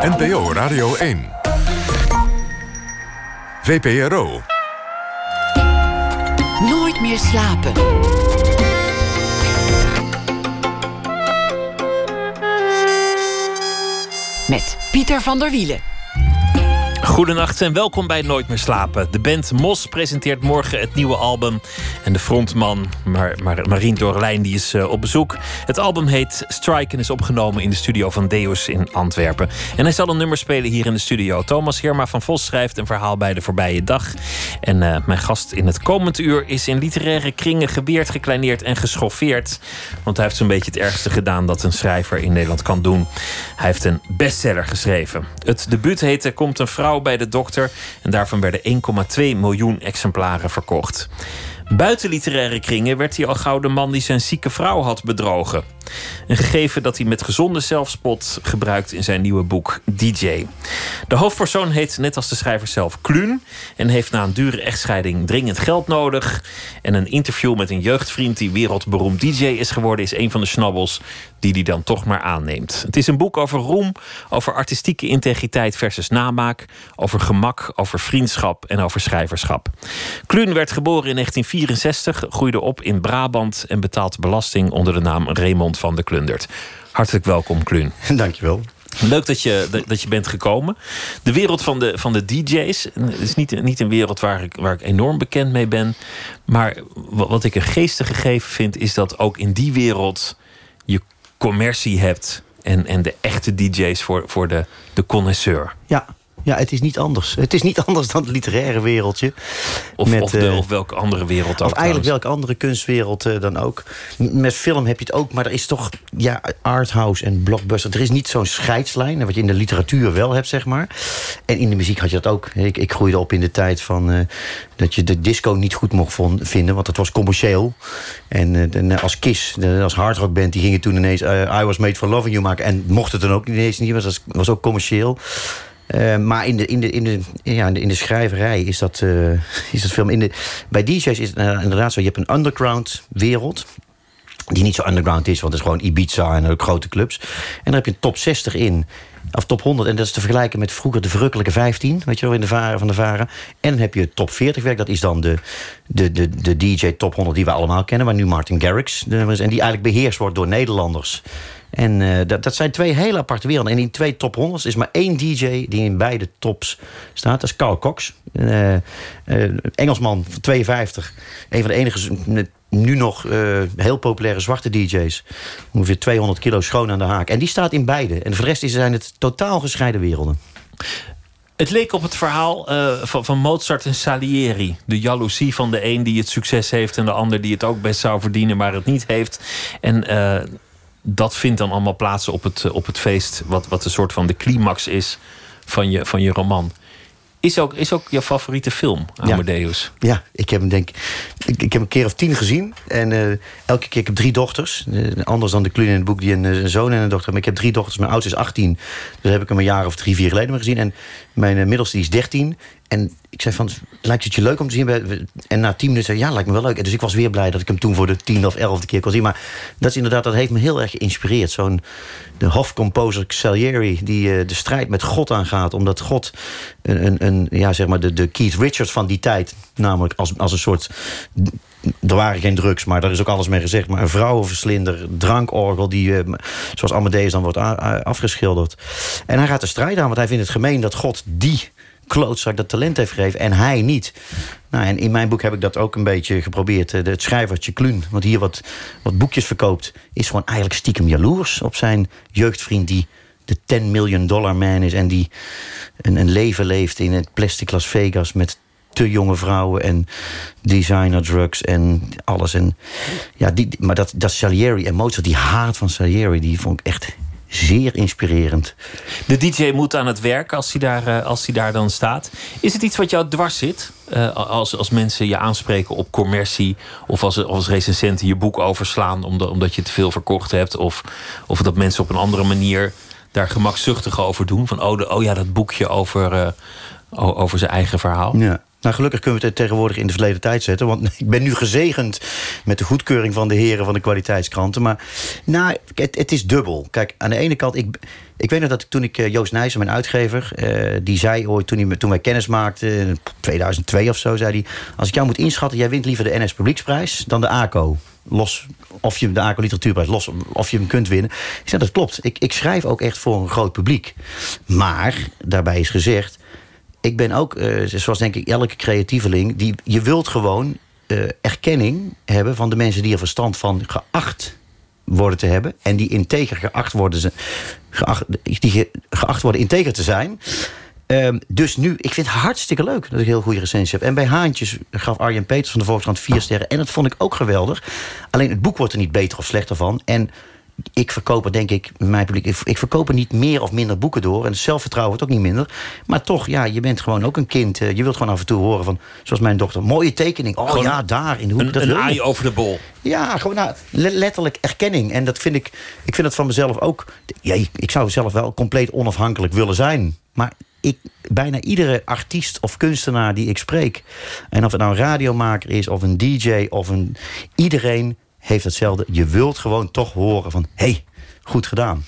NPO Radio 1. VPRO. Nooit meer slapen. Met Pieter van der Wielen. Goedenacht en welkom bij Nooit meer slapen. De band Mos presenteert morgen het nieuwe album. En de frontman Mar Mar Marien Dorlijn die is uh, op bezoek. Het album heet Strike en is opgenomen in de studio van Deus in Antwerpen. En hij zal een nummer spelen hier in de studio. Thomas Herma van Vos schrijft een verhaal bij de voorbije dag. En uh, mijn gast in het komend uur is in literaire kringen gebeerd, gekleineerd en geschoffeerd. Want hij heeft zo'n beetje het ergste gedaan dat een schrijver in Nederland kan doen. Hij heeft een bestseller geschreven. Het debuut heette Komt een vrouw bij de dokter. En daarvan werden 1,2 miljoen exemplaren verkocht. Buiten literaire kringen werd hij al gauw de man die zijn zieke vrouw had bedrogen. Een gegeven dat hij met gezonde zelfspot gebruikt in zijn nieuwe boek DJ. De hoofdpersoon heet net als de schrijver zelf Kluun en heeft na een dure echtscheiding dringend geld nodig. En een interview met een jeugdvriend die wereldberoemd DJ is geworden, is een van de snabbels die hij dan toch maar aanneemt. Het is een boek over roem, over artistieke integriteit versus namaak, over gemak, over vriendschap en over schrijverschap. Kluun werd geboren in 1964, groeide op in Brabant en betaalt belasting onder de naam Raymond van de Klundert. Hartelijk welkom, Kluun. Dankjewel. Leuk dat je, dat je bent gekomen. De wereld van de, van de DJ's is niet, niet een wereld waar ik, waar ik enorm bekend mee ben. Maar wat ik een geestige gegeven vind, is dat ook in die wereld je commercie hebt. En, en de echte DJ's voor, voor de, de connoisseur. Ja, ja, het is niet anders. Het is niet anders dan het literaire wereldje. Of, met, of, de, of welke andere wereld ook. Of eigenlijk welke andere kunstwereld uh, dan ook. Met film heb je het ook, maar er is toch ja, arthouse en blockbuster. Er is niet zo'n scheidslijn, wat je in de literatuur wel hebt, zeg maar. En in de muziek had je dat ook. Ik, ik groeide op in de tijd van uh, dat je de disco niet goed mocht vinden, want het was commercieel. En, en als Kiss, als hardrockband, die gingen toen ineens I Was Made for Loving You maken. En mocht het dan ook ineens niet, want dat was ook commercieel. Uh, maar in de, in, de, in, de, ja, in, de, schrijverij is dat, uh, is dat film. In de, bij DJ's is het uh, inderdaad zo: je hebt een underground wereld. Die niet zo underground is, want het is gewoon Ibiza en ook grote clubs. En dan heb je een top 60 in. Of top 100. En dat is te vergelijken met vroeger de verrukkelijke 15. Weet je wel, in de varen van de varen. En dan heb je top 40 werk. Dat is dan de, de, de, de DJ top 100 die we allemaal kennen. Waar nu Martin Garrix. En die eigenlijk beheerst wordt door Nederlanders. En uh, dat, dat zijn twee hele aparte werelden. En in twee top 100 is maar één DJ die in beide tops staat. Dat is Carl Cox. Uh, uh, Engelsman van 52. Een van de enige nu nog heel populaire zwarte DJ's. Ongeveer 200 kilo schoon aan de haak. En die staat in beide. En de rest zijn het totaal gescheiden werelden. Het leek op het verhaal van, van, Mozart en Salieri. De jaloezie van de een die het succes heeft... en de ander die het ook best zou verdienen, maar het niet heeft. En dat vindt dan allemaal plaats op het, op het feest... Wat, wat een soort van de climax is van je, van je roman. Is ook, is ook je favoriete film, Amadeus? Ja, ja ik heb hem denk ik, ik heb een keer of tien gezien. En uh, elke keer, ik heb drie dochters. Uh, anders dan de Kluun in het boek, die een, een, zoon en een dochter. Maar ik heb drie dochters. Mijn oudste is 18. Dus heb ik hem een jaar of drie, vier geleden maar gezien. En mijn uh, middelste die is 13. En ik zei van, lijkt het je leuk om te zien? En na tien minuten zei ja, lijkt me wel leuk. Dus ik was weer blij dat ik hem toen voor de tiende of elfde keer kon zien. Maar dat is inderdaad, dat heeft me heel erg geïnspireerd. Zo'n de hofcomposer Salieri, die uh, de strijd met God aangaat. Omdat God een, een, een, ja, zeg maar de, de Keith Richards van die tijd... namelijk als, als een soort er waren geen drugs, maar daar is ook alles mee gezegd. Maar een vrouwenverslinder, drankorgel, die, uh, zoals Amadeus dan wordt afgeschilderd. En hij gaat de strijd aan, want hij vindt het gemeen dat God die klootzak dat talent heeft gegeven en hij niet. Nou, en in mijn boek heb ik dat ook een beetje geprobeerd. Het schrijvertje Kluun, wat hier wat, wat boekjes verkoopt... is gewoon eigenlijk stiekem jaloers op zijn jeugdvriend... die de 10 miljoen dollar man is en die een, een leven leeft in het plastic Las Vegas... met te jonge vrouwen en designer drugs en alles. En, ja, die, maar dat, dat Salieri en Mozart, die haat van Salieri... die vond ik echt zeer inspirerend. De DJ moet aan het werk als hij daar, uh, als hij daar dan staat. Is het iets wat jou dwars zit? Uh, als, als mensen je aanspreken op commercie... of als, als recensenten je boek overslaan... omdat, omdat je te veel verkocht hebt... Of, of dat mensen op een andere manier daar gemakzuchtig over doen. Van, oh, de, oh ja, dat boekje over, uh, over zijn eigen verhaal. Ja. Nou, gelukkig kunnen we het tegenwoordig in de verleden tijd zetten. Want ik ben nu gezegend met de goedkeuring van de heren van de kwaliteitskranten. Maar nou, het, is dubbel. Kijk, aan de ene kant, ik, ik weet nog dat toen ik eh, Joost Nijssen, mijn uitgever, eh, die zei ooit toen, hij, toen wij kennis maakten, in 2002 of zo, zei hij: Als ik jou moet inschatten, jij wint liever de NS Publieksprijs dan de ACO. Los of je de ACO Literatuurprijs, los of je hem kunt winnen. Ik zei: Dat klopt. Ik, ik schrijf ook echt voor een groot publiek. Maar daarbij is gezegd ik ben ook, uh, zoals denk ik elke creatieveling... Die, je wilt gewoon uh, erkenning hebben van de mensen die er verstand van geacht worden te hebben... en die integer geacht worden, geacht, die geacht worden integer te zijn... Um, dus nu, ik vind het hartstikke leuk dat ik heel goede recensie heb. En bij Haantjes gaf Arjen Peters van de Volkskrant vier sterren. En dat vond ik ook geweldig. Alleen het boek wordt er niet beter of slechter van. En ik verkoop er denk ik, mijn publiek, ik, ik verkoop er niet meer of minder boeken door. En het zelfvertrouwen wordt ook niet minder. Maar toch, ja, je bent gewoon ook een kind. Eh, je wilt gewoon af en toe horen van, zoals mijn dochter, mooie tekening. Oh ja, daar in de hoek. Een, dat een aai over de bol. Ja, gewoon nou, letterlijk erkenning. En dat vind ik, ik vind het van mezelf ook. Ja, ik zou zelf wel compleet onafhankelijk willen zijn. Maar ik, bijna iedere artiest of kunstenaar die ik spreek... en of het nou een radiomaker is, of een dj, of een... iedereen heeft hetzelfde. Je wilt gewoon toch horen van... hey, goed gedaan.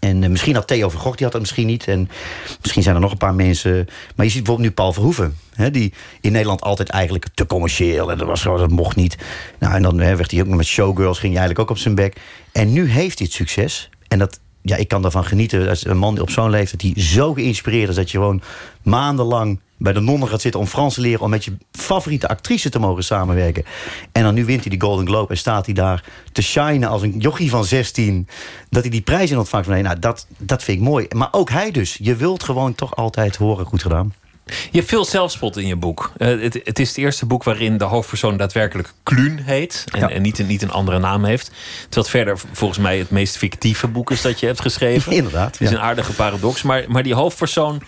En uh, misschien had Theo van Gogh, die had dat misschien niet. En misschien zijn er nog een paar mensen... Maar je ziet bijvoorbeeld nu Paul Verhoeven. Hè, die in Nederland altijd eigenlijk te commercieel... en dat, was gewoon, dat mocht niet. Nou, en dan hè, werd hij ook met Showgirls... ging hij eigenlijk ook op zijn bek. En nu heeft hij het succes. En dat, ja, ik kan daarvan genieten. Als een man op zo'n leeftijd die zo geïnspireerd is... dat je gewoon maandenlang bij de nonnen gaat zitten om Frans te leren... om met je favoriete actrice te mogen samenwerken. En dan nu wint hij die Golden Globe en staat hij daar te shinen als een jochie van 16. Dat hij die prijs in ontvangt. Nee, nou, dat, dat vind ik mooi. Maar ook hij dus. Je wilt gewoon toch altijd horen, goed gedaan. Je hebt veel zelfspot in je boek. Uh, het, het, is het eerste boek waarin de hoofdpersoon daadwerkelijk Kluun heet. En, en niet, een, niet, een, andere naam heeft. Terwijl het verder volgens mij het meest fictieve boek is dat je hebt geschreven. Inderdaad. Het is een aardige paradox. Maar, maar die hoofdpersoon,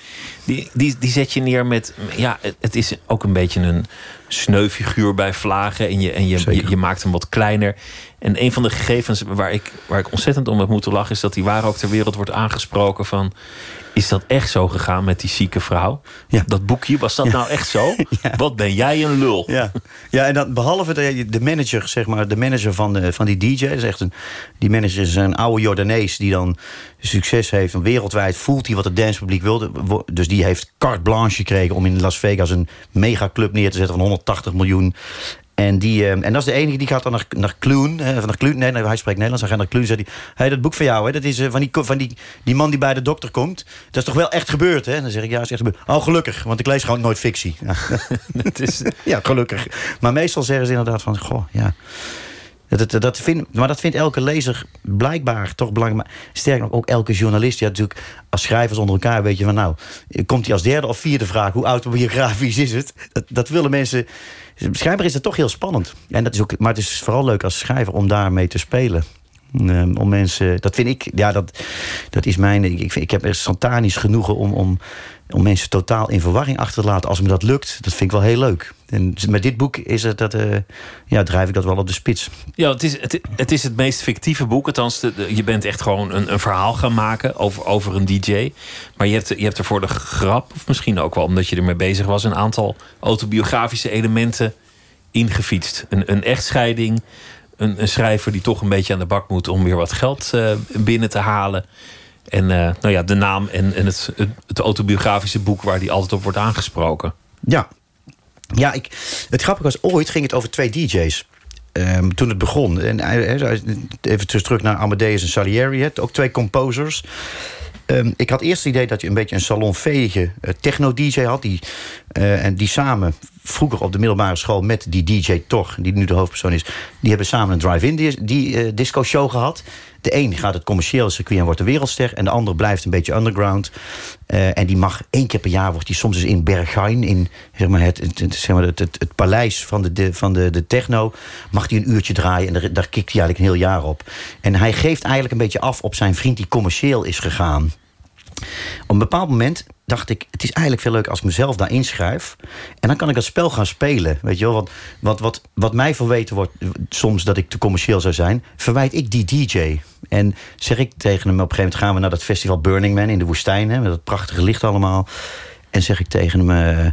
die, die, die zet je neer met... Ja, het, het is ook een beetje een sneufiguur bij vlagen. En, je, en je, je, je, maakt hem wat kleiner. En een van de gegevens waar ik, waar ik ontzettend om heb moeten lachen... is dat die waar ook ter wereld wordt aangesproken van... Is dat echt zo gegaan met die zieke vrouw? Ja. Dat boekje, was dat nou echt zo? Wat ben jij een lul? Ja, ja en dan, behalve de, de manager, zeg maar, de manager van, de, van die DJ, is echt een, die manager is een oude Jordanees die dan succes heeft. En wereldwijd voelt hij wat het dancepubliek wilde. Dus die heeft carte blanche gekregen om in Las Vegas een megaclub neer te zetten van 180 miljoen. En, die, uh, en dat is de enige die gaat dan naar, naar Kloen. Naar Kloen nee, nee, hij spreekt Nederlands. Hij gaat naar Kloen en zegt hij... Hey, dat boek van jou, hè, dat is uh, van, die, van die, die man die bij de dokter komt. Dat is toch wel echt gebeurd, hè? En dan zeg ik, ja, is echt gebeurd. Oh, gelukkig, want ik lees gewoon nooit fictie. Ja, dat is... ja gelukkig. Maar meestal zeggen ze inderdaad van... Goh, ja... Dat, dat, dat vind, maar dat vindt elke lezer blijkbaar toch belangrijk. Sterker nog, ook elke journalist. Ja, natuurlijk, als schrijvers onder elkaar weet je van... nou, komt hij als derde of vierde vraag... hoe autobiografisch is het? Dat, dat willen mensen... Schrijver is het toch heel spannend. En dat is ook, maar het is vooral leuk als schrijver om daarmee te spelen. Um, om mensen, dat vind ik, ja, dat, dat is mijn. Ik, ik heb er satanisch genoegen om, om, om mensen totaal in verwarring achter te laten. Als me dat lukt, dat vind ik wel heel leuk. En met dit boek is het dat, uh, ja, drijf ik dat wel op de spits. Ja, het is het, het, is het meest fictieve boek. Althans, de, je bent echt gewoon een, een verhaal gaan maken over, over een DJ. Maar je hebt, je hebt er voor de grap, of misschien ook wel omdat je ermee bezig was, een aantal autobiografische elementen ingefietst. Een, een echtscheiding, een, schrijver die toch een beetje aan de bak moet om weer wat geld uh, binnen te halen. En uh, nou ja, de naam en, het, het autobiografische boek waar die altijd op wordt aangesproken. Ja, ja ik, het grappige was, ooit ging het over twee DJ's. Um, toen het begon. En even terug naar Amadeus en Salieri, ook twee composers. Um, ik had eerst het idee dat je een beetje een salonveege uh, techno-dj had. Die, en die samen vroeger op de middelbare school met die DJ Toch, die nu de hoofdpersoon is, die hebben samen een drive-in die, disco show gehad. De een gaat het commerciële circuit en wordt de wereldster. En de ander blijft een beetje underground. Uh, en die mag één keer per jaar, wordt die soms eens in Berghain... in zeg maar, het, zeg maar, het, het, paleis van, de, van de, de techno... mag hij een uurtje draaien en daar, daar kikt hij eigenlijk een heel jaar op. En hij geeft eigenlijk een beetje af op zijn vriend die commercieel is gegaan. Op een bepaald moment dacht ik, het is eigenlijk veel leuker als ik mezelf daar inschrijf. En dan kan ik dat spel gaan spelen. Weet je wel, wat, wat, wat, wat mij verweten wordt soms dat ik te commercieel zou zijn, verwijt ik die DJ. En zeg ik tegen hem, op een gegeven moment gaan we naar dat festival Burning Man in de woestijn, hè, met dat prachtige licht allemaal. En zeg ik tegen hem. Uh,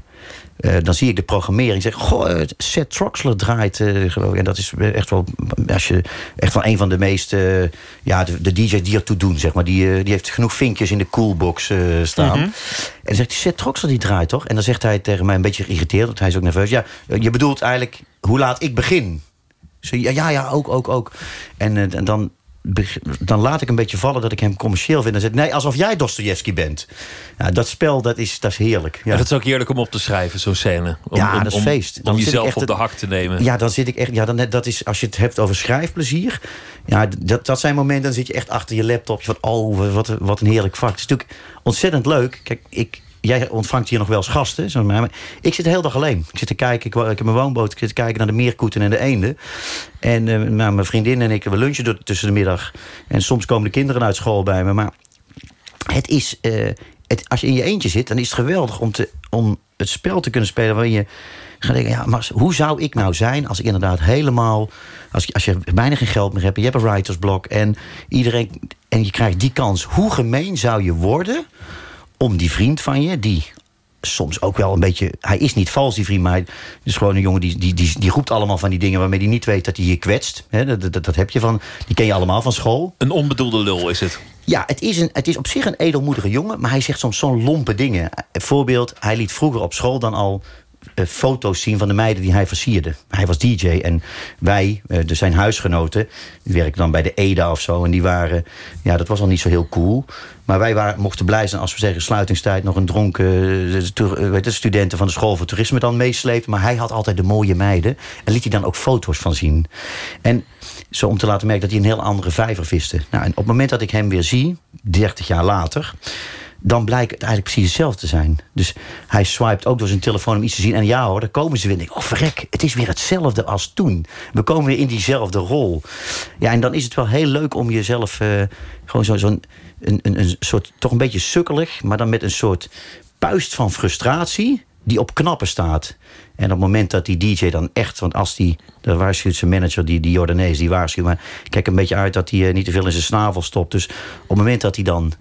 eh, dan zie ik de programmering. Zeg, goh, eh, Seth Troxler draait, eh, geloof ik. En dat is echt wel, als je, echt wel een van de meest, eh, ja, de, de DJ's die ertoe doen, zeg maar. Die, die heeft genoeg vinkjes in de coolbox staan. En dan zegt hij, Seth Troxler die draait toch? En dan zegt hij tegen mij een beetje geïrriteerd, want hij is ook nerveus. Ja, je bedoelt eigenlijk hoe laat ik begin. Zo, ja, ja, ja, ook, ook, ook. En, en dan, dan laat ik een beetje vallen dat ik hem commercieel vind. Dan zeg ik, nee, alsof jij Dostojevski bent. Ja, dat spel, dat is, dat is heerlijk. Ja. Dat is ook heerlijk om op te schrijven, zo'n scène. Om, Ja, om, dat is om-. Dan jezelf echt op de hak te nemen. Ja, dan zit ik echt. Ja, dan, dat is, als je het hebt over schrijfplezier. Ja, dat, dat zijn momenten. Dan zit je echt achter je laptop. Van, oh, wat, wat een heerlijk vak. Het is natuurlijk ontzettend leuk. Kijk, ik, jij ontvangt hier nog wel eens gasten. mij, maar ik zit de hele dag alleen. Ik zit te kijken. Ik, ik heb mijn woonboot. Ik zit te kijken naar de meerkoeten en de eenden. En eh, nou, mijn vriendin en ik we lunchen tussen de middag. En soms komen de kinderen uit school bij me. Maar het is. eh, het, als je in je eentje zit, dan is het geweldig om, te, om het spel te kunnen spelen waarin je gaat denken: ja, maar hoe zou ik nou zijn als ik inderdaad helemaal. Als, als je bijna geen geld meer hebt, je hebt een writersblok en iedereen. en je krijgt die kans. Hoe gemeen zou je worden om die vriend van je, die soms ook wel een beetje. Hij is niet vals, die vriend, maar hij is gewoon een jongen die, die, die, die roept allemaal van die dingen waarmee hij niet weet dat hij je kwetst. Dat, dat, dat heb je van. Die ken je allemaal van school. Een onbedoelde lul is het. Ja, het is, een, het is op zich een edelmoedige jongen, maar hij zegt soms zo'n lompe dingen. Voorbeeld, hij liet vroeger op school dan al eh, foto's zien van de meiden die hij versierde. Hij was DJ en wij, dus zijn huisgenoten, die werkten dan bij de EDA of zo. En die waren, ja, dat was al niet zo heel cool. Maar wij waren, mochten blij zijn als we zeggen sluitingstijd nog een dronken eh, weet je, studenten van de school voor toerisme dan meesleept. Maar hij had altijd de mooie meiden en liet hij dan ook foto's van zien. En zo om te laten merken dat hij een heel andere vijver viste. Nou, en op het moment dat ik hem weer zie, 30 jaar later, dan blijkt het eigenlijk precies hetzelfde te zijn. Dus hij swipet ook door zijn telefoon om iets te zien. En ja hoor, daar komen ze weer. Ik, oh verrek, het is weer hetzelfde als toen. We komen weer in diezelfde rol. Ja, en dan is het wel heel leuk om jezelf eh, gewoon zo- zo'n een, een, een soort, toch een beetje sukkelig, maar dan met een soort puist van frustratie die op knappen staat. En op het moment dat die DJ dan echt, want als die, daar waarschuwt zijn manager, die, die Jordanees, die waarschuwt, maar kijk een beetje uit dat hij eh, niet te veel in zijn snavel stopt. Dus op het moment dat hij dan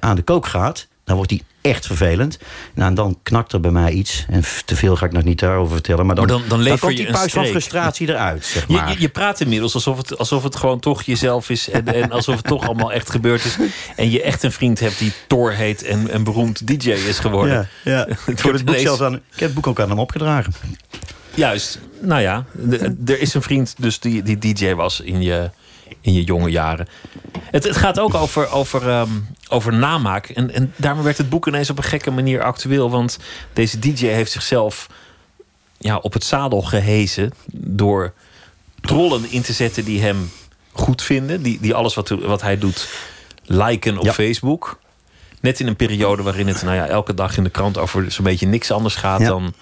aan de kook gaat, dan wordt hij echt vervelend. Nou, en dan knakt er bij mij iets. En te veel ga ik nog niet daarover vertellen. Maar dan, Maar dan- dan komt je die puist van frustratie eruit, zeg Je, maar. je, je praat inmiddels alsof het, alsof het gewoon toch jezelf is. En, en alsof het toch allemaal echt gebeurd is. En je echt een vriend hebt die Thor heet en een beroemd DJ is geworden. ja, Ik heb het boek zelfs aan, ik heb het boek ook aan hem opgedragen. Juist. Nou ja, er is een vriend dus die, die DJ was in je, in je jonge jaren. Het, het gaat ook over, over, ehm, over namaak. En, en daarmee werd het boek ineens op een gekke manier actueel. Want deze DJ heeft zichzelf ja, op het zadel gehezen door trollen in te zetten die hem goed vinden. Die, die alles wat, wat hij doet liken op Ja. Facebook. Net in een periode waarin het nou ja, elke dag in de krant over zo'n beetje niks anders gaat Ja. dan,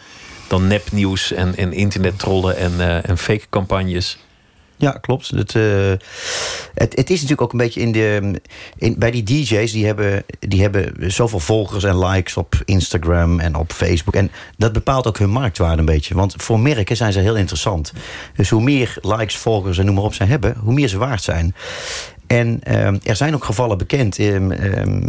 dan nepnieuws en, en internettrollen en, eh, en fake campagnes. Ja, klopt. Het, eh, het, het is natuurlijk ook een beetje in de. In, bij die DJ's, die hebben, die hebben zoveel volgers en likes op Instagram en op Facebook. En dat bepaalt ook hun marktwaarde een beetje. Want voor merken zijn ze heel interessant. Dus hoe meer likes, volgers en noem maar op ze hebben, hoe meer ze waard zijn. En ehm, er zijn ook gevallen bekend. Ehm,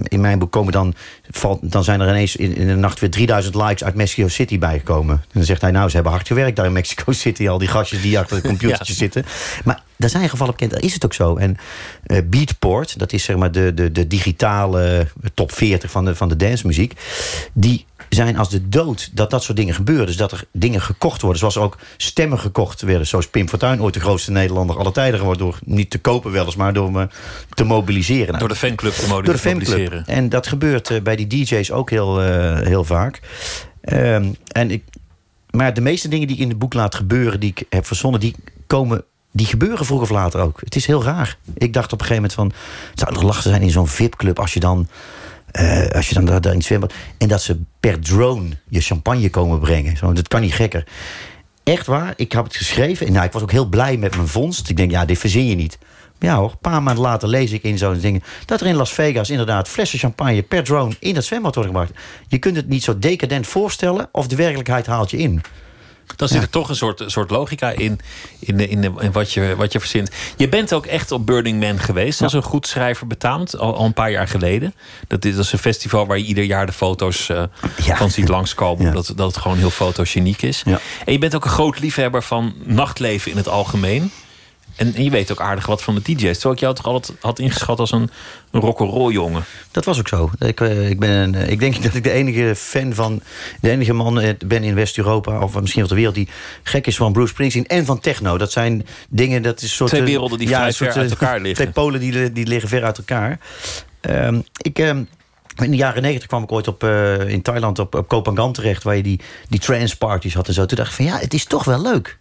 in mijn boek komen dan, valt, dan zijn er ineens in, in de nacht weer 3000 likes uit Mexico City bijgekomen. En dan zegt hij, nou, ze hebben hard gewerkt daar in Mexico City. Al die gastjes die achter de computertje Ja. zitten. Maar er zijn gevallen bekend, is het ook zo. En eh, Beatport, dat is zeg maar de, de, de digitale top 40 van de, van de dancemuziek. Die zijn als de dood dat dat soort dingen gebeuren. Dus dat er dingen gekocht worden. Zoals ook stemmen gekocht werden. Zoals Pim Fortuyn, ooit de grootste Nederlander aller tijden geworden. Door niet te kopen wel eens, maar door me te mobiliseren. Door de fanclub te door de mobiliseren. fanclub. En dat gebeurt eh, bij die DJ's ook heel, eh, heel vaak. Ehm, en ik, maar de meeste dingen die ik in het boek laat gebeuren, die ik heb verzonnen, die komen. Die gebeuren vroeg of later ook. Het is heel raar. Ik dacht op een gegeven moment van... Het zou nog lachen zijn in zo'n VIP-club als je dan... eh, als je dan daar, in het zwembad... En dat ze per drone je champagne komen brengen. Zo, dat kan niet gekker. Echt waar, ik heb het geschreven. En nou, ik was ook heel blij met mijn vondst. Ik denk, ja, dit verzin je niet. Ja hoor, een paar maanden later lees ik in zo'n ding... dat er in Las Vegas inderdaad flessen champagne per drone... in dat zwembad worden gebracht. Je kunt het niet zo decadent voorstellen... of de werkelijkheid haalt je in. Dan zit er toch een soort, soort logica in, in, de, in, de, in wat, je, wat je verzint. Je bent ook echt op Burning Man geweest. als een goed schrijver betaamt. Al, al een paar jaar geleden. Dat is, dat is een festival waar je ieder jaar de foto's eh, van ziet langskomen. Omdat dat het gewoon heel fotogeniek is. En je bent ook een groot liefhebber van nachtleven in het algemeen. En, en je weet ook aardig wat van de DJ's. Terwijl ik jou toch altijd had ingeschat als een, een rock'n'roll jongen. Dat was ook zo. Ik, eh, ik, ben, eh, ik denk dat ik de enige fan van... de enige man eh, ben in West-Europa... of misschien wel de wereld die gek is van Bruce Springsteen... en van techno. Dat zijn dingen... Dat is soort, Twee werelden die vrij ver soort, uit elkaar liggen. Twee polen die, die liggen ver uit elkaar. Ehm, ik... ehm, in de jaren negentig kwam ik ooit op, eh, in Thailand op, op Koh Phangan terecht... waar je die, die trance parties had en zo. Toen dacht ik van ja, het is toch wel leuk.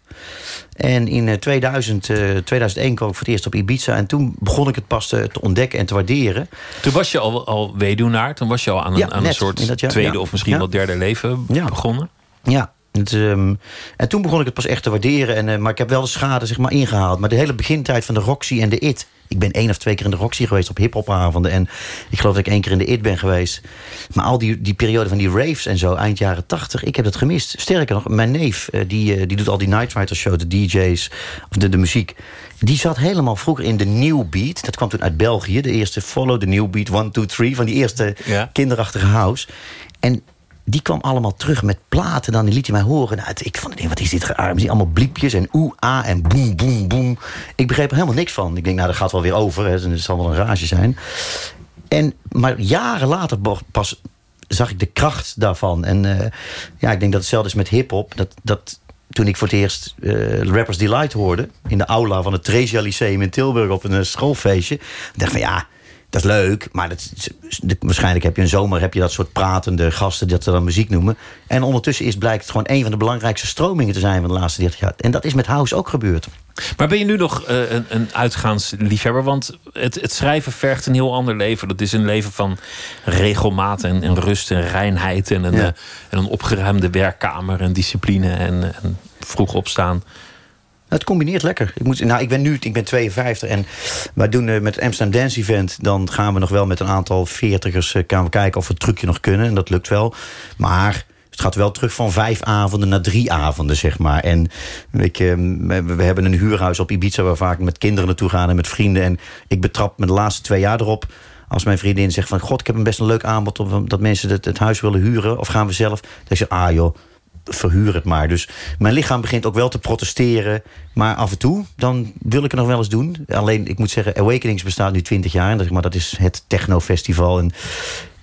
En in eh, 2000, eh, 2001 kwam ik voor het eerst op Ibiza... en toen begon ik het pas te, te ontdekken en te waarderen. Toen was je al, al weduwnaar. Toen was je al aan een, Ja, aan een soort dat tweede ja. of misschien wel derde leven Ja. begonnen. Ja. Het, ehm, en toen begon ik het pas echt te waarderen. En, eh, maar ik heb wel de schade zeg maar, ingehaald. Maar de hele begintijd van de Roxy en de IT. Ik ben één of twee keer in de Roxy geweest op hiphopavonden. En ik geloof dat ik één keer in de IT ben geweest. Maar al die, die periode van die raves en zo, eind jaren tachtig, ik heb dat gemist. Sterker nog, mijn neef, eh, die, eh, die doet al die Night Rider shows, de DJ's, of de, de muziek. Die zat helemaal vroeger in de New Beat. Dat kwam toen uit België. De eerste Follow, de New Beat, 1, 2, 3. Van die eerste Ja. kinderachtige house. En die kwam allemaal terug met platen. Dan die liet hij mij horen. Nou, het- ik vond, ik denk, wat is dit raar? Die allemaal bliepjes en oeh, ah en boem, boem, boem. Ik begreep er helemaal niks van. Ik denk, nou, dat gaat wel weer over. Hè. Het zal wel een rage zijn. En, maar jaren later pas zag ik de kracht daarvan. En eh, ja, ik denk dat hetzelfde is met hip-hop. Dat, dat toen ik voor het eerst eh, Rappers Delight hoorde... in de aula van het Theresia Lyceum in Tilburg op een eh, schoolfeestje... dacht ik van ja, dat is leuk, maar dat, waarschijnlijk heb je een zomer... heb je dat soort pratende gasten dat ze dan muziek noemen. En ondertussen is blijkt het gewoon een van de belangrijkste stromingen te zijn... van de laatste 30 jaar. En dat is met House ook gebeurd. Maar ben je nu nog eh, een, een uitgaansliefhebber? Want het, het schrijven vergt een heel ander leven. Dat is een leven van regelmaat en, en rust en reinheid. En een, Ja. eh, en een opgeruimde werkkamer en discipline en, en vroeg opstaan. Het combineert lekker. Ik, moet, nou, ik ben nu ik ben 52 en wij doen eh, met het Amsterdam Dance Event... dan gaan we nog wel met een aantal veertigers gaan we kijken of we het trucje nog kunnen. En dat lukt wel. Maar het gaat wel terug van vijf avonden naar drie avonden, zeg maar. En ik, eh, we, hebben een huurhuis op Ibiza... waar vaak met kinderen naartoe gaan en met vrienden. En ik betrap me de laatste twee jaar erop... Als mijn vriendin zegt van... God, ik heb een best een leuk aanbod... Of, dat mensen het, het huis willen huren. Of gaan we zelf? Dan zeg ah joh, verhuur het maar. Dus mijn lichaam begint ook wel te protesteren. Maar af en toe, dan wil ik het nog wel eens doen. Alleen, ik moet zeggen, Awakenings bestaat nu 20 jaar. En dat, maar dat is het technofestival. En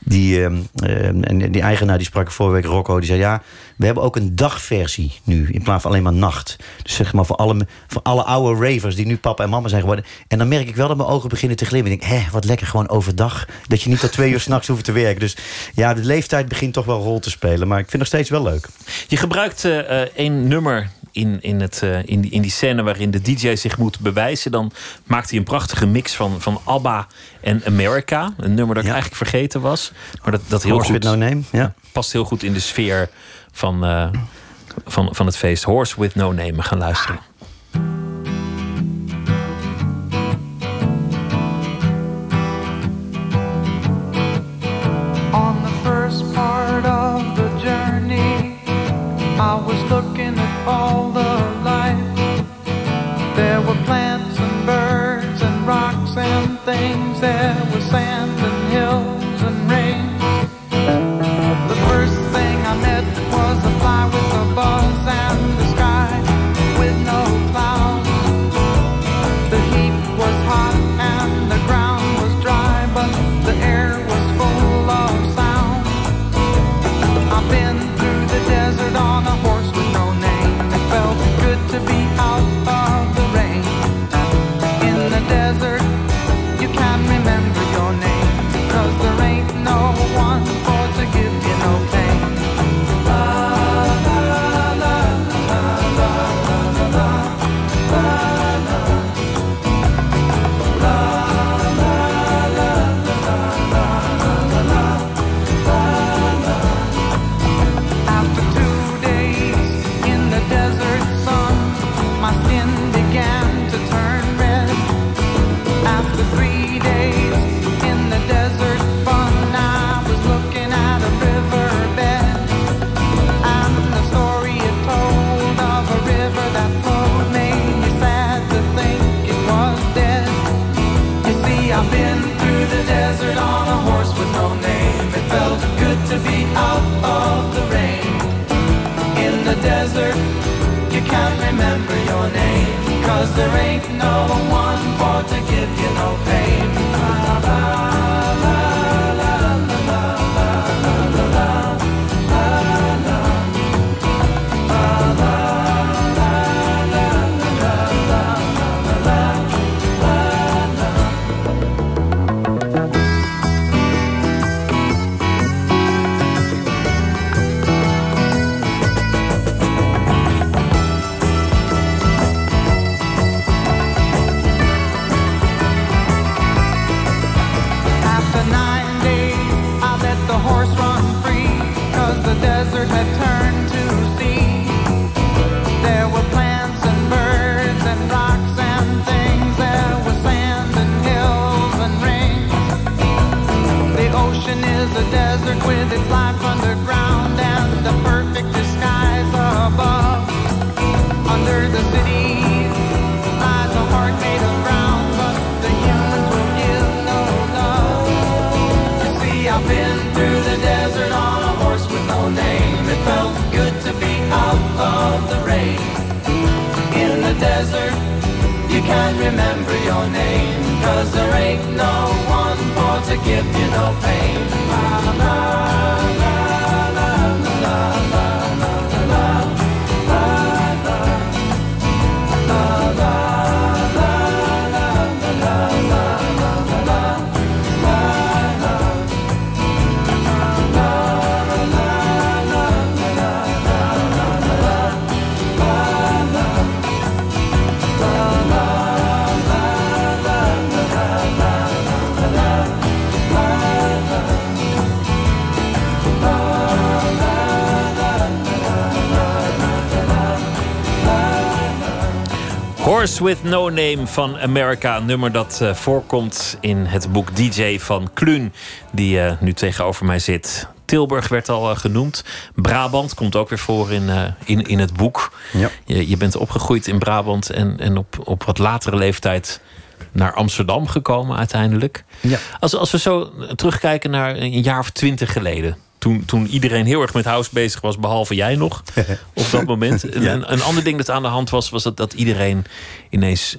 die, ehm, ehm, en die eigenaar die sprak vorige week, Rocco, die zei... ja, we hebben ook een dagversie nu, in plaats van alleen maar nacht. Dus zeg maar voor alle, voor alle oude ravers die nu papa en mama zijn geworden. En dan merk ik wel dat mijn ogen beginnen te glimmen. Ik denk, hé, wat lekker, gewoon overdag. Dat je niet tot twee uur s'nachts hoeft te werken. Dus ja, de leeftijd begint toch wel een rol te spelen. Maar ik vind het nog steeds wel leuk. Je gebruikt eh, één nummer in, in, het, eh, in, die, in die scène waarin de DJ zich moet bewijzen. Dan maakt hij een prachtige mix van, van ABBA en America. Een nummer dat ik eigenlijk vergeten was. Maar dat, dat heel Horse goed, with no name, ja. past heel goed in de sfeer van, eh, van, van het feest. Horse with no name. We gaan luisteren. On the first part of the journey, I was looking and there ain't can't remember your name, cause there ain't no one for to give you no pain. La, la, la, With No Name van America. Een nummer dat eh, voorkomt in het boek DJ van Kluun, die eh, nu tegenover mij zit. Tilburg werd al eh, genoemd. Brabant komt ook weer voor in, in, in het boek. Ja. Je, je bent opgegroeid in Brabant en, en op, op wat latere leeftijd naar Amsterdam gekomen uiteindelijk. Ja. Als, als we zo terugkijken naar een jaar of twintig geleden. Toen, toen iedereen heel erg met house bezig was, behalve jij nog op dat moment. Een, Ja. een, een ander ding dat aan de hand was, was dat, dat iedereen ineens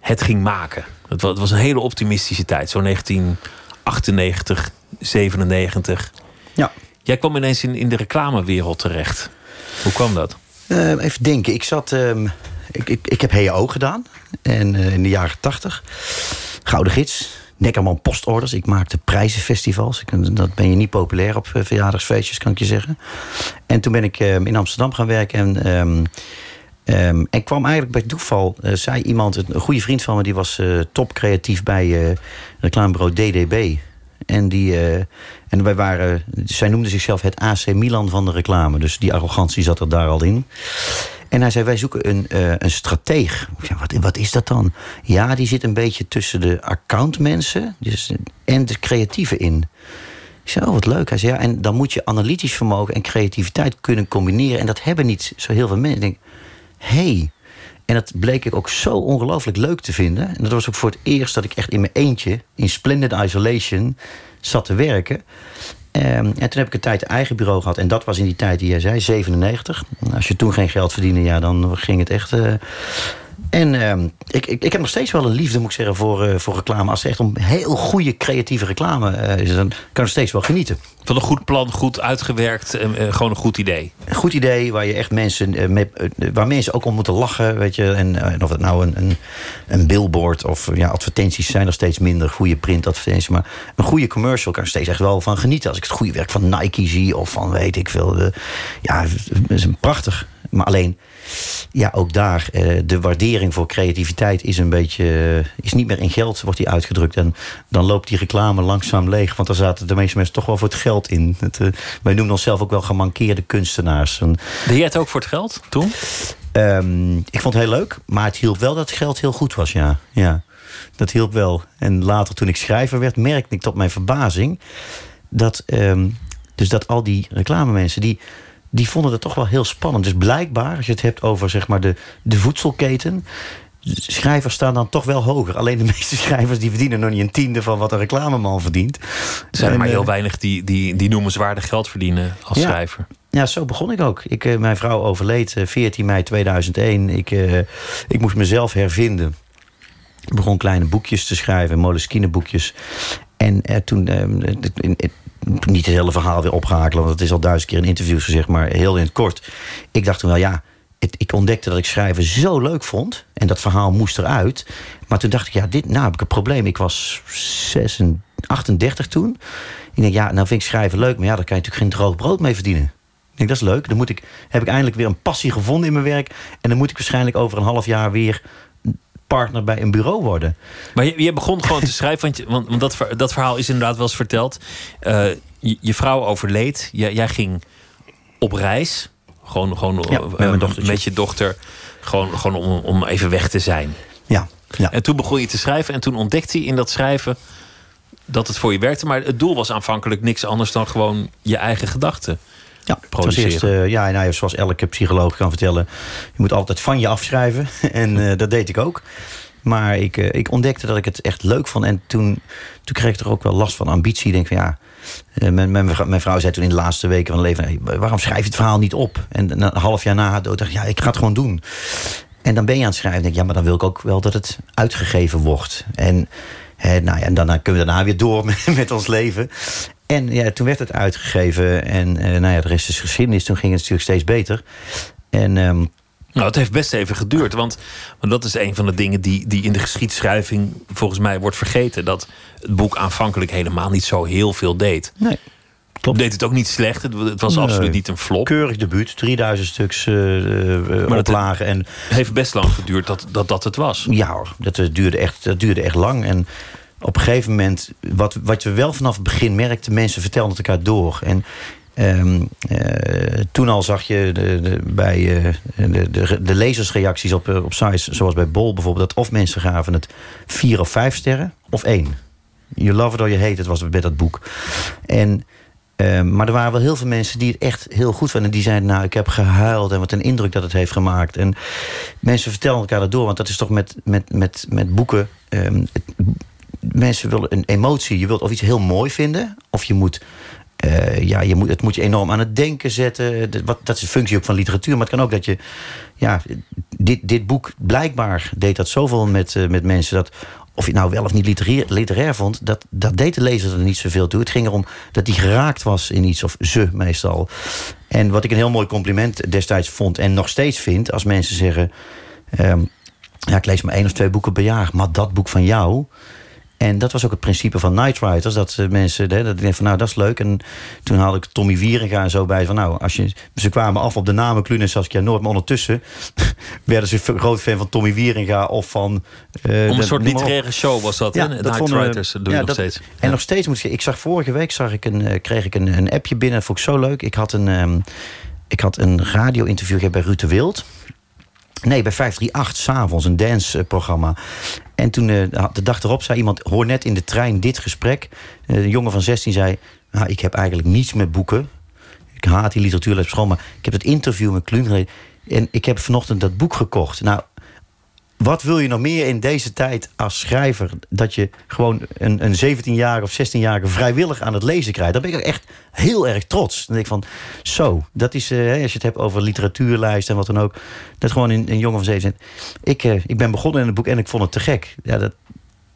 het ging maken. Het was, het was een hele optimistische tijd, zo 1998, 97. Ja. Jij kwam ineens in, in de reclamewereld terecht. Hoe kwam dat? Eh, even denken. Ik zat. ehm, ik, ik, ik heb HO gedaan. En eh, in de jaren tachtig. Gouden gids. Neckerman postorders. Ik maakte prijzenfestivals. Ik, dat ben je niet populair op eh, verjaardagsfeestjes, kan ik je zeggen. En toen ben ik ehm, in Amsterdam gaan werken. En, ehm, en kwam eigenlijk bij toeval. eh, zei iemand, een goede vriend van me, die was eh, top creatief bij eh reclamebureau DDB. En, die, en wij waren, zij noemden zichzelf het AC Milan van de reclame. Dus die arrogantie zat er daar al in. En hij zei, wij zoeken een, eh, een strateeg. Ik zei, wat, wat is dat dan? Ja, die zit een beetje tussen de accountmensen dus, en de creatieven in. Ik zei, oh, wat leuk. Hij zei, ja, en dan moet je analytisch vermogen en creativiteit kunnen combineren. En dat hebben niet zo heel veel mensen. Ik denk, hey. En dat bleek ik ook zo ongelooflijk leuk te vinden. En dat was ook voor het eerst dat ik echt in mijn eentje, in splendid isolation, zat te werken. Ehm, en toen heb ik een tijd eigen bureau gehad. En dat was in die tijd die jij zei, 97. Als je toen geen geld verdiende, ja, dan ging het echt. En ehm, ik, ik, ik heb nog steeds wel een liefde, moet ik zeggen, voor, eh, voor reclame. Als het echt om heel goede creatieve reclame eh, is, dan kan ik nog steeds wel genieten. Van een goed plan, goed uitgewerkt, eh, gewoon een goed idee. Een goed idee waar je echt mensen waar mensen ook om moeten lachen, weet je. En, en of het nou een, een, een billboard of ja, advertenties zijn er steeds minder, goede printadvertenties. Maar een goede commercial kan er steeds echt wel van genieten. Als ik het goede werk van Nike zie of van weet ik veel. Ja, het is een prachtig. Maar alleen, ja, ook daar, eh, de waardering voor creativiteit is een beetje, eh, is niet meer in geld, wordt die uitgedrukt. En dan loopt die reclame langzaam leeg, want daar zaten de meeste mensen toch wel voor het geld in. Het, eh, wij noemen onszelf ook wel gemankeerde kunstenaars. En, Deed jij het ook voor het geld toen? Ehm, ik vond het heel leuk, maar het hielp wel dat het geld heel goed was, ja. ja. Dat hielp wel. En later, toen ik schrijver werd, merkte ik tot mijn verbazing... dat, ehm, dus dat al die reclamemensen, die, die vonden het toch wel heel spannend. Dus blijkbaar, als je het hebt over zeg maar, de, de voedselketen... schrijvers staan dan toch wel hoger. Alleen de meeste schrijvers die verdienen nog niet een tiende van wat een reclameman verdient. Er zijn maar heel eh, weinig die, die, die noemenswaardig geld verdienen als Ja. schrijver. Ja, zo begon ik ook. Ik, eh, mijn vrouw overleed eh, 14 mei 2001. Ik, eh, ik moest mezelf hervinden. Ik begon kleine boekjes te schrijven, Moleskine boekjes. En eh, toen, eh, het- het- niet het hele verhaal weer opgehaken, want het is al duizend keer in interviews gezegd, maar heel in het kort. Ik dacht toen wel, ja, ik ontdekte dat ik schrijven zo leuk vond. En dat verhaal moest eruit. Maar toen dacht ik, ja, dit, nou heb ik een probleem. Ik was 36, 38 toen. Ik denk, ja, nou vind ik schrijven leuk, maar ja, daar kan je natuurlijk geen droog brood mee verdienen. Ik denk, dat is leuk. Dan moet ik, heb ik eindelijk weer een passie gevonden in mijn werk. En dan moet ik waarschijnlijk over een half jaar weer partner bij een bureau worden. Maar je, je begon gewoon te schrijven, want, je- want, want dat, dat verhaal is inderdaad wel eens verteld. Eh, je, je vrouw overleed, jij, jij ging op reis. Gewoon, gewoon Ja, met mijn eh, met je dochter. Gewoon, gewoon om, om even weg te zijn. Ja, ja. En toen begon je te schrijven en toen ontdekte je in dat schrijven dat het voor je werkte. Maar het doel was aanvankelijk niks anders dan gewoon je eigen gedachten. Ja, produceren. eerst, eh, ja, nou, zoals elke psycholoog kan vertellen, je moet altijd van je afschrijven. en eh, dat deed ik ook. Maar ik, eh, ik ontdekte dat ik het echt leuk vond. En toen, toen kreeg ik er ook wel last van ambitie. Ik denk van ja, mijn, mijn, vrouw- mijn vrouw zei toen in de laatste weken van leven... "Hey, waarom schrijf je het verhaal niet op? En een half jaar na haar dood dacht ik, ja, ik ga het gewoon doen. En dan ben je aan het schrijven. En denk ik, ja, maar dan wil ik ook wel dat het uitgegeven wordt. En, eh, nou ja, en daarna kunnen we daarna weer door met, met ons leven. En ja, toen werd het uitgegeven. En eh, nou ja, de rest is geschiedenis. Toen ging het natuurlijk steeds beter. En ehm, Nou, het heeft best even geduurd. Want, want dat is een van de dingen die, die in de geschiedschrijving volgens mij wordt vergeten. Dat het boek aanvankelijk helemaal niet zo heel veel deed. nee, Klopt. Deed het ook niet slecht. Het, het was Nee. absoluut niet een flop. keurig debuut. 3000 stuks eh, dat- oplagen. En Het heeft best lang geduurd dat dat, dat het was. Ja hoor, dat duurde echt, dat duurde echt lang. En op een gegeven moment, wat, wat we wel vanaf het begin merkten... mensen vertelden het elkaar door. En ehm, eh, toen al zag je de, de, bij eh, de, de, de lezersreacties op, eh, op sites... zoals bij Bol bijvoorbeeld... dat of mensen gaven het vier of vijf sterren of één. You love it or you hate it was bij dat boek. En... eh, maar er waren wel heel veel mensen die het echt heel goed vonden. En die zeiden, nou, ik heb gehuild en wat een indruk dat het heeft gemaakt. En mensen vertellen elkaar dat door. Want dat is toch met, met, met, met boeken... ehm, mensen willen een emotie. Je wilt of iets heel mooi vinden... of je moet... eh, ja, je moet, het moet je enorm aan het denken zetten. Dat, wat, dat is de functie ook van literatuur. Maar het kan ook dat je... Ja, dit, dit boek, blijkbaar deed dat zoveel met, eh, met mensen... dat of je nou wel of niet literair, literair vond... Dat, dat deed de lezer er niet zoveel toe. Het ging erom dat hij geraakt was in iets, of ze meestal. En wat ik een heel mooi compliment destijds vond... en nog steeds vind, als mensen zeggen... ehm, ja, ik lees maar één of twee boeken per jaar. Maar dat boek van jou... En dat was ook het principe van Night Riders. Dat eh, mensen, hè, dat ik denk van nou, dat is leuk. En toen haalde ik Tommy Wieringa en zo bij. Van nou, als je, ze kwamen af op de namen Kluun en Saskia Noord. Maar ondertussen werden ze groot fan van Tommy Wieringa of van... eh, Om een soort literaire show was dat. Ja, hè? dat Night we- dat doen ja, nog dat- steeds. En nog steeds moet ik ik zag vorige week zag ik een, eh, kreeg ik een, een appje binnen. Dat vond ik zo leuk. Ik had een, ehm, ik had een radio-interview bij Ruud de Wild. Nee, bij 538, s'avonds, een danceprogramma. En toen, eh, de dag erop, zei iemand... hoor net in de trein dit gesprek. Eh, een jongen van 16 zei... Nou, ik heb eigenlijk niets met boeken. Ik haat die literatuurles op school, maar ik heb het interview met Kluun. En ik heb vanochtend dat boek gekocht. Nou, wat wil je nog meer in deze tijd als schrijver? Dat je gewoon een, een 17-jarige of 16-jarige vrijwillig aan het lezen krijgt. Dan ben ik echt heel erg trots. Dan denk ik van, zo, dat is, eh, als je het hebt over literatuurlijst en wat dan ook. Dat gewoon een, een jongen van 17. Ik, eh, ik ben begonnen in het boek en ik vond het te gek. Ja, dat,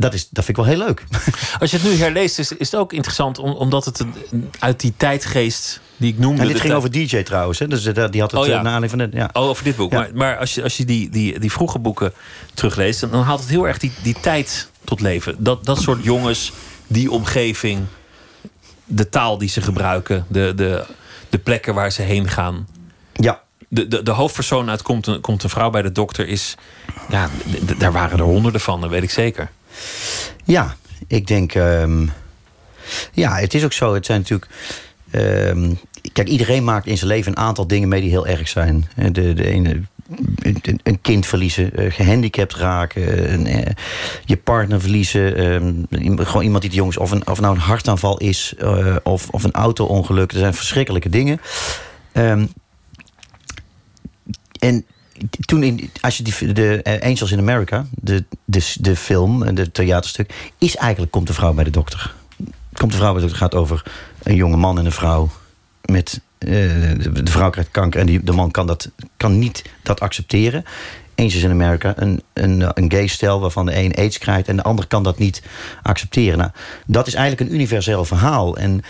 dat, is, dat vind ik wel heel leuk. Als je het nu herleest, is, is het ook interessant... om- omdat het een- uit die tijdgeest die ik noemde... En dit ging over DJ trouwens. Hè? Dus eh, die had het Oh ja. eh, naar aanleiding van het. Ja. Oh, over dit boek. Ja. Maar, maar als je, als je die, die, die vroege boeken terugleest... dan haalt het heel erg die, die tijd tot leven. Dat, dat soort jongens, die omgeving... de taal die ze gebruiken... de, de, de plekken waar ze heen gaan... ja. De, de, de hoofdpersoon uit komt een, komt een vrouw bij de dokter is... Ja, daar waren er honderden van, dat weet ik zeker. Ja, ik denk. ehm, ja, het is ook zo. Het zijn natuurlijk. ehm, kijk, iedereen maakt in zijn leven een aantal dingen mee die heel erg zijn. Eh, De, de ene. een- Een kind verliezen, eh, gehandicapt raken, een, eh, je partner verliezen. ehm, gewoon iemand die de jongens, of, een, of nou een hartaanval is, of, of een auto-ongeluk. Er zijn verschrikkelijke dingen. En toen in, als je die, de eh, Angels in America, de, de, de film, en de theaterstuk, is eigenlijk Komt de vrouw bij de dokter. Komt de vrouw bij de dokter gaat over een jonge man en een vrouw met eh, de, vrouw krijgt kanker en die, de man kan, dat, kan niet dat accepteren. Angels in America, een, een, een gay stel waarvan de een aids krijgt en de ander kan dat niet accepteren. Nou, dat is eigenlijk een universeel verhaal. En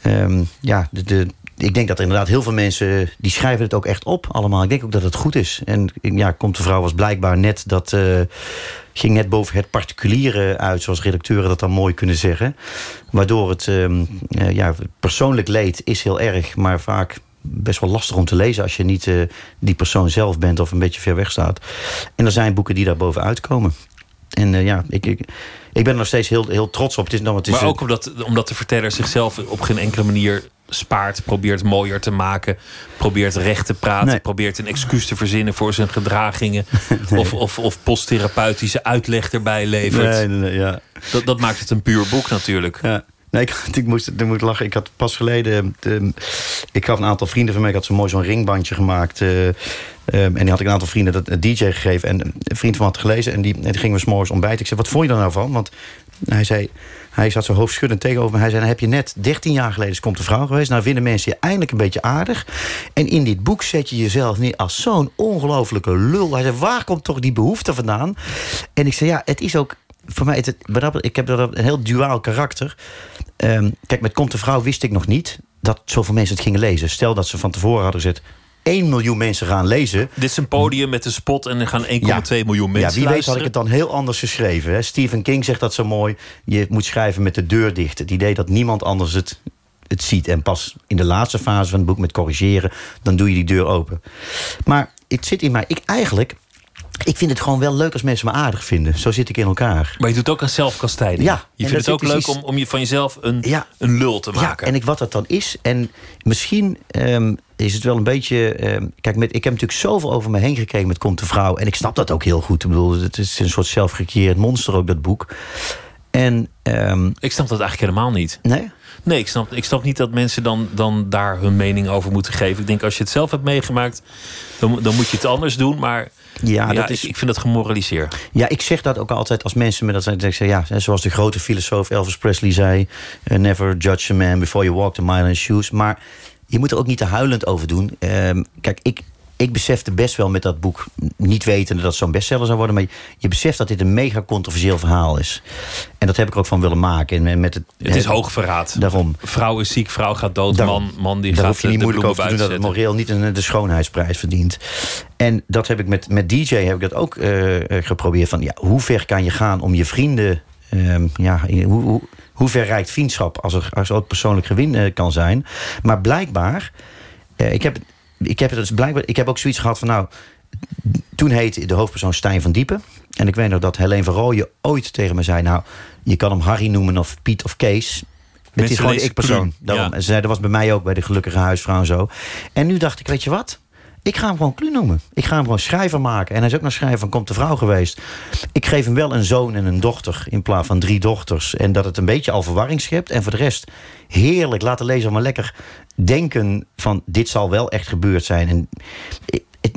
ehm, ja, de, de, ik denk dat er inderdaad heel veel mensen... die schrijven het ook echt op allemaal. Ik denk ook dat het goed is. En ja, Komt de Vrouw was blijkbaar net dat... eh, ging net boven het particuliere uit... zoals redacteuren dat dan mooi kunnen zeggen. Waardoor het... ehm, eh, ja, persoonlijk leed is heel erg... maar vaak best wel lastig om te lezen... als je niet eh, die persoon zelf bent of een beetje ver weg staat. En er zijn boeken die daar bovenuit komen. En eh, ja, ik, ik, ik ben er nog steeds heel, heel trots op. Het is, nou, het is, Maar eh, ook omdat, omdat de verteller zichzelf op geen enkele manier spaart, probeert mooier te maken, probeert recht te praten, Nee. probeert een excuus te verzinnen voor zijn gedragingen, of, of, of posttherapeutische uitleg erbij levert. Nee, nee, nee, ja. Dat, dat maakt het een puur boek natuurlijk. Ja. Nee, ik, ik, moest, ik moet lachen. Ik had pas geleden... De, ik gaf een aantal vrienden van mij... Ik had zo mooi zo'n ringbandje gemaakt. eh, ehm, en die had ik een aantal vrienden dat een DJ gegeven. En een vriend van me had gelezen. En die, en die gingen we s'morgens ontbijten. Ik zei, wat vond je er nou van? Want hij zei... Hij zat zo hoofdschuddend tegenover me. Hij zei, nou, heb je net 13 jaar geleden is Komt de Vrouw geweest. Nou vinden mensen je eindelijk een beetje aardig. En in dit boek zet je jezelf neer als zo'n ongelofelijke lul. Hij zei, waar komt toch die behoefte vandaan? En ik zei, ja, het is ook... Voor mij, het, ik heb dat een heel duaal karakter. Ehm, kijk, met Komt de Vrouw wist ik nog niet... dat zoveel mensen het gingen lezen. Stel dat ze van tevoren hadden gezet... 1 miljoen mensen gaan lezen. Dit is een podium met een spot en er gaan 1,2 miljoen mensen Ja, wie weet had ik het dan heel anders geschreven. Hè? Stephen King zegt dat zo mooi. Je moet schrijven met de deur dicht. Het idee dat niemand anders het, het ziet. En pas in de laatste fase van het boek met corrigeren... dan doe je die deur open. Maar het zit in mij. Ik eigenlijk... Ik vind het gewoon wel leuk als mensen me aardig vinden. Zo zit ik in elkaar. Maar je doet ook aan zelfkastijding. Ja, je vindt het ook leuk om, om je van jezelf een, Ja. een lul te Ja, maken. en ik, wat dat dan is. En misschien ehm, is het wel een beetje... ehm, kijk, met, ik heb natuurlijk zoveel over me heen gekregen met Komt de Vrouw. En ik snap dat ook heel goed. Ik bedoel, het is een soort zelfgecreëerd monster ook, dat boek. En, ehm, Ik snap dat eigenlijk helemaal niet. nee? Nee, ik snap, ik snap niet dat mensen dan, dan daar hun mening over moeten geven. Ik denk, als je het zelf hebt meegemaakt, dan, dan moet je het anders doen. Maar Ja, ja, dat is, ik, vind dat gemoraliseerd. ja, ik zeg dat ook altijd als mensen me dat zeggen. Ik zeg, ja, zoals de grote filosoof Elvis Presley zei... eh, never judge a man before you walk the mile in his shoes. Maar je moet er ook niet te huilend over doen. Ehm, kijk, ik, ik besefte best wel met dat boek... niet wetende dat het zo'n bestseller zou worden... maar je, beseft dat dit een mega controversieel verhaal is. En dat heb ik ook van willen maken. En met het, Het is hoogverraad. Daarom. Vrouw is ziek, vrouw gaat dood, Daarom. man, man die Daar gaat hoef je niet de moeilijk over te doen dat het moreel niet een, de schoonheidsprijs verdient. En dat heb ik met, met DJ heb ik dat ook eh, eh, geprobeerd. Van, ja, hoe ver kan je gaan om je vrienden... ehm, ja, hoe, hoe, hoe ver reikt vriendschap als er, als er ook persoonlijk gewin eh, kan zijn. Maar blijkbaar... eh, ik, heb, ik, heb het dus blijkbaar, ik heb ook zoiets gehad van... nou, toen heette de hoofdpersoon Stijn van Diepen. En ik weet nog dat Helene van Rooyen ooit tegen me zei... nou, je kan hem Harry noemen of Piet of Kees... Het is gewoon ik-persoon. Ja. En ze zei, dat was bij mij ook, bij de gelukkige huisvrouw en zo. En nu dacht ik, weet je wat? Ik ga hem gewoon Kluun noemen. Ik ga hem gewoon schrijver maken. En hij is ook nog schrijver van Komt de Vrouw geweest. Ik geef hem wel een zoon en een dochter in plaats van drie dochters. En dat het een beetje al verwarring schept. En voor de rest, heerlijk. Laat de lezer maar lekker denken van... dit zal wel echt gebeurd zijn. En,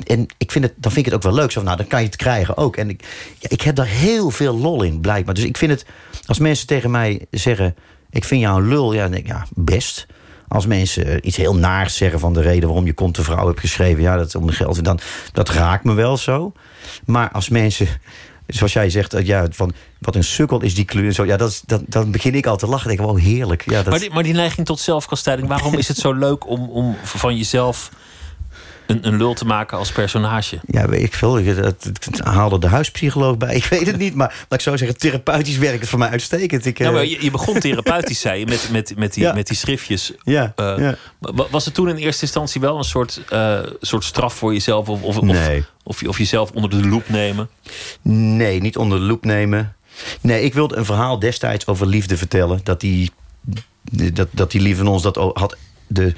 en ik vind het, dan vind ik het ook wel leuk. Zo van, nou, dan kan je het krijgen ook. En ik, ja, ik heb daar heel veel lol in, blijkbaar. Dus ik vind het, als mensen tegen mij zeggen... ik vind jou een lul, ja, dan denk ik, ja, best... Als mensen iets heel naars zeggen van de reden waarom je Komt de Vrouw hebt geschreven, ja, dat om de geld, dan dat raakt me wel zo. Maar als mensen, zoals jij zegt, eh, ja, van wat een sukkel is die kleur, zo, ja, dat, dat, dan begin ik al te lachen. Denk ik, wow, heerlijk. Ja, dat, Maar die, maar die neiging tot zelfkastijding, waarom is het zo leuk om, om van jezelf een, een lul te maken als personage? Ja, weet ik veel. Ik het, haalde de huispsycholoog bij. Ik weet het niet. Maar laat ik zo zeggen, therapeutisch werkt het voor mij uitstekend. Ik, Nou, maar je, je begon therapeutisch, zei je, met, met, met, die, Ja. met die schriftjes. ja, Eh, ja. Was het toen in eerste instantie wel een soort, eh, soort straf voor jezelf? Of, of, Nee. of, of, je- of jezelf onder de loep nemen? Nee, niet onder de loep nemen. Nee, ik wilde een verhaal destijds over liefde vertellen. Dat die, dat, dat die lief van ons dat had de,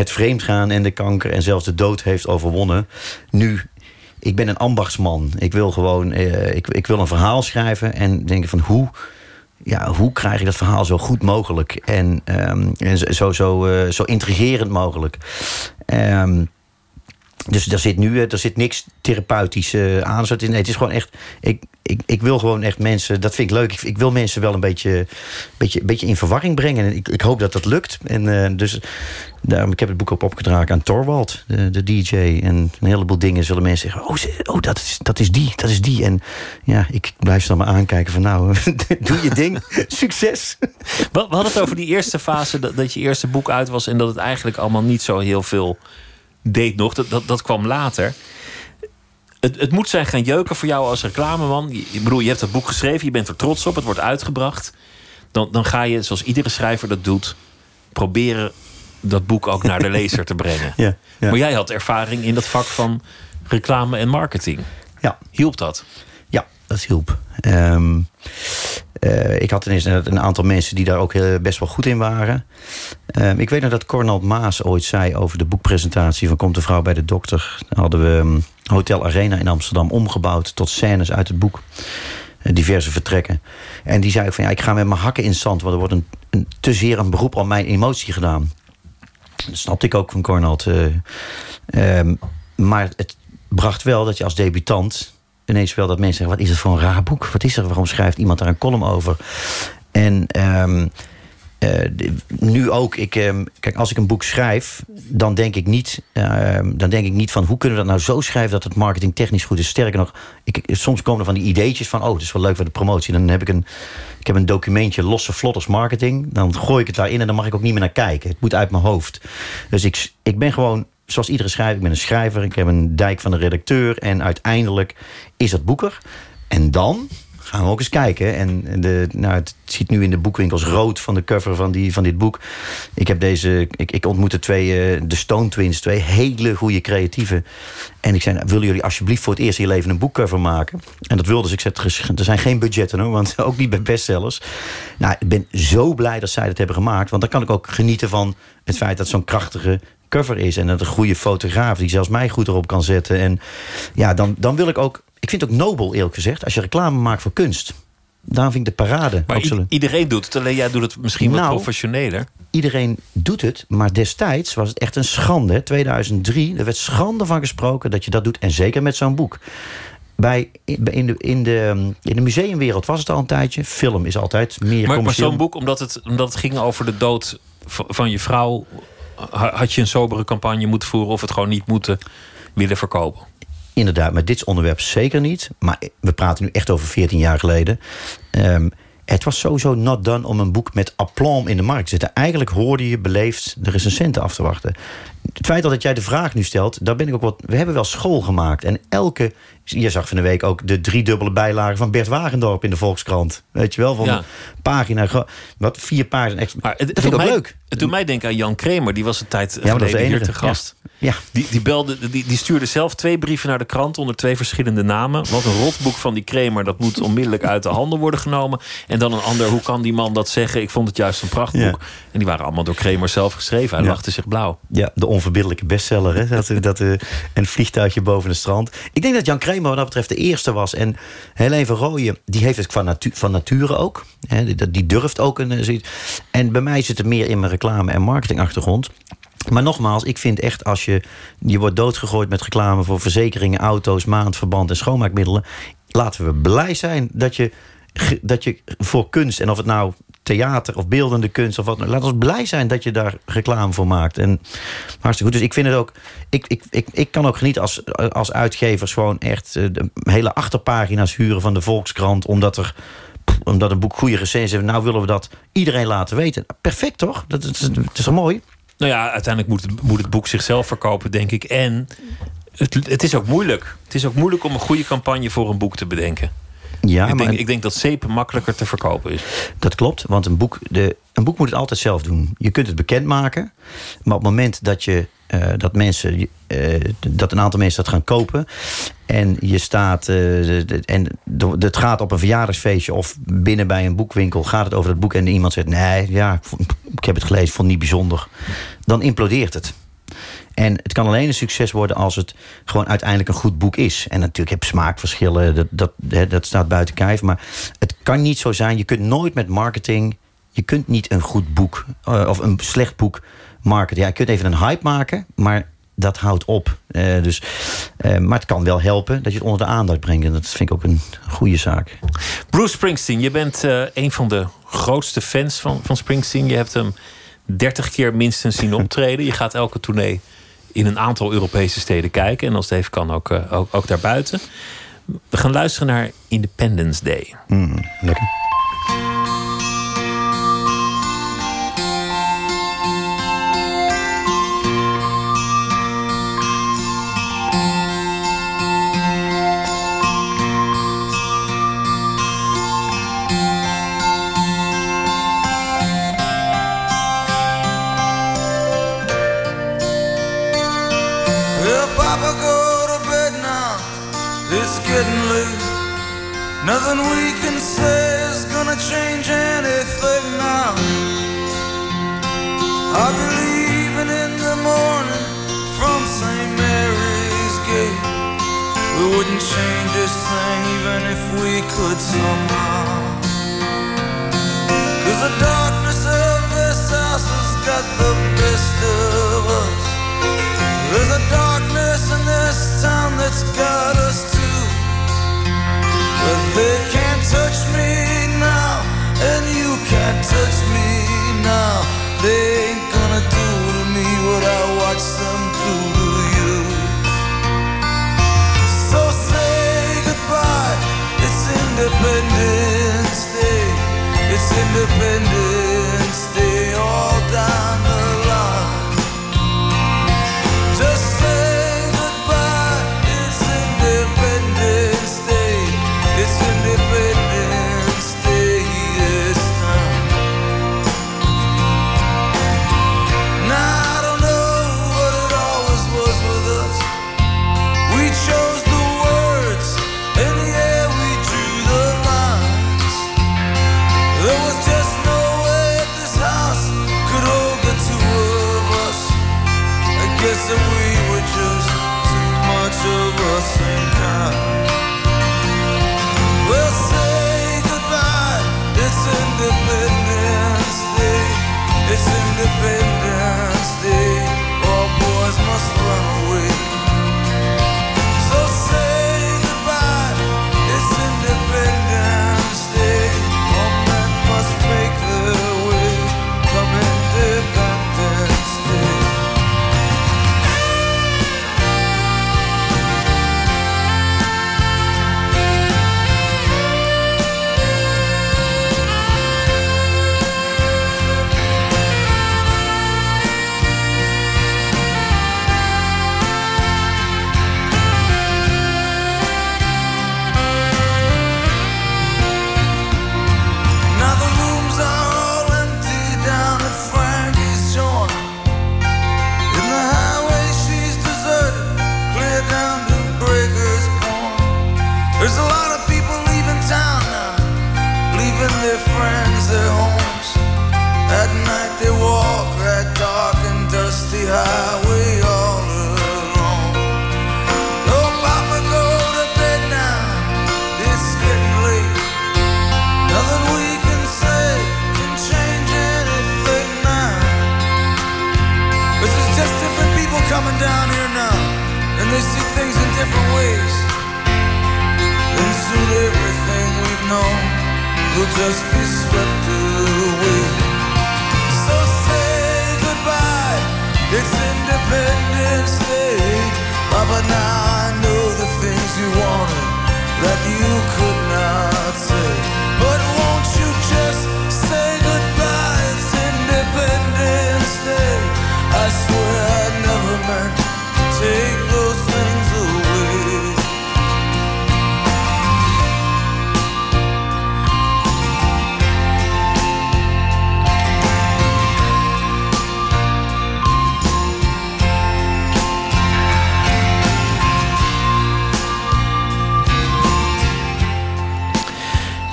het vreemdgaan en de kanker... en zelfs de dood heeft overwonnen. Nu, ik ben een ambachtsman. Ik wil gewoon eh, ik, ik wil een verhaal schrijven en denken van hoe... Ja, hoe krijg ik dat verhaal zo goed mogelijk en, ehm, en zo, zo, eh, zo intrigerend mogelijk? Ehm, Dus daar zit nu er zit niks therapeutisch uh, aan. Nee, het is gewoon echt. Ik, ik, ik wil gewoon echt mensen. Dat vind ik leuk. Ik, wil mensen wel een beetje, beetje, beetje in verwarring brengen. En ik, ik hoop dat dat lukt. En uh, dus daarom, ik heb het boek op opgedragen aan Torwald, de, de, DJ. En een heleboel dingen zullen mensen zeggen: Oh, oh dat, is, dat is die, dat is die. En ja, ik blijf ze dan maar aankijken van nou, doe je ding. Succes. We, hadden het over die eerste fase dat, dat je eerste boek uit was en dat het eigenlijk allemaal niet zo heel veel deed nog. Dat, dat, dat kwam later. Het, het moet zijn gaan jeuken voor jou als reclameman. Je, bedoel, je hebt dat boek geschreven, je bent er trots op, het wordt uitgebracht. Dan, dan ga je, zoals iedere schrijver dat doet, proberen dat boek ook naar de lezer te brengen. Ja, Maar jij had ervaring in dat vak van reclame en marketing. Ja. Hielp dat? Dat hielp. Um, uh, ik had ineens een aantal mensen die daar ook best wel goed in waren. Uh, ik weet nog dat Cornald Maas ooit zei over de boekpresentatie van Komt de vrouw bij de dokter. Hadden we um, Hotel Arena in Amsterdam omgebouwd tot scènes uit het boek. Uh, diverse vertrekken. En die zei van ja, ik ga met mijn hakken in zand, want er wordt een, te zeer een beroep op mijn emotie gedaan. Dat snapte ik ook van Cornald. Ehm, maar het bracht wel dat je als debutant ineens wel dat mensen zeggen: wat is het voor een raar boek? Wat is er? Waarom schrijft iemand daar een column over? En um, uh, nu ook, ik, um, kijk, als ik een boek schrijf, dan denk ik niet, uh, dan denk ik niet van hoe kunnen we dat nou zo schrijven dat het marketing technisch goed is. Sterker nog, ik, soms komen er van die ideetjes van, oh, het is wel leuk voor de promotie. Dan heb ik een, ik heb een documentje losse vlotters marketing. Dan gooi ik het daarin en dan mag ik ook niet meer naar kijken. Het moet uit mijn hoofd. Dus ik, ik ben gewoon zoals iedere schrijver, ik ben een schrijver, ik heb een dijk van de redacteur en uiteindelijk is het boeker. En dan gaan we ook eens kijken. En de, nou, het ziet nu in de boekwinkels rood van de cover van, die, van dit boek. Ik heb deze, ik, ik ontmoette twee, uh, de Stone Twins, twee hele goede creatieven. En ik zei, nou, willen jullie alsjeblieft voor het eerst in je leven een boekcover maken? En dat wilden ze. Ik zei, er zijn geen budgetten hoor, want ook niet bij bestsellers. Nou, ik ben zo blij dat zij dat hebben gemaakt. Want dan kan ik ook genieten van het feit dat zo'n krachtige cover is. En dat een goede fotograaf die zelfs mij goed erop kan zetten. En ja, dan, dan wil ik ook. Ik vind het ook nobel, eerlijk gezegd, als je reclame maakt voor kunst. Daar vind ik de parade. Maar iedereen doet het, alleen jij doet het misschien wat nou, professioneler. Iedereen doet het, maar destijds was het echt een schande. 2003, er werd schande van gesproken dat je dat doet. En zeker met zo'n boek. Bij, in, de, in, de, in de museumwereld was het al een tijdje. Film is altijd meer Maar, maar zo'n boek, omdat het, omdat het ging over de dood van je vrouw had je een sobere campagne moeten voeren of het gewoon niet moeten willen verkopen? Inderdaad, met dit onderwerp zeker niet. Maar we praten nu echt over 14 jaar geleden. Ehm, het was sowieso not done om een boek met aplomb in de markt te zetten. Eigenlijk hoorde je beleefd de recensenten af te wachten. Het feit dat jij de vraag nu stelt, daar ben ik ook wat. We hebben wel school gemaakt. En elke. Je zag van de week ook de driedubbele bijlagen van Bert Wagendorp in de Volkskrant. Weet je wel, van ja. pagina. Wat vier pagina's extra. Maar het, dat vind ik ook leuk. Het doet mij denken aan Jan Kremer, die was een tijd ja, geleden hier te gast. Ja. Die, die, belde, die, die stuurde zelf twee brieven naar de krant onder twee verschillende namen. Wat een rotboek van die Kremer, dat moet onmiddellijk uit de handen worden genomen. En dan een ander, hoe kan die man dat zeggen? Ik vond het juist een prachtboek. En die waren allemaal door Kremer zelf geschreven. Hij lachte zich blauw. Ja, de onverbiddelijke bestseller. Hè? Dat, dat, een vliegtuigje boven het strand. Ik denk dat Jan Kremer wat dat betreft de eerste was. En Helene van Rooyen, die heeft het van nature ook. Hè? Die, die durft ook. Een, eh, en bij mij zit het meer in mijn reclame- en marketingachtergrond. Maar nogmaals, ik vind echt als je... je wordt doodgegooid met reclame voor verzekeringen, auto's, maandverband en schoonmaakmiddelen. Laten we blij zijn dat je, dat je voor kunst... en of het nou theater of beeldende kunst of wat. Laat ons blij zijn dat je daar reclame voor maakt. En hartstikke goed. Dus ik vind het ook. Ik, ik, ik, ik kan ook genieten als, als uitgevers gewoon echt eh, de hele achterpagina's huren van de Volkskrant. Omdat er omdat een boek goede recensies heeft. Nou willen we dat iedereen laten weten. Perfect toch? Dat, is, het is toch mooi? Nou ja, uiteindelijk moet het, moet het boek zichzelf verkopen, denk ik. En het, het is ook moeilijk. Het is ook moeilijk om een goede campagne voor een boek te bedenken. Ja, ik, denk, ik denk dat zeep makkelijker te verkopen is. Dat klopt, want een boek, de, een boek moet het altijd zelf doen. Je kunt het bekendmaken, maar op het moment dat je uh, dat mensen, uh, dat een aantal mensen dat gaan kopen. En je staat, uh, en het gaat op een verjaardagsfeestje of binnen bij een boekwinkel gaat het over dat boek en iemand zegt: Nee, ja, ik heb het gelezen, vond het niet bijzonder. Dan implodeert het. En het kan alleen een succes worden als het gewoon uiteindelijk een goed boek is. En natuurlijk heb je smaakverschillen, dat, dat, dat staat buiten kijf. Maar het kan niet zo zijn, je kunt nooit met marketing... je kunt niet een goed boek, eh, of een slecht boek marketen. Ja, je kunt even een hype maken, maar dat houdt op. Eh, dus, eh, maar het kan wel helpen dat je het onder de aandacht brengt. En dat vind ik ook een goede zaak. Bruce Springsteen, je bent een van de grootste fans van, van Springsteen. Je hebt hem 30 keer minstens zien optreden. Je gaat elke tournee in een aantal Europese steden kijken. En als het even kan, ook, eh, ook, ook daarbuiten. We gaan luisteren naar Independence Day. Hmm, lekker. Nothing we can say is gonna change anything now. I'll be leaving in the morning from St. Mary's Gate. We wouldn't change this thing even if we could somehow. Cause the darkness of this house has got the best of us. There's a darkness in this town that's got they can't touch me now, and you can't touch me now. They ain't gonna do to me what I watch them do to you. So say goodbye, it's Independence Day. It's independence.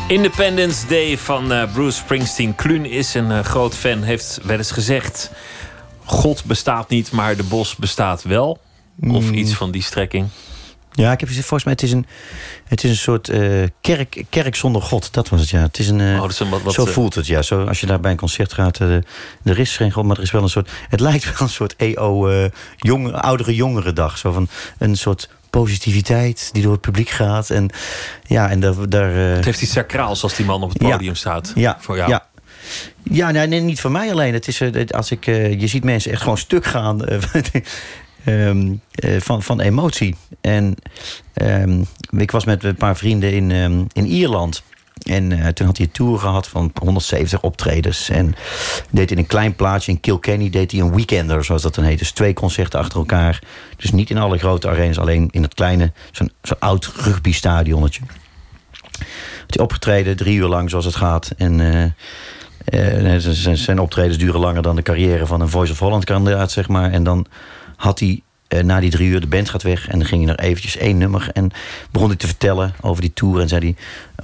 Independence Day van eh, Bruce Springsteen. Kluun is een eh, groot fan, heeft wel eens gezegd... God bestaat niet, maar de bos bestaat wel. Of hmm. iets van die strekking. Ja, ik heb volgens mij, het is een, het is een soort eh, kerk, kerk zonder God. Dat was het, ja. Het is een, uh, wat, zo voelt het, ja. Zo, als je daar bij een concert gaat, er is geen God, maar er is wel een soort... Het lijkt wel een soort EO, jong, oudere jongerendag. Zo van een soort positiviteit die door het publiek gaat. En ja, en daar... daar eh, Het heeft iets sacraals als die man op het Ja. podium staat. ja, Voor jou. ja. Ja, nee, nee, niet voor mij alleen. Het is, eh, als ik, eh, je ziet mensen echt gewoon stuk gaan eh, ehm, eh, van, van emotie. En ehm, ik was met een paar vrienden in, ehm, in Ierland. En eh, toen had hij een tour gehad van 170 optredens. En deed in een klein plaatsje in Kilkenny deed hij een weekender, zoals dat dan heet. Dus twee concerten achter elkaar. Dus niet in alle grote arenas, alleen in het kleine, zo'n zo'n oud rugbystadionnetje. Had hij opgetreden, drie uur lang zoals het gaat. En eh, eh, zijn optredens duren langer dan de carrière van een Voice of Holland kandidaat, zeg maar. En dan had hij eh, na die drie uur de band gaat weg. En dan ging hij nog eventjes één nummer. En begon hij te vertellen over die tour. En zei hij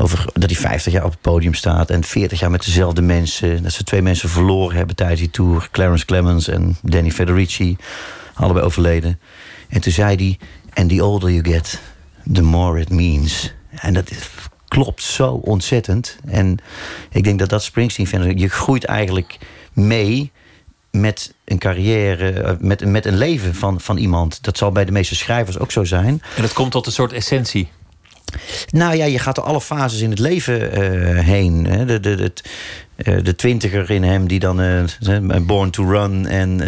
over dat hij 50 jaar op het podium staat. En 40 jaar met dezelfde mensen. Dat ze twee mensen verloren hebben tijdens die tour. Clarence Clemens en Danny Federici. Allebei overleden. En toen zei hij... And the older you get, the more it means. En dat klopt zo ontzettend. En ik denk dat dat Springsteen. Je groeit eigenlijk mee met een carrière, eh, met, met een leven van, van iemand. Dat zal bij de meeste schrijvers ook zo zijn. En het komt tot een soort essentie. Nou ja, je gaat door alle fases in het leven eh, heen. Hè. De, de, eh, de twintiger in hem die dan eh, born to run en,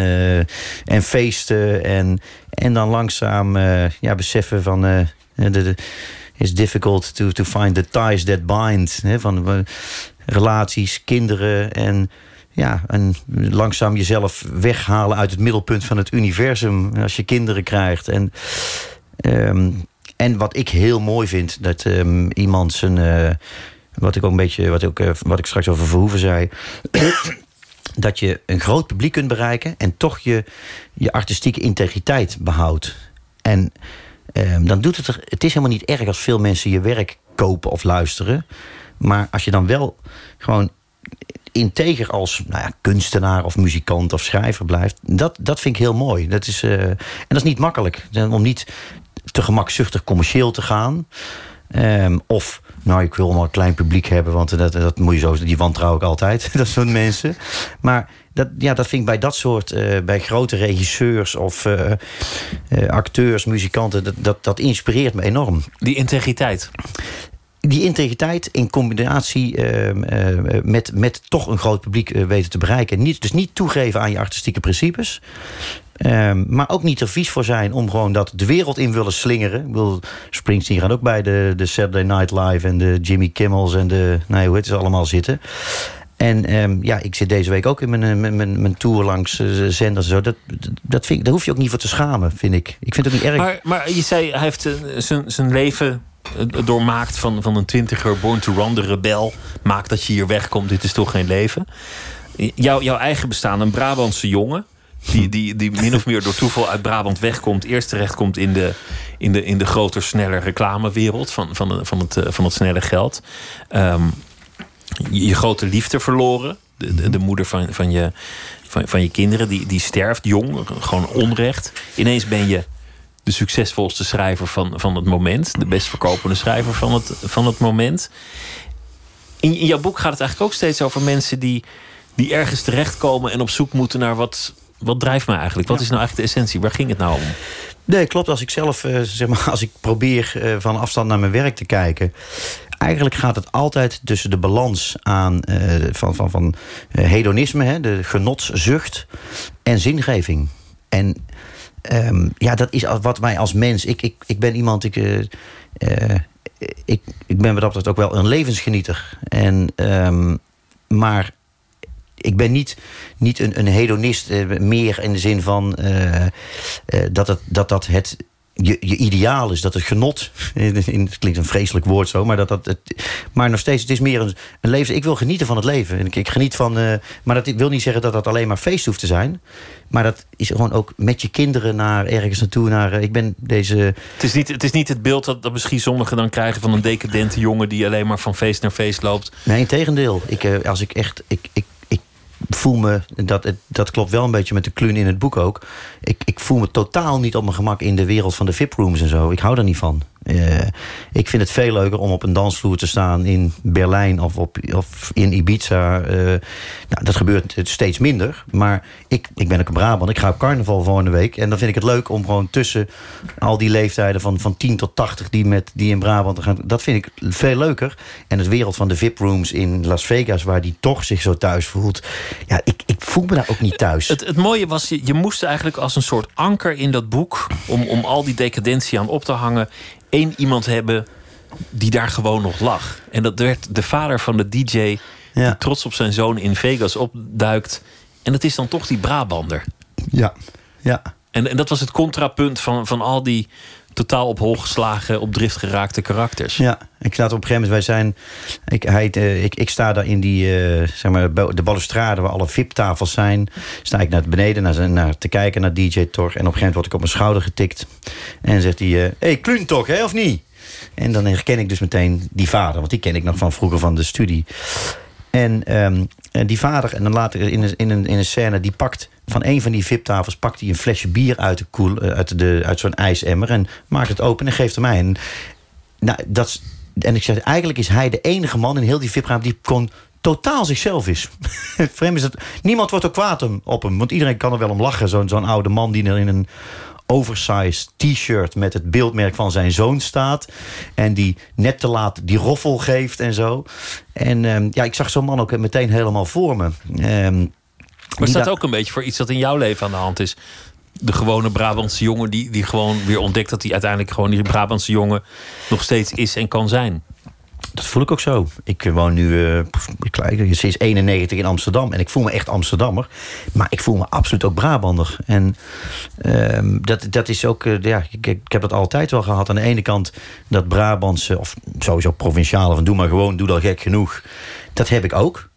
en feesten. En, en dan langzaam ja, beseffen van... de, it's difficult to, to find the ties that bind. Hè, van relaties, kinderen en... Ja, en langzaam jezelf weghalen uit het middelpunt van het universum als je kinderen krijgt. En Ehm, en wat ik heel mooi vind, dat ehm, iemand zijn. eh, wat ik ook een beetje. Wat, ook, eh, wat ik straks over Verhoeven zei. dat je een groot publiek kunt bereiken. en toch je, je artistieke integriteit behoudt. En ehm, dan doet het er. Het is helemaal niet erg als veel mensen je werk kopen of luisteren. Maar als je dan wel gewoon integer als nou ja, kunstenaar of muzikant of schrijver blijft. Dat, dat vind ik heel mooi. Dat is, eh, en dat is niet makkelijk. Om niet te gemakzuchtig commercieel te gaan. Ehm, of, nou, ik wil maar een klein publiek hebben, want dat, dat moet je zo, die wantrouw ik altijd, dat soort mensen. Maar dat, ja, dat vind ik bij dat soort, eh, bij grote regisseurs of eh, acteurs, muzikanten, dat, dat, dat inspireert me enorm Die integriteit. Die integriteit in combinatie ehm, eh, met, met toch een groot publiek eh, weten te bereiken. Niet, dus niet toegeven aan je artistieke principes. Ehm, maar ook niet er vies voor zijn om gewoon dat de wereld in willen slingeren. Ik bedoel, Springsteen gaat ook bij de, de Saturday Night Live en de Jimmy Kimmels en de, nou, hoe het allemaal zitten. En ehm, ja, ik zit deze week ook in mijn, mijn, mijn, tour langs eh, zenders. en Zo. Dat, dat vind ik, daar hoef je ook niet voor te schamen, vind ik. Ik vind het ook niet erg. Maar, maar je zei, hij heeft zijn- zijn leven doormaakt van, van een twintiger, born to run, de rebel. Maakt dat je hier wegkomt, dit is toch geen leven. Jouw, jouw eigen bestaan, een Brabantse jongen. Die, die, die min of meer door toeval uit Brabant wegkomt. Eerst terechtkomt in de, in de, in de groter, sneller reclamewereld van, van, de- van, het, eh, van het snelle geld. Ehm, je, je grote liefde verloren. De, de, de moeder van, van, je, van, van je kinderen, die, die sterft jong, gewoon onrecht. Ineens ben je de succesvolste schrijver van, van het moment. De best verkopende schrijver van het, van het moment. In, in jouw boek gaat het eigenlijk ook steeds over mensen die, die ergens terechtkomen en op zoek moeten naar wat, wat drijft mij eigenlijk? Wat is nou eigenlijk de essentie? Waar ging het nou om? Nee, klopt. Als ik zelf, eh, zeg maar, als ik probeer eh, van afstand naar mijn werk te kijken. Eigenlijk gaat het altijd tussen de balans aan eh, van, van, van hedonisme, hè, de genotszucht, en zingeving. En ehm, ja, dat is wat mij als mens. Ik, ik, ik ben iemand, ik, eh, eh, ik, ik ben wat dat ook wel een levensgenieter. En, ehm, maar ik ben niet, niet een, een hedonist eh, meer in de zin van dat, het, dat dat het je, je ideaal is, dat het genot, in, het klinkt een vreselijk woord zo, maar dat dat het, maar nog steeds, het is meer een, een leven. Ik wil genieten van het leven. En ik, ik geniet van, eh, maar dat wil niet zeggen dat dat alleen maar feest hoeft te zijn, maar dat is gewoon ook met je kinderen naar ergens naartoe. Naar, eh, ik ben deze, Het is niet het, is niet het beeld dat, dat misschien sommigen dan krijgen van een decadente jongen die alleen maar van feest naar feest loopt. Nee, in tegendeel. Ik, eh, als ik echt. Ik, ik, ik voel me, dat, dat klopt wel een beetje met de kluun in het boek ook. Ik, ik voel me totaal niet op mijn gemak in de wereld van de VIP-rooms en zo. Ik hou daar niet van. Eh, ik vind het veel leuker om op een dansvloer te staan in Berlijn of, op, of in Ibiza. Eh, nou, dat gebeurt steeds minder. Maar ik, ik ben ook een Brabant. Ik ga op carnaval volgende week. En dan vind ik het leuk om gewoon tussen al die leeftijden van, van 10 tot 80 die, met, die in Brabant gaan. Dat vind ik veel leuker. En het wereld van de VIP-rooms in Las Vegas, waar die toch zich zo thuis voelt. Ja, ik, ik voel me daar ook niet thuis. Het, het mooie was, je, je moest eigenlijk als een soort anker in dat boek... om, om al die decadentie aan op te hangen... één iemand hebben die daar gewoon nog lag. En dat werd de vader van de DJ... die Ja. trots op zijn zoon in Vegas opduikt. En dat is dan toch die Brabander. Ja, ja. En, en dat was het contrapunt van, van al die totaal op hol geslagen, op drift geraakte karakters. Ja, ik sta op een gegeven moment, wij zijn, ik, hij, eh, ik, ik sta daar in die, eh, zeg maar, de balustrade waar alle VIP-tafels zijn. Sta ik naar beneden naar, naar, te kijken naar DJ Tor. En op een gegeven moment word ik op mijn schouder getikt. En zegt hij, hé, hey, Kluun toch, hè, of niet? En dan herken ik dus meteen die vader, want die ken ik nog van vroeger van de studie. En ehm, en die vader, en dan later in een, in, een, in een scène, die pakt van een van die VIP-tafels pakt hij een flesje bier uit, de koel, eh, uit, de, uit zo'n ijsemmer en maakt het open en geeft hem mij. En, nou, dat, is- en ik zeg, eigenlijk is hij de enige man in heel die VIP-ruimte die kon totaal zichzelf is. Hem is het, niemand wordt ook kwaad om- op hem, want iedereen kan er wel om lachen. Zo'n zo'n oude man die er in een oversized t-shirt met het beeldmerk van zijn zoon staat. En die net te laat die roffel geeft en zo. En ehm, ja, ik zag zo'n man ook meteen helemaal voor me. Ehm, Maar staat ook een beetje voor iets dat in jouw leven aan de hand is. De gewone Brabantse jongen die, die gewoon weer ontdekt dat hij uiteindelijk gewoon die Brabantse jongen nog steeds is en kan zijn. Dat voel ik ook zo. Ik woon nu lijk- sinds 91 in Amsterdam. En ik voel me echt Amsterdammer. Maar ik voel me absoluut ook Brabander. En ehm, dat, dat is ook... eh, ja, ik, ik heb dat altijd wel gehad. Aan de ene kant dat Brabantse... of sowieso provinciale van doe maar gewoon, doe dat gek genoeg. Dat heb ik ook.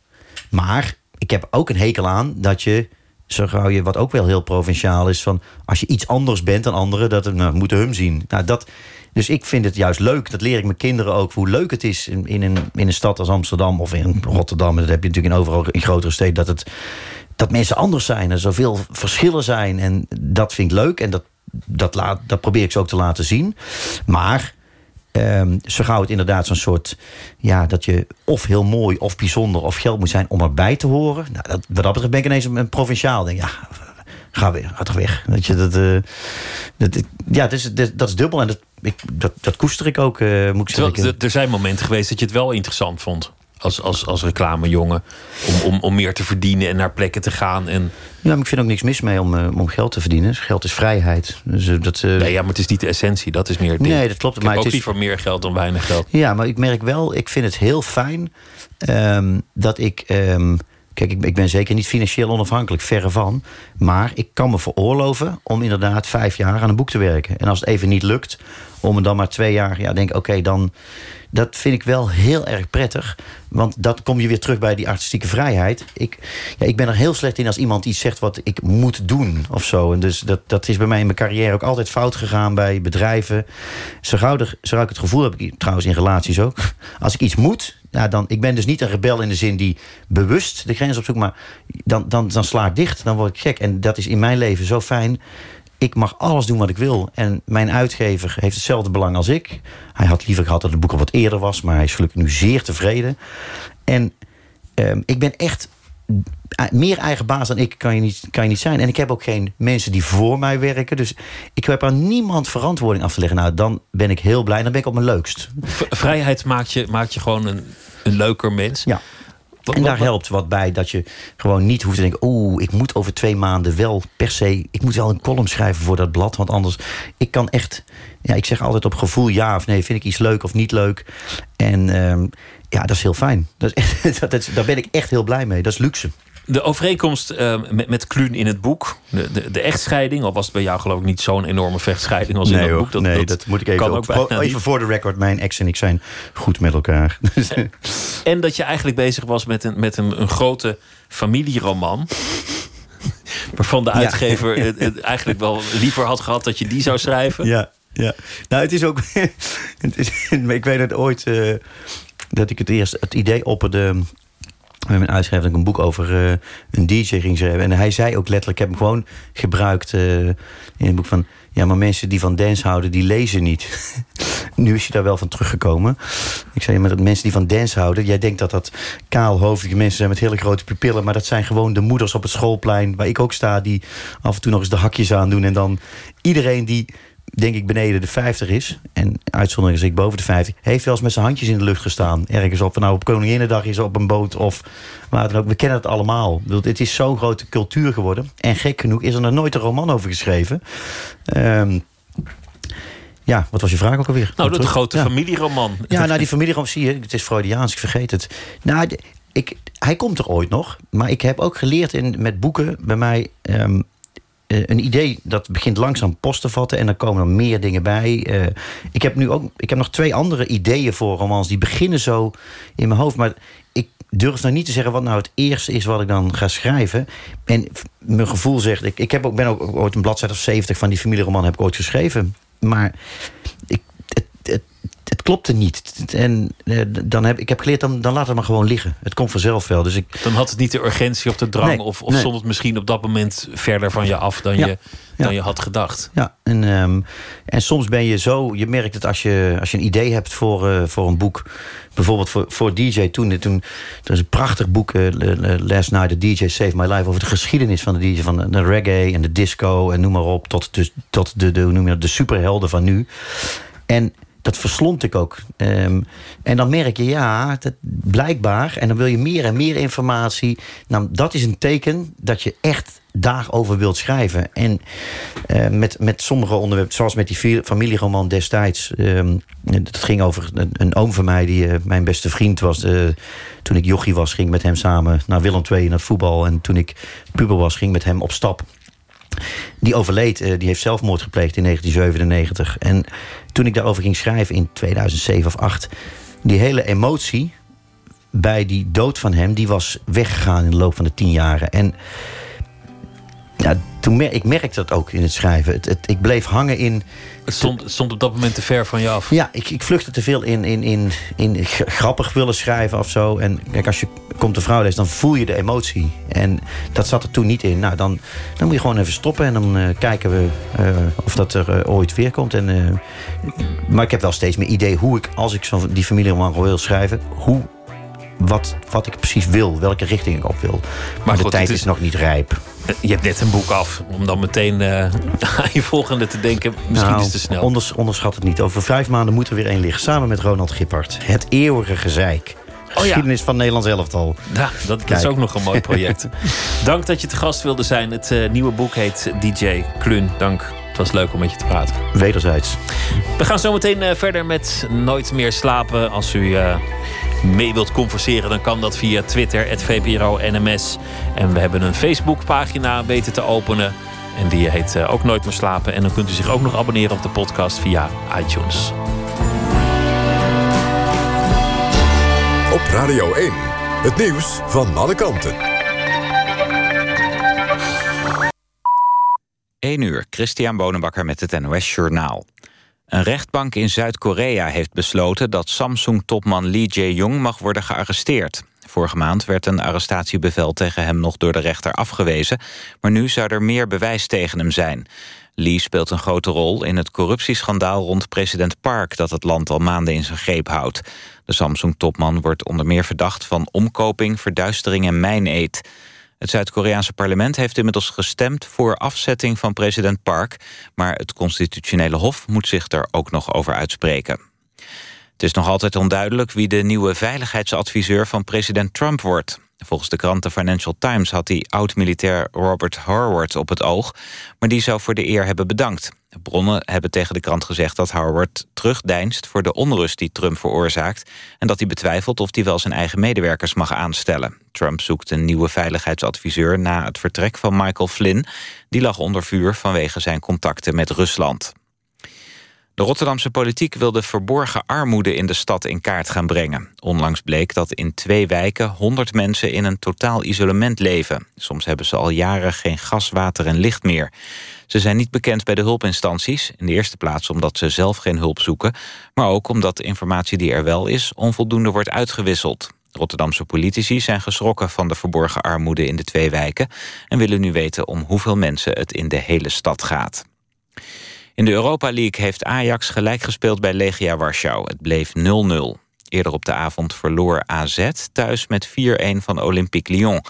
Maar ik heb ook een hekel aan dat je... Zo gauw je, wat ook wel heel provinciaal is, van als je iets anders bent dan anderen, dat nou, moeten hem zien. Nou, dat, dus ik vind het juist leuk. Dat leer ik mijn kinderen ook hoe leuk het is in, in, een, in een stad als Amsterdam of in Rotterdam. En dat heb je natuurlijk in overal in grotere steden. Dat, het, dat mensen anders zijn. Er zoveel verschillen zijn. En dat vind ik leuk. En dat, dat, laat, dat probeer ik ze ook te laten zien. Maar Ehm, zo gauw het inderdaad zo'n soort... Ja, dat je of heel mooi of bijzonder of geld moet zijn om erbij te horen. Nou, dat, wat dat betreft ben ik ineens een, een provinciaal. Denk, ja, ga weer, ga toch weg. Weet je, dat, eh, dat, ja, dat is, dat, dat is dubbel. En dat, ik, dat, dat koester ik ook, eh, moet ik Terwijl, zeggen. er zijn momenten geweest dat je het wel interessant vond. Als, als, als reclamejongen. Om, om, om meer te verdienen en naar plekken te gaan. En, Ja, maar ik vind ook niks mis mee om, eh, om geld te verdienen. Geld is vrijheid. Dus, eh, dat, eh, nee, ja, maar het is niet de essentie. Dat is meer het ding. Nee, dat klopt, Ik maar heb het ook is- liever meer geld dan weinig geld. Ja, maar ik merk wel, ik vind het heel fijn ehm, dat ik. ehm, kijk, ik, ik ben zeker niet financieel onafhankelijk, verre van. Maar ik kan me veroorloven om inderdaad vijf jaar aan een boek te werken. En als het even niet lukt, om er dan maar twee jaar. Ja, denk oké, dan. Dat vind ik wel heel erg prettig. Want dat kom je weer terug bij die artistieke vrijheid. Ik, ja, ik ben er heel slecht in als iemand iets zegt wat ik moet doen of zo. En dus dat, dat is bij mij in mijn carrière ook altijd fout gegaan bij bedrijven. Zo gauw, er, zo ik het gevoel heb, ik trouwens in relaties ook. Als ik iets moet, nou dan, ik ben dus niet een rebel in de zin die bewust de grens opzoekt. Maar dan, dan, dan sla ik dicht, dan word ik gek. En dat is in mijn leven zo fijn. Ik mag alles doen wat ik wil. En mijn uitgever heeft hetzelfde belang als ik. Hij had liever gehad dat het boek al wat eerder was. Maar hij is gelukkig nu zeer tevreden. En ehm, ik ben echt meer eigen baas dan ik kan je, niet, kan je niet zijn. En ik heb ook geen mensen die voor mij werken. Dus ik heb aan niemand verantwoording af te leggen. Nou, dan ben ik heel blij. Dan ben ik op mijn leukst. V- Vrijheid maakt je, maakt je gewoon een, een leuker mens. Ja. Wat- En wat- daar helpt wat bij dat je gewoon niet hoeft te denken... oeh, ik moet over twee maanden wel per se... ik moet wel een column schrijven voor dat blad. Want anders, ik kan echt... Ja, ik zeg altijd op gevoel ja of nee. Vind ik iets leuk of niet leuk? En ehm, ja, dat is heel fijn. Dat is echt, dat is, daar ben ik echt heel blij mee. Dat is luxe. De overeenkomst eh, met, met Kluun in het boek, de, de, de echtscheiding, al was het bij jou geloof ik niet zo'n enorme vechtscheiding als in dat hoor, boek. Dat, nee, dat dat, moet ik even op, ook Even niet. voor de record, mijn ex en ik zijn goed met elkaar. Dus, En dat je eigenlijk bezig was met een, met een, een grote familieroman. Waarvan de Ja. uitgever het, het eigenlijk wel liever had gehad dat je die zou schrijven. Ja, ja. Nou, het is ook. het is, ik weet het ooit. eh, dat ik het eerst het idee opperde. Met mijn uitgever dat ik een boek over eh, een DJ ging schrijven. En hij zei ook letterlijk, ik heb hem gewoon gebruikt eh, in het boek van... Ja, maar mensen die van dance houden, die lezen niet. nu is je daar wel van teruggekomen. Ik zei, maar dat mensen die van dance houden... jij denkt dat dat kaalhoofdige mensen zijn met hele grote pupillen... maar dat zijn gewoon de moeders op het schoolplein... waar ik ook sta, die af en toe nog eens de hakjes aandoen... en dan iedereen die denk ik beneden de 50 is... en uitzondering is ik boven de 50... heeft wel eens met zijn handjes in de lucht gestaan. Ergens op, nou op Koninginnedag is op een boot of waar dan ook. We kennen het allemaal. Bedoel, Het is zo'n grote cultuur geworden. En gek genoeg is er nog nooit een roman over geschreven. Ehm, ja, wat was je vraag ook alweer? Nou, Terug? grote Ja. familieroman. Ja, nou die familieroman zie je. Het is Freudiaans, ik vergeet het. Nou, ik, hij komt er ooit nog. Maar ik heb ook geleerd in, met boeken bij mij... ehm, eh, een idee dat begint langzaam post te vatten... en dan komen er meer dingen bij. Eh, ik heb nu ook ik heb nog twee andere ideeën voor romans... die beginnen zo in mijn hoofd. Maar ik durf nou niet te zeggen wat nou het eerste is... wat ik dan ga schrijven. En mijn gevoel zegt... Ik, ik heb ook, ben ook ooit een bladzijde of 70 van die familieroman heb ik ooit geschreven. Maar ik, het, klopte niet. En eh, dan heb, ik heb geleerd, dan, dan laat het maar gewoon liggen. Het komt vanzelf wel. Dus ik, Dan had het niet de urgentie of de drang... Nee, of, of nee. stond het misschien op dat moment verder van je af... dan, Ja, je, dan ja. je had gedacht. Ja, en, ehm, en soms ben je zo... Je merkt het als je, als je een idee hebt voor, eh, voor een boek. Bijvoorbeeld voor, voor DJ toen. toen er is een prachtig boek, eh, Last Night, The DJ Saved My Life... over de geschiedenis van de DJ, van de, de reggae en de disco... en noem maar op, tot, de, tot de, de, hoe noem je dat, de superhelden van nu. En dat verslond ik ook. Ehm, en dan merk je, ja, dat, blijkbaar... en dan wil je meer en meer informatie. Nou, dat is een teken dat je echt daarover wilt schrijven. En eh, met, met sommige onderwerpen, zoals met die familieroman destijds... ehm, dat ging over een, oom van mij, die eh, mijn beste vriend was... eh, toen ik jochie was, ging ik met hem samen naar Willem II, naar het voetbal. En toen ik puber was, ging ik met hem op stap. Die overleed, die heeft zelfmoord gepleegd in 1997. En toen ik daarover ging schrijven in 2007 of 8, die hele emotie bij die dood van hem, die was weggegaan in de loop van de tien jaren. En ja, toen mer ik merkte dat ook in het schrijven. Het, ik bleef hangen in. Het stond, stond op dat moment te ver van je af. Ja, ik, ik vluchtte te veel in, in, in, in grappig willen schrijven of zo. En kijk, als je komt een vrouw leest, dan voel je de emotie. En dat zat er toen niet in. Nou, dan, dan moet je gewoon even stoppen en dan eh, kijken we eh, of dat er eh, ooit weer komt. En, maar ik heb wel steeds meer idee hoe ik, als ik zo die familieroman wil schrijven, hoe, wat, wat ik precies wil, welke richting ik op wil. Maar, de goed, tijd is... is- nog niet rijp. Je hebt net een boek af. Om dan meteen eh, aan je volgende te denken. Misschien Nou, is het te snel. onders- onderschat het niet. Over vijf maanden moet er weer één liggen. Samen met Ronald Gippard. Het eeuwige gezeik. Geschiedenis van Nederlands elftal. Ja, dat, dat is ook nog een mooi project. Dank dat je te gast wilde zijn. Het eh, nieuwe boek heet DJ Klun. Dank. Het was leuk om met je te praten. Wederzijds. We gaan zo meteen eh, verder met Nooit meer slapen. Als u mee wilt converseren, dan kan dat via Twitter, het VPRO NMS. En we hebben een Facebookpagina weten te openen. En die heet eh, ook Nooit meer slapen. En dan kunt u zich ook nog abonneren op de podcast via iTunes. Op Radio 1. Het nieuws van alle kanten. 1 uur, Christian Bonenbakker met het NOS Journaal. Een rechtbank in Zuid-Korea heeft besloten dat Samsung-topman Lee Jae-yong mag worden gearresteerd. Vorige maand werd een arrestatiebevel tegen hem nog door de rechter afgewezen... maar nu zou er meer bewijs tegen hem zijn. Lee speelt een grote rol in het corruptieschandaal rond president Park... dat het land al maanden in zijn greep houdt. De Samsung-topman wordt onder meer verdacht van omkoping, verduistering en mijneed. Het Zuid-Koreaanse parlement heeft inmiddels gestemd voor afzetting van president Park, maar het constitutionele hof moet zich er ook nog over uitspreken. Het is nog altijd onduidelijk wie de nieuwe veiligheidsadviseur van president Trump wordt. Volgens de krant The Financial Times had hij oud-militair Robert Harward op het oog, maar die zou voor de eer hebben bedankt. Bronnen hebben tegen de krant gezegd dat Harward terugdeinst voor de onrust die Trump veroorzaakt en dat hij betwijfelt of hij wel zijn eigen medewerkers mag aanstellen. Trump zoekt een nieuwe veiligheidsadviseur na het vertrek van Michael Flynn. Die lag onder vuur vanwege zijn contacten met Rusland. De Rotterdamse politiek wil de verborgen armoede in de stad in kaart gaan brengen. Onlangs bleek dat in twee wijken 100 mensen in een totaal isolement leven. Soms hebben ze al jaren geen gas, water en licht meer. Ze zijn niet bekend bij de hulpinstanties. In de eerste plaats omdat ze zelf geen hulp zoeken... maar ook omdat de informatie die er wel is onvoldoende wordt uitgewisseld. Rotterdamse politici zijn geschrokken van de verborgen armoede in de twee wijken en willen nu weten om hoeveel mensen het in de hele stad gaat. In de Europa League heeft Ajax gelijk gespeeld bij Legia Warschau. Het bleef 0-0. Eerder op de avond verloor AZ thuis met 4-1 van Olympique Lyon.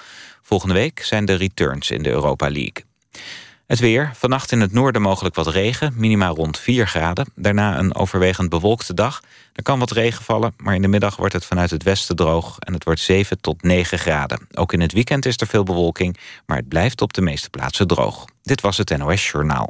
Volgende week zijn de returns in de Europa League. Het weer. Vannacht in het noorden mogelijk wat regen. Minimaal rond 4 graden. Daarna een overwegend bewolkte dag. Er kan wat regen vallen, maar in de middag wordt het vanuit het westen droog... en het wordt 7 tot 9 graden. Ook in het weekend is er veel bewolking... maar het blijft op de meeste plaatsen droog. Dit was het NOS Journaal.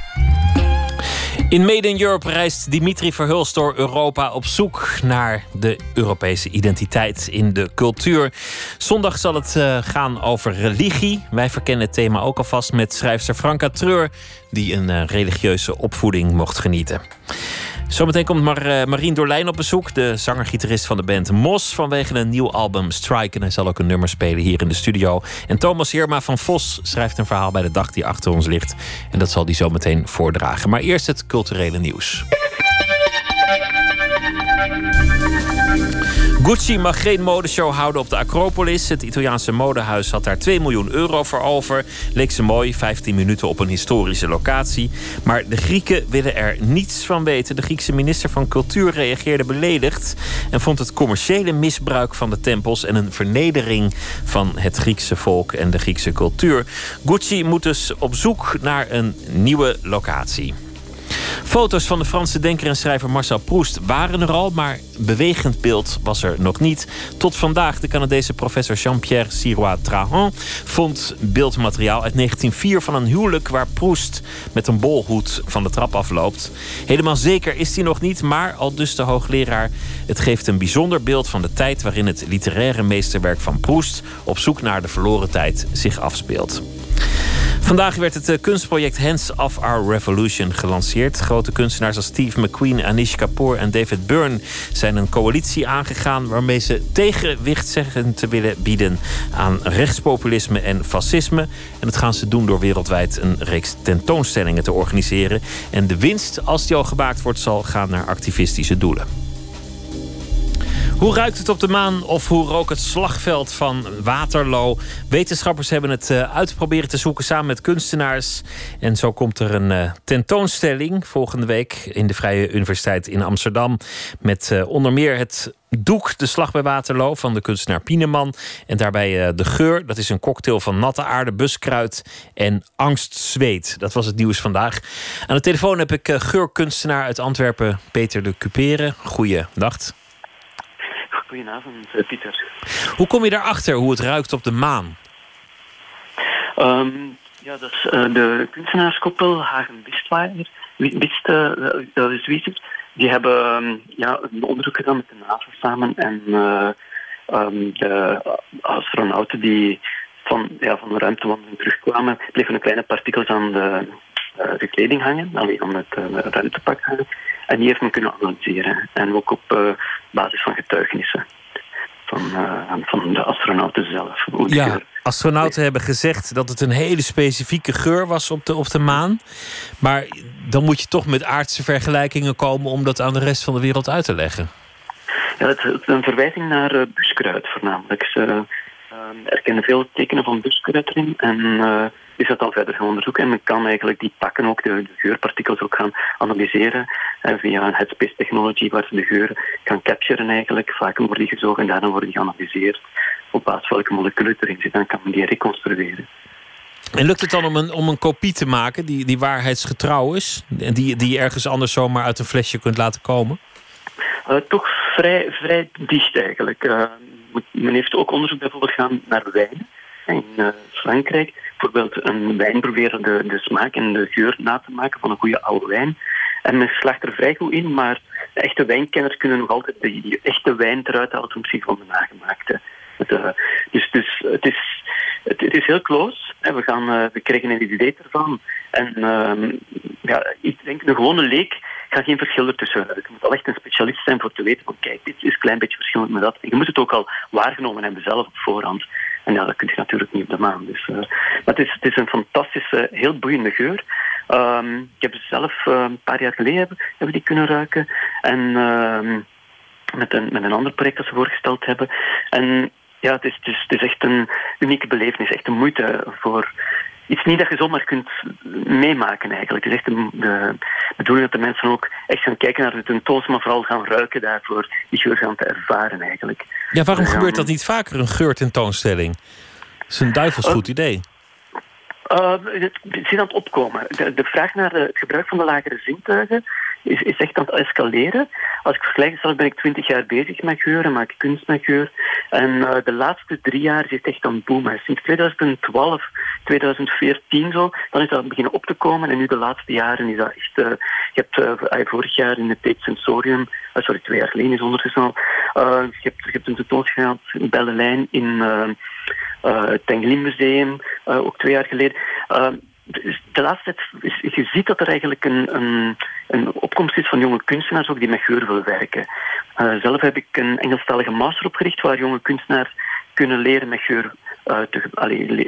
In Made in Europe reist Dimitri Verhulst door Europa op zoek naar de Europese identiteit in de cultuur. Zondag zal het uh, gaan over religie. Wij verkennen het thema ook alvast met schrijfster Franka Treur, die een uh, religieuze opvoeding mocht genieten. Zometeen komt Mar uh, Marien Dorlijn op bezoek, de zanger-gitarist van de band Mos, vanwege een nieuw album Strike. En hij zal ook een nummer spelen hier in de studio. En Thomas Heerma van Vos schrijft een verhaal bij de dag die achter ons ligt. En dat zal hij zometeen voordragen. Maar eerst het culturele nieuws. Gucci mag geen modeshow houden op de Acropolis. Het Italiaanse modehuis had daar 2 miljoen euro voor over. Leek ze mooi, 15 minuten op een historische locatie. Maar de Grieken willen er niets van weten. De Griekse minister van Cultuur reageerde beledigd... en vond het commerciële misbruik van de tempels... en een vernedering van het Griekse volk en de Griekse cultuur. Gucci moet dus op zoek naar een nieuwe locatie. Foto's van de Franse denker en schrijver Marcel Proust waren er al, maar bewegend beeld was er nog niet. Tot vandaag de Canadese professor Jean-Pierre Sirois Trahan vond beeldmateriaal uit 1904 van een huwelijk waar Proust met een bolhoed van de trap afloopt. Helemaal zeker is hij nog niet, maar al dus de hoogleraar, het geeft een bijzonder beeld van de tijd waarin het literaire meesterwerk van Proust op zoek naar de verloren tijd zich afspeelt. Vandaag werd het eh, kunstproject Hands of Our Revolution gelanceerd. Grote kunstenaars als Steve McQueen, Anish Kapoor en David Byrne zijn een coalitie aangegaan waarmee ze tegenwicht zeggen te willen bieden aan rechtspopulisme en fascisme. En dat gaan ze doen door wereldwijd een reeks tentoonstellingen te organiseren. En de winst, als die al gemaakt wordt, zal gaan naar activistische doelen. Hoe ruikt het op de maan of hoe rook het slagveld van Waterloo? Wetenschappers hebben het uh, uitproberen te zoeken samen met kunstenaars. En zo komt er een uh, tentoonstelling volgende week in de Vrije Universiteit in Amsterdam. Met uh, onder meer het Doek, de slag bij Waterloo van de kunstenaar Pieneman. En daarbij de geur, dat is een cocktail van natte aarde, buskruid en angstzweet. Dat was het nieuws vandaag. Aan de telefoon heb ik geurkunstenaar uit Antwerpen, Peter de Cupere. Goeiedag. Goedenavond, uh, Pieter. Hoe kom je daarachter hoe het ruikt op de maan? Um, ja, dat is uh, de kunstenaarskoppel Hagen Bistweiler. Bist, uh, dat is Wieser. Die hebben um, ja, een onderzoek gedaan met de NASA samen. En um, de astronauten die van, ja, van de ruimtewandeling terugkwamen, bleven een kleine partikels aan de, de kleding hangen, alleen aan het ruimtepak hangen. En die heeft men kunnen analyseren. En ook op uh, basis van getuigenissen van, uh, van de astronauten zelf. Ja, astronauten hebben gezegd dat het een hele specifieke geur was op de, op de maan. Maar dan moet je toch met aardse vergelijkingen komen om dat aan de rest van de wereld uit te leggen. Ja, het is een verwijzing naar uh, buskruid voornamelijk. Ze erkennen veel tekenen van buskruid erin. En is dat al verder gaan onderzoeken. En men kan eigenlijk die pakken ook, de, de geurpartikels ook gaan analyseren en via een headspace technology waar ze de geur gaan capturen eigenlijk. Vaak worden die gezogen en daarna worden die geanalyseerd op basis van welke moleculen erin zitten. Dan kan men die reconstrueren. En lukt het dan om een, om een kopie te maken die, die waarheidsgetrouw is? En die, die je ergens anders zomaar uit een flesje kunt laten komen? Uh, toch vrij, vrij dicht eigenlijk. Uh, men heeft ook onderzoek bijvoorbeeld gedaan naar wijn in uh, Frankrijk bijvoorbeeld een wijn proberen de, smaak en de geur na te maken van een goede oude wijn. En men slaagt er vrij goed in, maar echte wijnkenners kunnen nog altijd de, echte wijn eruit halen ten opzichte van de nagemaakte. Uh, dus dus het, is, het, is heel close. We, gaan, uh, we krijgen een idee ervan. En uh, ja, ik denk, een gewone leek kan geen verschil ertussen ruiken. Je moet al echt een specialist zijn voor te weten van kijk, dit is een klein beetje verschillend met dat. Je moet het ook al waargenomen hebben zelf op voorhand. En ja, dat kun je natuurlijk niet op de maan. Dus, uh, maar het is, het is een fantastische, heel boeiende geur. Um, ik heb zelf uh, een paar jaar geleden hebben, die kunnen ruiken. En uh, met, een, met een ander project dat ze voorgesteld hebben. En ja, het is, het, het is echt een unieke belevenis. Echt een moeite voor iets niet dat je zomaar kunt meemaken eigenlijk. Het is echt de, de bedoeling dat de mensen ook echt gaan kijken naar de tentoonstelling, maar vooral gaan ruiken daarvoor, die geur gaan te ervaren eigenlijk. Ja, waarom gebeurt dat niet vaker, een geurtentoonstelling? Dat is een duivels goed idee. Uh, het is aan het opkomen. De, de, vraag naar het gebruik van de lagere zintuigen is, is echt aan het escaleren. Als ik vergelijk, zelf ben ik twintig jaar bezig met geur en maak kunst met geur. En uh, de laatste drie jaar is het echt aan het boomen. Sinds 2012, 2014 zo, dan is dat beginnen op te komen. En nu de laatste jaren is dat echt... Uh, je hebt uh, vorig jaar in het Tate Sensorium, sorry, twee jaar geleden is ondertussen al, je, hebt, je hebt een tentoonstelling gehad in Bellenlijn in het Tenglin Museum, ook twee jaar geleden de laatste tijd, je ziet dat er eigenlijk een, een, een, opkomst is van jonge kunstenaars ook die met geur willen werken. Uh, zelf heb ik een Engelstalige master opgericht waar jonge kunstenaars kunnen leren met geur uh, te,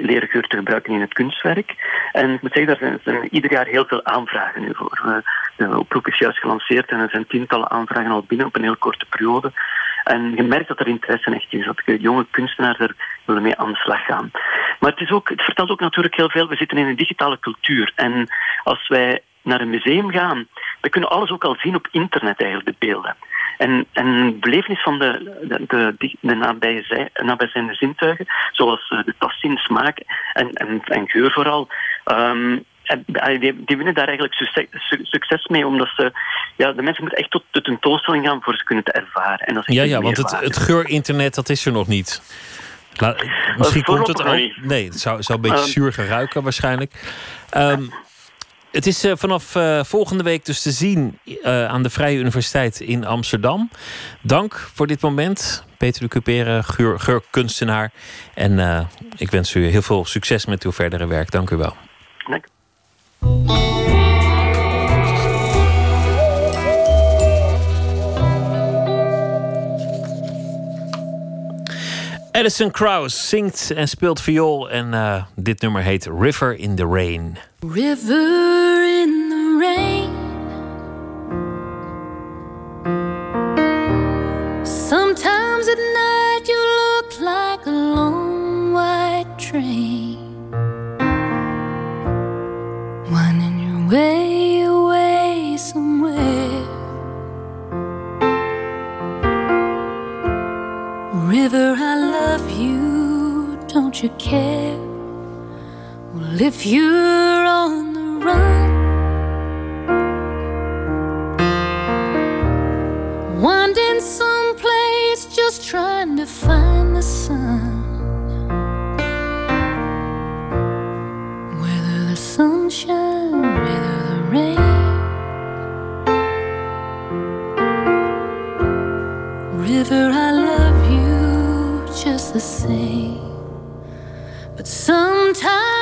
leren geur te gebruiken in het kunstwerk. En ik moet zeggen, daar zijn, ieder jaar heel veel aanvragen nu voor. De oproep is juist gelanceerd en er zijn tientallen aanvragen al binnen op een heel korte periode. En je merkt dat er interesse echt is, dat de jonge kunstenaars er willen mee aan de slag gaan. Maar het, is ook, het vertelt ook natuurlijk heel veel, we zitten in een digitale cultuur. En als wij naar een museum gaan, we kunnen alles ook al zien op internet eigenlijk, de beelden. En, en belevenis van de, de, de, de nabijzijnde zintuigen, zoals eh, de tastzin, smaak en, en, en geur vooral, um, die, die, winnen daar eigenlijk succes, succes, mee, omdat ze, ja, de mensen moeten echt tot de tentoonstelling gaan voor ze kunnen te ervaren. En dat is ja, ja, want het, het geur-internet, dat is er nog niet. La, misschien komt het ook. Nee, het zou, zou een beetje um, zuur gaan ruiken waarschijnlijk. Um, het is uh, vanaf uh, volgende week dus te zien uh, aan de Vrije Universiteit in Amsterdam. Dank voor dit moment, Peter de Cupere, geur, geurkunstenaar. En ik wens u heel veel succes met uw verdere werk. Dank u wel. Edison Krauss zingt en speelt viool. En uh, dit nummer heet River in the Rain. River in the rain. River, I love you, don't you care? Well, if you're on the run, winding someplace just trying to find the sun. Whether the sunshine, whether the rain. River, I love the same. But sometimes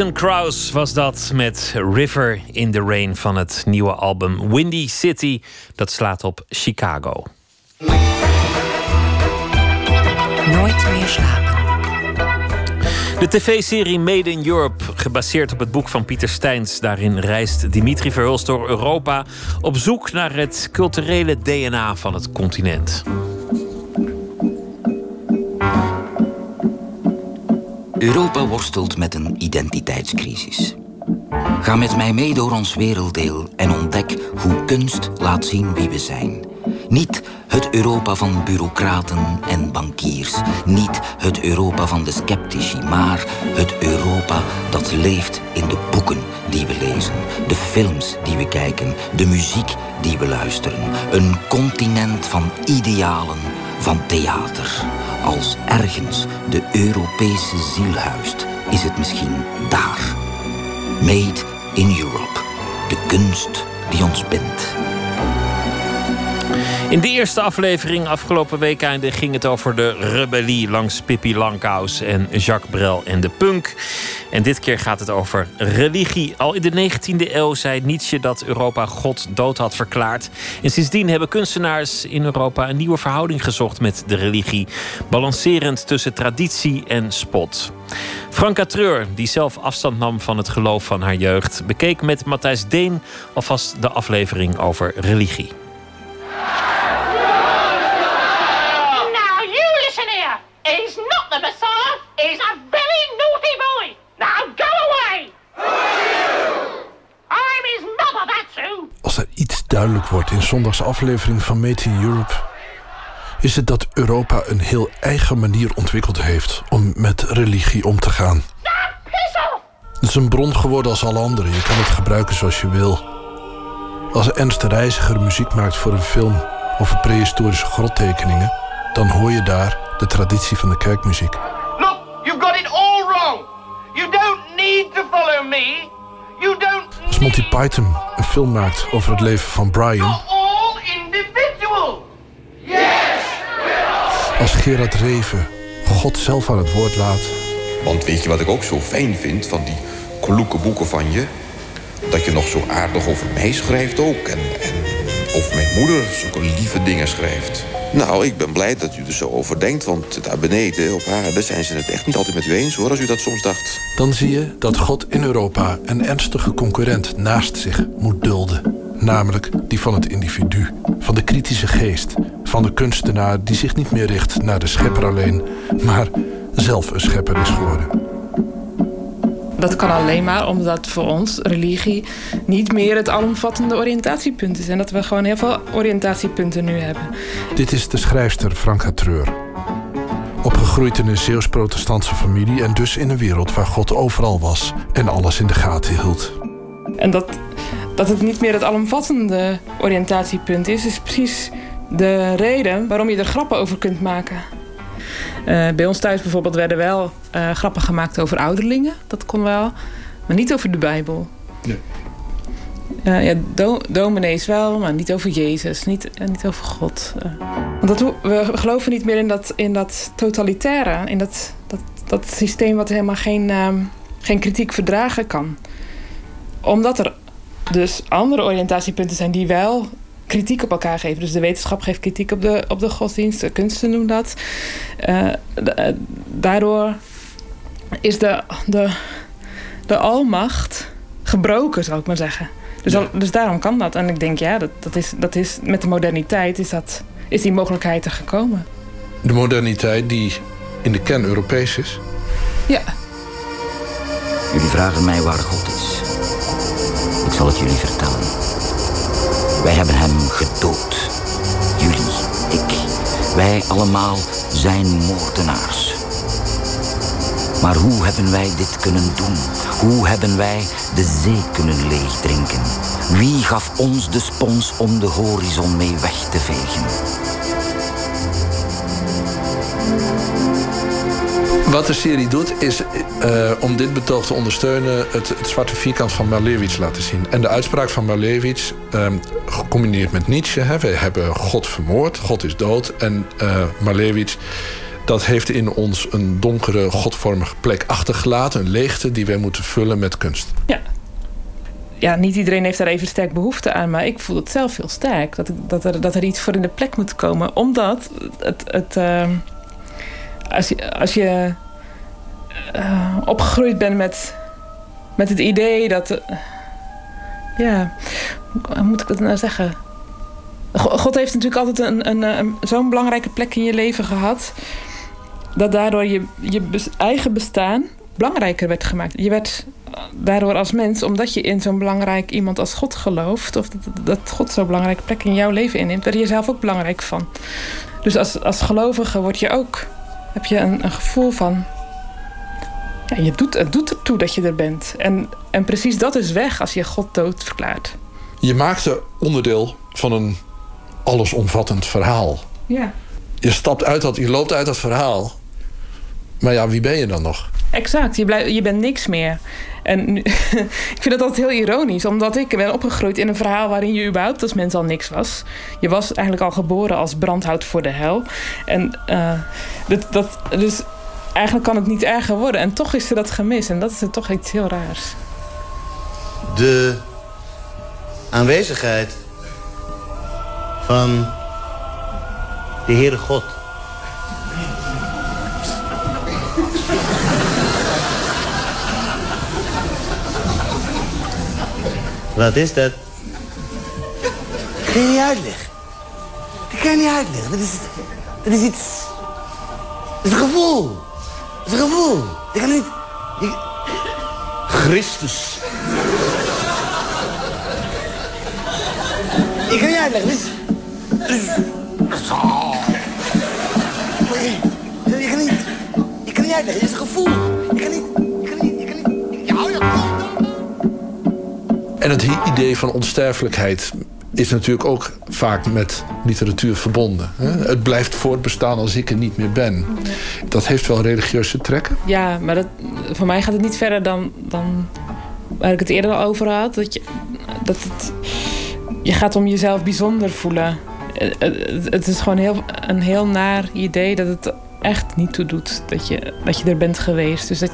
Alison Krauss was dat met River in the Rain van het nieuwe album Windy City. Dat slaat op Chicago. Nooit meer slapen. De tv-serie Made in Europe, gebaseerd op het boek van Pieter Steins. Daarin reist Dimitri Verhulst door Europa op zoek naar het culturele DNA van het continent. Europa worstelt met een identiteitscrisis. Ga met mij mee door ons werelddeel en ontdek hoe kunst laat zien wie we zijn. Niet het Europa van bureaucraten en bankiers. Niet het Europa van de sceptici, maar het Europa dat leeft in de boeken die we lezen, de films die we kijken, de muziek die we luisteren. Een continent van idealen, van theater. Als ergens de Europese ziel huist, is het misschien daar. Made in Europe. De kunst die ons bindt. In de eerste aflevering afgelopen week einde ging het over de rebellie langs Pippi Langkous en Jacques Brel en de punk. En dit keer gaat het over religie. Al in de 19e eeuw zei Nietzsche dat Europa God dood had verklaard. En sindsdien hebben kunstenaars in Europa een nieuwe verhouding gezocht met de religie, balancerend tussen traditie en spot. Franka Treur, die zelf afstand nam van het geloof van haar jeugd, bekeek met Matthijs Deen alvast de aflevering over religie. Now you listen here. He's not the Messiah. He's a very naughty boy. Now go away. I'm his mother, that's who. Als er iets duidelijk wordt in zondags aflevering van Made in Europe, is het dat Europa een heel eigen manier ontwikkeld heeft om met religie om te gaan. Het is een bron geworden als alle andere. Je kan het gebruiken zoals je wil. Als Ernst de Reiziger muziek maakt voor een film over prehistorische grottekeningen, dan hoor je daar de traditie van de kerkmuziek. Look, you've got it all wrong. You don't need to follow me. You don't Als Monty Python een film maakt over het leven van Brian, all individual. Yes. als Gerard Reven God zelf aan het woord laat, Want weet je wat ik ook zo fijn vind van die kloeke boeken van je? Dat je nog zo aardig over mij schrijft ook. En, en over mijn moeder zulke lieve dingen schrijft. Nou, ik ben blij dat u er zo over denkt. Want daar beneden op aarde zijn ze het echt niet altijd met u eens hoor. Als u dat soms dacht. dan zie je dat God in Europa een ernstige concurrent naast zich moet dulden. Namelijk die van het individu, van de kritische geest, van de kunstenaar die zich niet meer richt naar de schepper alleen, maar zelf een schepper is geworden. Dat kan alleen maar omdat voor ons religie niet meer het alomvattende oriëntatiepunt is. En dat we gewoon heel veel oriëntatiepunten nu hebben. Dit is de schrijfster Franka Treur. Opgegroeid in een Zeeuws-protestantse familie en dus in een wereld waar God overal was en alles in de gaten hield. En dat, dat het niet meer het alomvattende oriëntatiepunt is, is precies de reden waarom je er grappen over kunt maken. Eh, bij ons thuis bijvoorbeeld werden wel eh, grappen gemaakt over ouderlingen. Dat kon wel. Maar niet over de Bijbel. Eh, ja, do, dominees wel, maar niet over Jezus. Niet, niet over God. Want we geloven niet meer in dat, in dat totalitaire. In dat, dat, dat systeem wat helemaal geen, ehm, geen kritiek verdragen kan. Omdat er dus andere oriëntatiepunten zijn die wel kritiek op elkaar geven. Dus de wetenschap geeft kritiek op de, op de godsdienst, de kunsten doen dat. Eh, eh, daardoor is de, de, de almacht gebroken, zou ik maar zeggen. Dus, dus daarom kan dat. En ik denk, ja, dat, dat, is, dat is, met de moderniteit is, dat, is die mogelijkheid er gekomen. De moderniteit die in de kern Europees is. Ja. Jullie vragen mij waar God is. zal het jullie vertellen. Wij hebben hem gedood. Jullie, ik, wij allemaal zijn moordenaars. Maar hoe hebben wij dit kunnen doen? Hoe hebben wij de zee kunnen leegdrinken? Wie gaf ons de spons om de horizon mee weg te vegen? Wat de serie doet, is uh, om dit betoog te ondersteunen... Het, het, zwarte vierkant van Malevich laten zien. En de uitspraak van Malevich, um, gecombineerd met Nietzsche... Hè, we hebben God vermoord, God is dood. En uh, Malevich, dat heeft in ons een donkere, godvormige plek achtergelaten. Een leegte die wij moeten vullen met kunst. Ja. Ja, niet iedereen heeft daar even sterk behoefte aan, maar ik voel het zelf heel sterk. Dat, dat, er, dat er iets voor in de plek moet komen. Omdat het, het, uh, als je, als je uh, opgegroeid bent met, met het idee dat. Uh, ja, hoe moet ik dat nou zeggen? God heeft natuurlijk altijd een, een, zo'n belangrijke plek in je leven gehad. Dat daardoor je, je eigen bestaan belangrijker werd gemaakt. Je werd daardoor als mens, omdat je in zo'n belangrijk iemand als God gelooft, of dat, dat God zo'n belangrijke plek in jouw leven inneemt, werd je zelf ook belangrijk van. Dus als, als gelovige word je ook, heb je een, een gevoel van. Ja, je doet, het doet ertoe dat je er bent. En, en precies dat is weg als je God dood verklaart. Je maakte onderdeel van een allesomvattend verhaal. Ja. Je stapt uit dat, je loopt uit dat verhaal. Maar ja, wie ben je dan nog? Exact, je, blijf, je bent niks meer. En nu, ik vind dat altijd heel ironisch, omdat ik ben opgegroeid in een verhaal waarin je überhaupt als mens al niks was. Je was eigenlijk al geboren als brandhout voor de hel. En uh, dat, dat, dus eigenlijk kan het niet erger worden. En toch is er dat gemist. En dat is toch iets heel raars. De aanwezigheid van de Heere God. Wat is dat? Dat kan je niet uitleggen. Dat kan je niet uitleggen. Dat is, dat is iets... Dat is een gevoel. Dat is een gevoel. Dat kan niet... Je... Christus. Ik kan niet uitleggen. Is... Je kan niet... Je kan niet uitleggen. Het is een gevoel. Je kan niet... En het idee van onsterfelijkheid is natuurlijk ook vaak met literatuur verbonden. Het blijft voortbestaan als ik er niet meer ben. Dat heeft wel religieuze trekken. Ja, maar dat, voor mij gaat het niet verder dan, dan waar ik het eerder al over had. Dat je, dat het, je gaat om jezelf bijzonder voelen. Het is gewoon heel, een heel naar idee dat het echt niet toe doet dat je, dat je er bent geweest. Dus dat,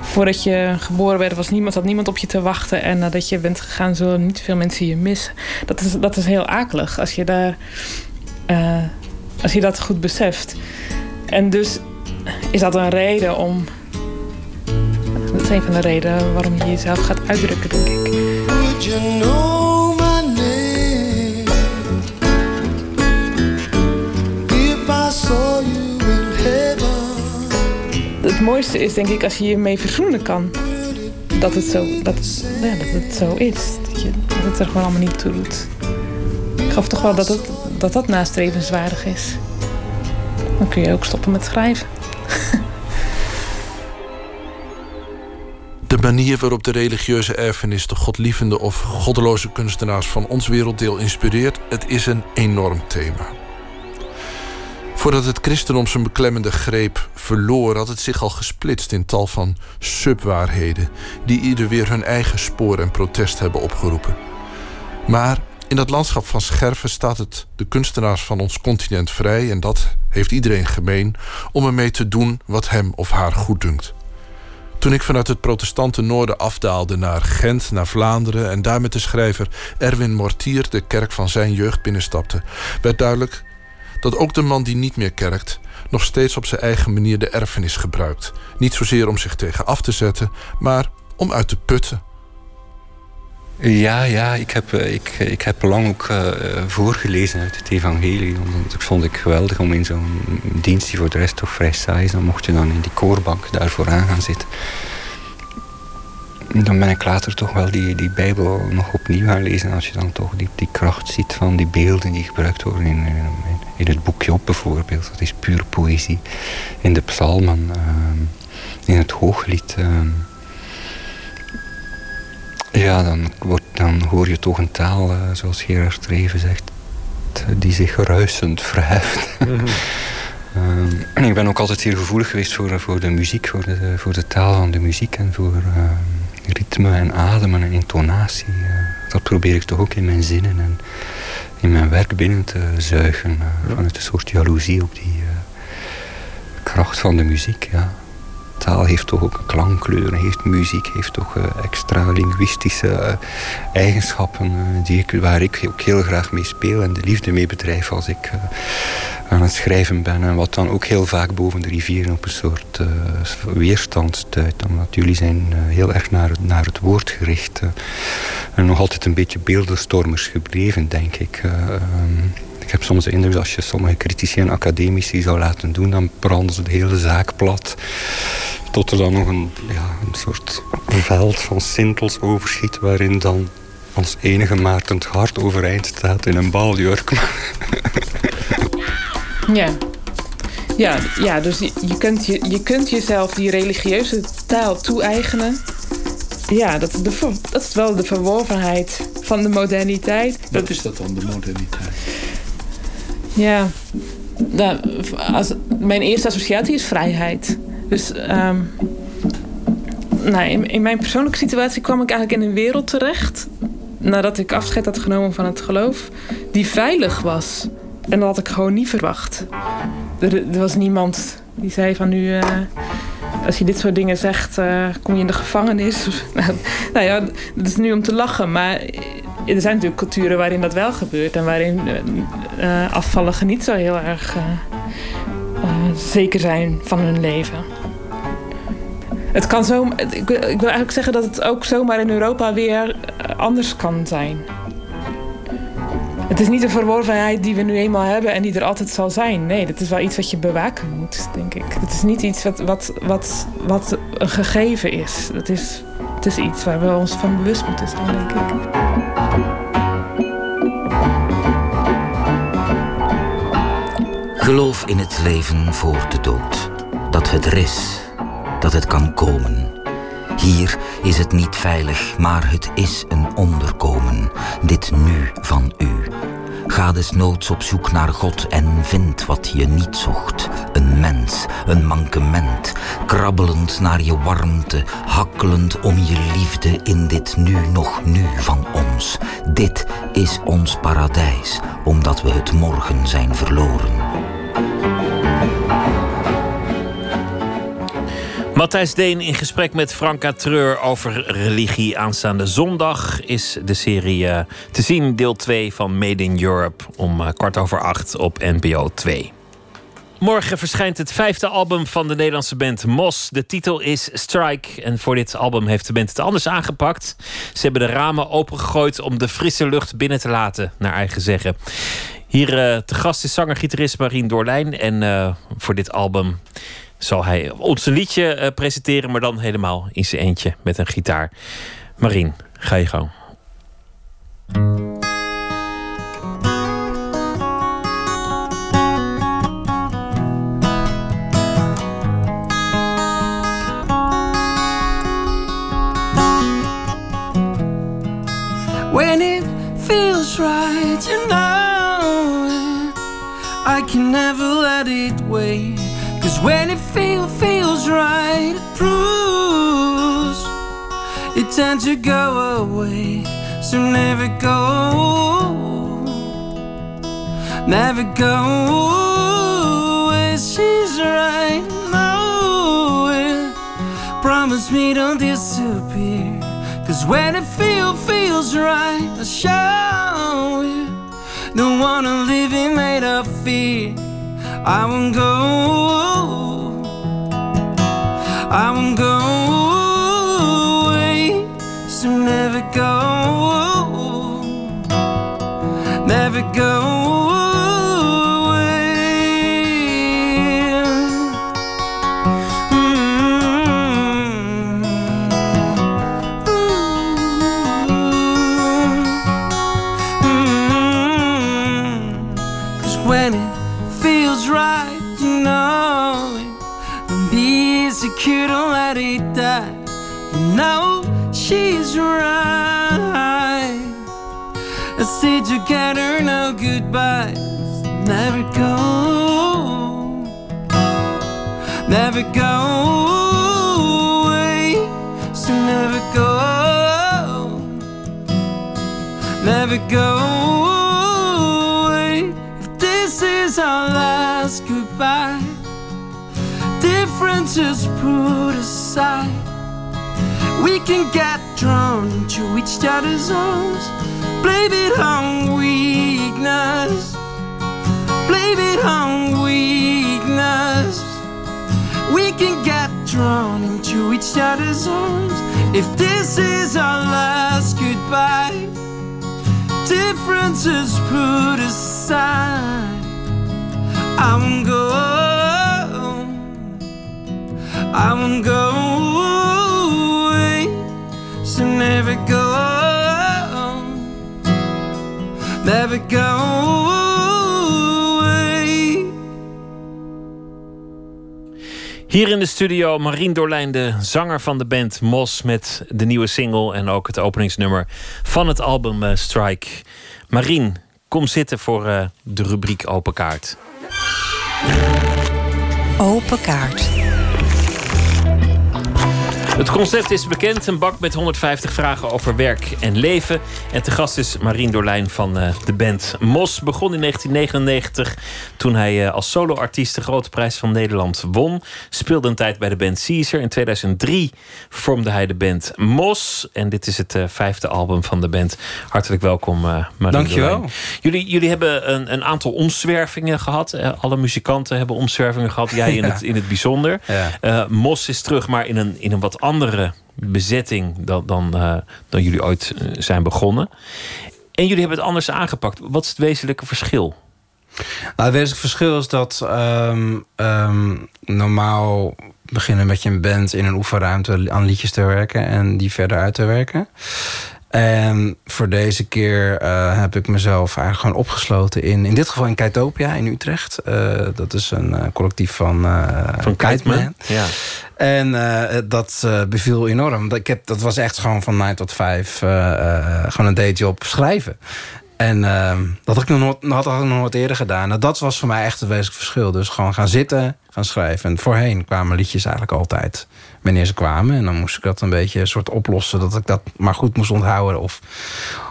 voordat je geboren werd, was niemand, had niemand op je te wachten. En nadat je bent gegaan, zullen niet veel mensen je missen. Dat is, dat is heel akelig als je, daar, uh, als je dat goed beseft. En dus is dat een reden om. Dat is een van de redenen waarom je jezelf gaat uitdrukken, denk ik. You know? Het mooiste is denk ik als je je mee verzoenen kan. Dat het zo, dat, ja, dat het zo is. Dat, je, dat het er gewoon allemaal niet toe doet. Ik geloof toch wel dat het, dat, dat nastrevenswaardig is. Dan kun je ook stoppen met schrijven. De manier waarop de religieuze erfenis de godlievende of goddeloze kunstenaars van ons werelddeel inspireert, het is een enorm thema. Voordat het christendom zijn beklemmende greep verloor, had het zich al gesplitst in tal van subwaarheden, die ieder weer hun eigen spoor en protest hebben opgeroepen. Maar in dat landschap van scherven staat het de kunstenaars van ons continent vrij, en dat heeft iedereen gemeen, om ermee te doen wat hem of haar goeddunkt. Toen ik vanuit het protestante noorden afdaalde naar Gent, naar Vlaanderen en daar met de schrijver Erwin Mortier de kerk van zijn jeugd binnenstapte, werd duidelijk dat ook de man die niet meer kerkt nog steeds op zijn eigen manier de erfenis gebruikt. Niet zozeer om zich tegen af te zetten, maar om uit te putten. Ja, ja, ik heb, eh, ik, ik heb lang ook uh, voorgelezen uit het evangelie. Dat vond ik geweldig om in zo'n dienst die voor de rest toch vrij saai is. Dan mocht je dan in die koorbank daarvoor aan gaan zitten. Dan ben ik later toch wel die, die Bijbel nog opnieuw gaan lezen. Als je dan toch die, die kracht ziet van die beelden die gebruikt worden in, in, in het boekje op bijvoorbeeld. Dat is puur poëzie. In de psalmen, ehm, in het hooglied. ehm, ja, dan, wordt, dan hoor je toch een taal, eh, zoals Gerard Streven zegt, die zich ruisend verheft. En ik ben ook altijd heel gevoelig geweest voor, voor de muziek, voor de, voor de taal van de muziek en voor ehm, ritme en ademen en intonatie. eh. dat probeer ik toch ook in mijn zinnen en in mijn werk binnen te zuigen. eh, vanuit een soort jaloezie op die eh, kracht van de muziek. Ja. Taal heeft toch ook klankkleuren, heeft muziek, heeft toch eh, extra linguïstische eh, eigenschappen eh, die ik, waar ik ook heel graag mee speel en de liefde mee bedrijf als ik aan het schrijven ben. En wat dan ook heel vaak boven de rivieren op een soort weerstand stuit. Omdat jullie zijn heel erg naar, naar het woord gericht. en nog altijd een beetje beeldenstormers gebleven, denk ik. Ik heb soms de indruk dat als je sommige critici en academici zou laten doen, dan branden ze de hele zaak plat. Tot er dan nog een, ja, een soort veld van sintels overschiet, waarin dan ons enige Maarten het hart overeind staat in een baljurk. Ja. Ja, ja dus je, je, kunt je, je kunt jezelf die religieuze taal toe-eigenen. Ja, dat is, de, dat is wel de verworvenheid van de moderniteit. Wat is dat dan, de moderniteit? Ja, als, mijn eerste associatie is vrijheid. Dus ehm, nou, in, mijn persoonlijke situatie kwam ik eigenlijk in een wereld terecht. Nadat ik afscheid had genomen van het geloof, die veilig was. En dat had ik gewoon niet verwacht. Er, er was niemand die zei van nu. eh, als je dit soort dingen zegt, eh, kom je in de gevangenis. nou, nou ja, dat is nu om te lachen. Maar er zijn natuurlijk culturen waarin dat wel gebeurt. En waarin eh, eh, afvalligen niet zo heel erg eh, zeker zijn van hun leven. Het kan zo, ik, wil- ik wil eigenlijk zeggen dat het ook zomaar in Europa weer anders kan zijn. Het is niet een verworvenheid die we nu eenmaal hebben en die er altijd zal zijn. Nee, dat is wel iets wat je bewaken moet, denk ik. Het is niet iets wat, wat, wat, wat een gegeven is. Het is, het is iets waar we ons van bewust moeten zijn, denk ik. Geloof in het leven voor de dood. Dat het er is. Dat het kan komen. Hier is het niet veilig, maar het is een onderkomen. Dit nu van u. Ga desnoods op zoek naar God en vind wat je niet zocht. Een mens, een mankement. Krabbelend naar je warmte, hakkelend om je liefde in dit nu nog nu van ons. Dit is ons paradijs, omdat we het morgen zijn verloren. Matthijs Deen in gesprek met Franka Treur over religie. Aanstaande zondag is de serie eh, te zien, deel 2 van Made in Europe. Om eh, kwart over acht op NPO 2. Morgen verschijnt het vijfde album van de Nederlandse band Mos. De titel is Strike. En voor dit album heeft de band het anders aangepakt. Ze hebben de ramen opengegooid om de frisse lucht binnen te laten, naar eigen zeggen. Hier eh, te gast is zanger-gitarist Marien Doorlijn. En voor dit album zal hij ons liedje eh, presenteren, maar dan helemaal in zijn eentje met een gitaar. Marien, ga je gang. When it feels right, you know. I can never let it wait. Cause when it feel, feels right, it proves it tends to go away. So never go, never go away. She's right, it. Promise me don't disappear. Cause when it feel, feels right, show you. Don't wanna live in made of fear. I won't go. I won't go away. So never go. Never go other's arms. Blame it on weakness. Blame it on weakness. We can get drawn into each other's arms. If this is our last goodbye, differences put aside. I won't go. I won't go away. So never go. Never go away. Hier in de studio Marien Dorlijn, de zanger van de band Mos... met de nieuwe single en ook het openingsnummer van het album eh, Strike. Marien, kom zitten voor eh, de rubriek Open Kaart. Open kaart. Het concept is bekend, een bak met 150 vragen over werk en leven. En te gast is Marien Dorlijn van eh, de band Mos. Begon in 1999 toen hij eh, als soloartiest de Grote Prijs van Nederland won. Speelde een tijd bij de band Caesar. In 2003 vormde hij de band Mos. En dit is het eh, vijfde album van de band. Hartelijk welkom, Marien Dankjewel. Dorlijn. Jullie, jullie hebben een, een aantal omzwervingen gehad. Eh, alle muzikanten hebben omzwervingen gehad. Jij in, Ja. het, in het bijzonder. Ja. Mos is terug, maar in een, in een wat andere bezetting dan, dan, eh, dan jullie ooit eh, zijn begonnen. En jullie hebben het anders aangepakt. Wat is het wezenlijke verschil? Nou, het wezenlijk verschil is dat ehm, ehm, normaal beginnen met je band in een oefenruimte aan liedjes te werken en die verder uit te werken. En voor deze keer eh, heb ik mezelf eigenlijk gewoon opgesloten in, in dit geval in Kaitopia in Utrecht. Eh, dat is een eh, collectief van, Van Kiteman? Ja. En dat beviel enorm. Dat, ik heb, dat was echt gewoon van 9 tot 5 eh, eh, gewoon een dayjob schrijven. En ehm, dat had ik nog nooit, had ik nog nooit eerder gedaan. Nou, dat was voor mij echt het wezenlijk verschil. Dus gewoon gaan zitten, gaan schrijven. En voorheen kwamen liedjes eigenlijk altijd wanneer ze kwamen. En dan moest ik dat een beetje een soort oplossen. Dat ik dat maar goed moest onthouden. Of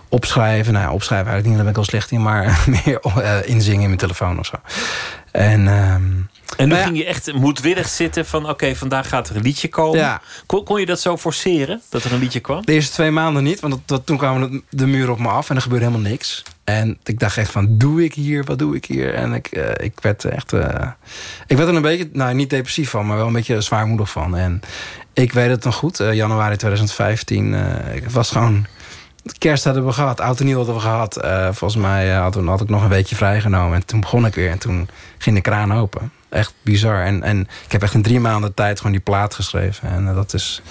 opschrijven. Nou, ja, opschrijven eigenlijk niet, daar ben ik al slecht in. Maar meer eh, inzingen in mijn telefoon of zo. En, ehm, En nu ja, ging je echt moedwillig zitten van... oké, vandaag gaat er een liedje komen. Ja. Kon, kon je dat zo forceren, dat er een liedje kwam? De eerste twee maanden niet, want dat, dat- toen kwamen de muren op me af en er gebeurde helemaal niks. En ik dacht echt van, doe ik hier, wat doe ik hier? En ik, eh, ik werd echt... eh, ik werd er een beetje, nou niet depressief van, maar wel een beetje zwaarmoedig van. En ik weet het nog goed, eh, januari 2015, eh, ik was gewoon... Kerst hadden we gehad, oud en nieuw hadden we gehad. Eh, volgens mij had, had ik nog een weekje vrijgenomen. En toen begon ik weer en toen ging de kraan open. Echt bizar. En, en ik heb echt in drie maanden tijd gewoon die plaat geschreven. En eh, dat is...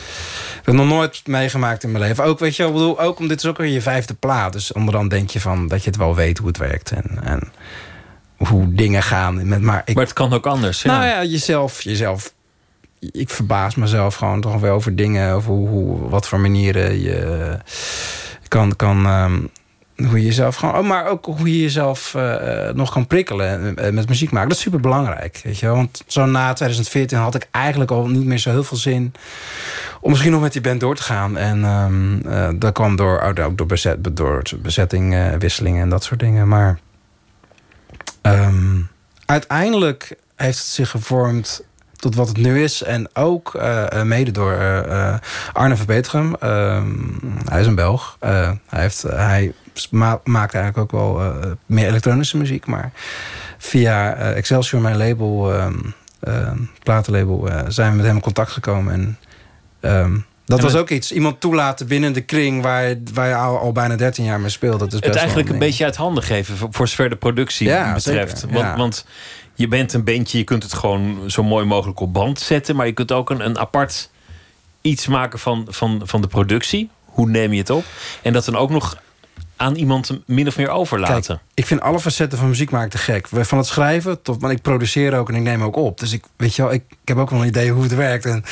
Ik heb nog nooit meegemaakt in mijn leven. Ook, weet je, wel, ik bedoel, ook om dit is ook weer je vijfde plaat. Dus onderhand denk je van dat je het wel weet hoe het werkt. En, en hoe dingen gaan. Met, maar, ik, Maar het kan ook anders. Nou ja, jezelf, jezelf. Ik verbaas mezelf gewoon toch wel over dingen. Over hoe, hoe, wat voor manieren je kan. kan ehm, hoe je jezelf gewoon. oh, Maar ook hoe je jezelf eh, eh, nog kan prikkelen eh, met muziek maken. Dat is super belangrijk. Weet je? Want zo na 2014 had ik eigenlijk al niet meer zo heel veel zin. om misschien nog met die band door te gaan. En ehm, eh, dat kwam door, ook door, bezet, door bezetting, wisselingen en dat soort dingen. Maar. Ehm, uiteindelijk heeft het zich gevormd tot wat het nu is. En ook mede door Arne Verbetegem. Ehm, hij is een Belg. Hij, heeft, hij ma- maakt eigenlijk ook wel eh, meer elektronische muziek. Maar via eh, Excelsior, mijn label, ehm, ehm, platenlabel, eh, zijn we met hem in contact gekomen. En ehm, dat En was ook iets. Iemand toelaten binnen de kring waar je, waar je al, al bijna 13 jaar mee speelt. Dat is best het eigenlijk een beetje uit handen geven voor, voor zover de productie Ja, betreft. zeker, Want, ja. want je bent een bandje, je kunt het gewoon zo mooi mogelijk op band zetten, maar je kunt ook een, een apart iets maken van, van, van de productie. Hoe neem je het op? En dat dan ook nog aan iemand min of meer overlaten. Kijk, ik vind alle facetten van muziek maken te gek. Van het schrijven tot, want ik produceer ook en ik neem ook op. Dus ik, weet je wel, ik, ik heb ook wel een idee hoe het werkt. En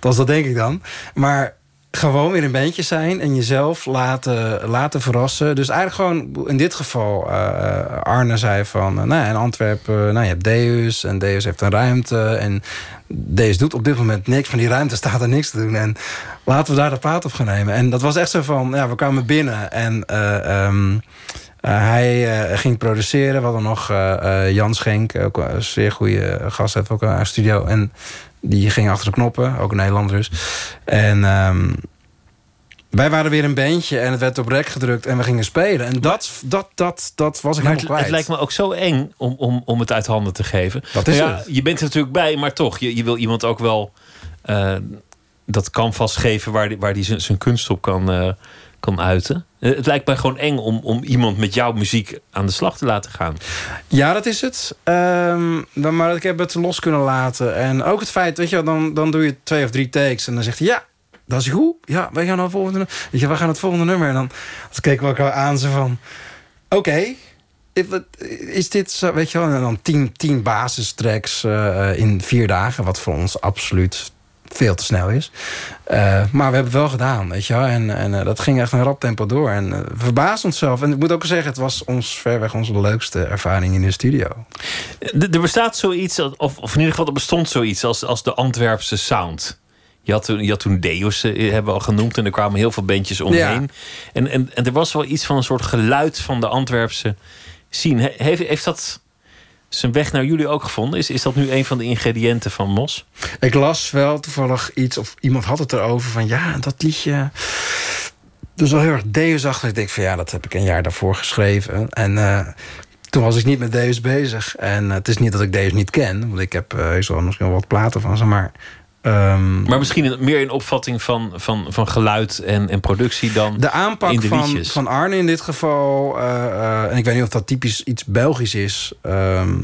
dat, dat denk ik dan. Maar gewoon weer een bandje zijn en jezelf laten, laten verrassen. Dus eigenlijk gewoon in dit geval, eh, Arne zei van, eh, nou, in Antwerpen, nou, je hebt Deus en Deus heeft een ruimte en Deus doet op dit moment niks, van die ruimte staat er niks te doen. En laten we daar de plaat op gaan nemen. En dat was echt zo van, ja, we kwamen binnen en eh, ehm, eh, hij eh, ging produceren. We hadden nog eh, eh, Jan Schenk, ook een zeer goede gast, heeft ook een studio. En die ging achter de knoppen, ook een Nederlander dus. En ehm, wij waren weer een bandje en het werd op rek gedrukt en we gingen spelen. En dat, dat, dat, dat was ik het, helemaal kwijt. het lijkt me ook zo eng om, om, om het uit handen te geven. Dat is ja, het. Je bent er natuurlijk bij, maar toch, je, je wil iemand ook wel eh, dat canvas geven waar die, waar die zijn, zijn kunst op kan, eh, kan uiten. Eh, het lijkt mij gewoon eng om, om iemand met jouw muziek aan de slag te laten gaan. Ja, dat is het. Ehm, dan, maar ik heb het los kunnen laten. En ook het feit, weet je, dan, dan doe je twee of drie takes en dan zegt hij ja. Dat is goed. Ja, wij gaan het volgende nummer. Weet je, we gaan het volgende nummer. En dan, dan keken we elkaar aan zo van... Oké, wat- is dit zo, weet je wel? En dan tien, tien basistracks eh, in vier dagen. Wat voor ons absoluut veel te snel is. Eh, maar we hebben het wel gedaan, weet je wel. En, en eh, dat ging echt een rap tempo door. En we verbaasden onszelf. En ik moet ook zeggen, het was ons verweg onze leukste ervaring in de studio. Er bestaat zoiets, of, of in ieder geval er bestond zoiets als, als de Antwerpse sound. Je had toen, je had toen Deus, hebben we al genoemd, en er kwamen heel veel bandjes omheen. En, en, en er was wel iets van een soort geluid van de Antwerpse scene. He- Heeft, heeft dat zijn weg naar jullie ook gevonden? Is, is dat nu een van de ingrediënten van Mos? Ik las wel toevallig iets, of iemand had het erover van ja, dat liedje. Dus wel heel erg Deus-achtig. Ik denk van ja, dat heb ik een jaar daarvoor geschreven. En eh, toen was ik niet met Deus bezig. En eh, het is niet dat ik Deus niet ken, want ik heb eh heus wel misschien wel wat platen van ze, maar. Ehm, Maar misschien meer in opvatting van, van, van geluid en, en productie dan de aanpak in de van, van Arne in dit geval, eh, eh, en ik weet niet of dat typisch iets Belgisch is. ehm,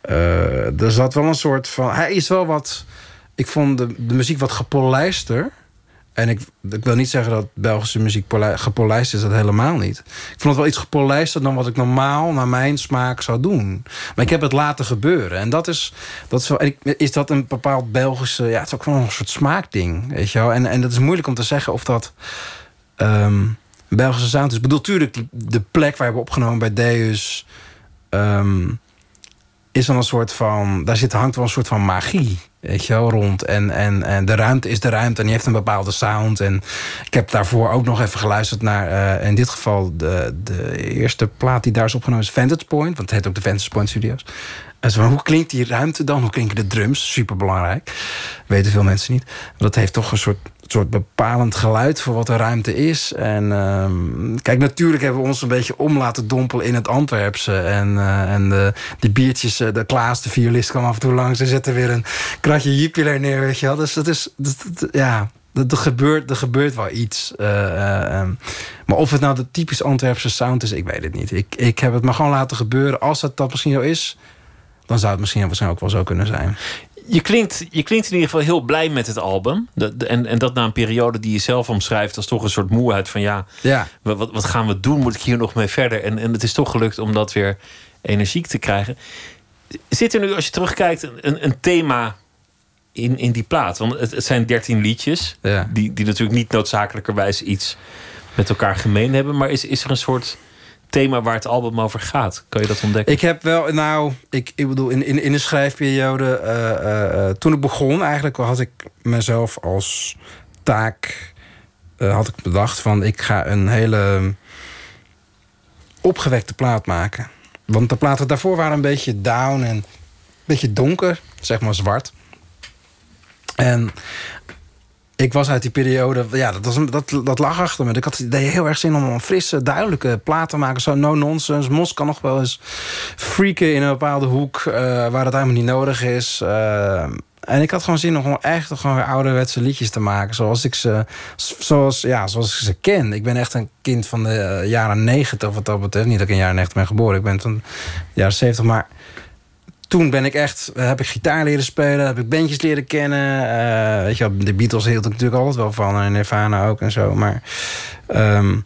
eh, er zat wel een soort van. Hij is wel wat. Ik vond de, de muziek wat gepolijster. En ik, ik wil niet zeggen dat Belgische muziek polij- gepolijst is, dat helemaal niet. Ik vond het wel iets gepolijster dan wat ik normaal naar mijn smaak zou doen. Maar ik heb het laten gebeuren. En dat is, dat is, wel, is dat een bepaald Belgische. Ja, het is ook wel een soort smaakding. Weet je wel? En, en dat is moeilijk om te zeggen of dat. ehm, Belgische sound is. Ik bedoel, natuurlijk, de plek waar we opgenomen bij Deus. ehm, is dan een soort van. Daar zit, hangt wel een soort van magie. Weet je wel, rond. En, en, en de ruimte is de ruimte en die heeft een bepaalde sound. En ik heb daarvoor ook nog even geluisterd naar. eh, in dit geval de, de eerste plaat die daar is opgenomen is Vantage Point. Want het heet ook de Vantage Point Studios. En zo hoe klinkt die ruimte dan? Hoe klinken de drums? Super belangrijk. Weten veel mensen niet. Dat heeft toch een soort, soort bepalend geluid voor wat de ruimte is. En ehm, kijk, natuurlijk hebben we ons een beetje om laten dompelen in het Antwerpse. En, eh, en de, die biertjes, eh, de Klaas, de violist, kwam af en toe langs en zette weer een kratje Jupiler neer. Weet je wel. Dus dat is, dat, dat- ja. Er, gebeurt, er gebeurt wel iets. Eh, eh, ehm, maar of het nou de typisch Antwerpse sound is, ik weet het niet. Ik, ik heb het maar gewoon laten gebeuren. Als het dat misschien zo is, dan zou het misschien waarschijnlijk ook wel zo kunnen zijn. Je klinkt, je klinkt in ieder geval heel blij met het album. De- de- en, en dat na een periode die je zelf omschrijft als toch een soort moeheid van ja, Ja. wat, wat, gaan we doen? Moet ik hier nog mee verder? En, en het is toch gelukt om dat weer energiek te krijgen. Zit er nu, als je terugkijkt, een, een thema in, in die plaat? Want het, het zijn dertien liedjes, Ja. die, die natuurlijk niet noodzakelijkerwijs iets met elkaar gemeen hebben. Maar is, is er een soort thema waar het album over gaat? Kan je dat ontdekken? Ik heb wel, nou, ik, ik bedoel, in, in, in de schrijfperiode, eh, eh, eh, toen ik begon, eigenlijk had ik mezelf als taak, had ik bedacht van, ik ga een hele opgewekte plaat maken. Want de platen daarvoor waren een beetje down en een beetje donker, zeg maar zwart. En ik was uit die periode, ja, dat, was dat, dat lag achter me. Ik had idee heel erg zin om een frisse, duidelijke plaat te maken. Zo no-nonsense. Mos kan nog wel eens freaken in een bepaalde hoek eh, waar het helemaal niet nodig is. Eh, en ik had gewoon zin om echt gewoon weer ouderwetse liedjes te maken. Zoals ik ze, zoals, ja, zoals ik ze ken. Ik ben echt een kind van de eh, jaren negentig wat dat betreft. Niet dat ik in jaren negentig ben geboren. Ik ben de jaren zeventig. Maar toen ben ik echt, heb ik gitaar leren spelen, heb ik bandjes leren kennen. Eh, weet je, de Beatles hield ik natuurlijk altijd wel van en Nirvana ook en zo. Maar ehm,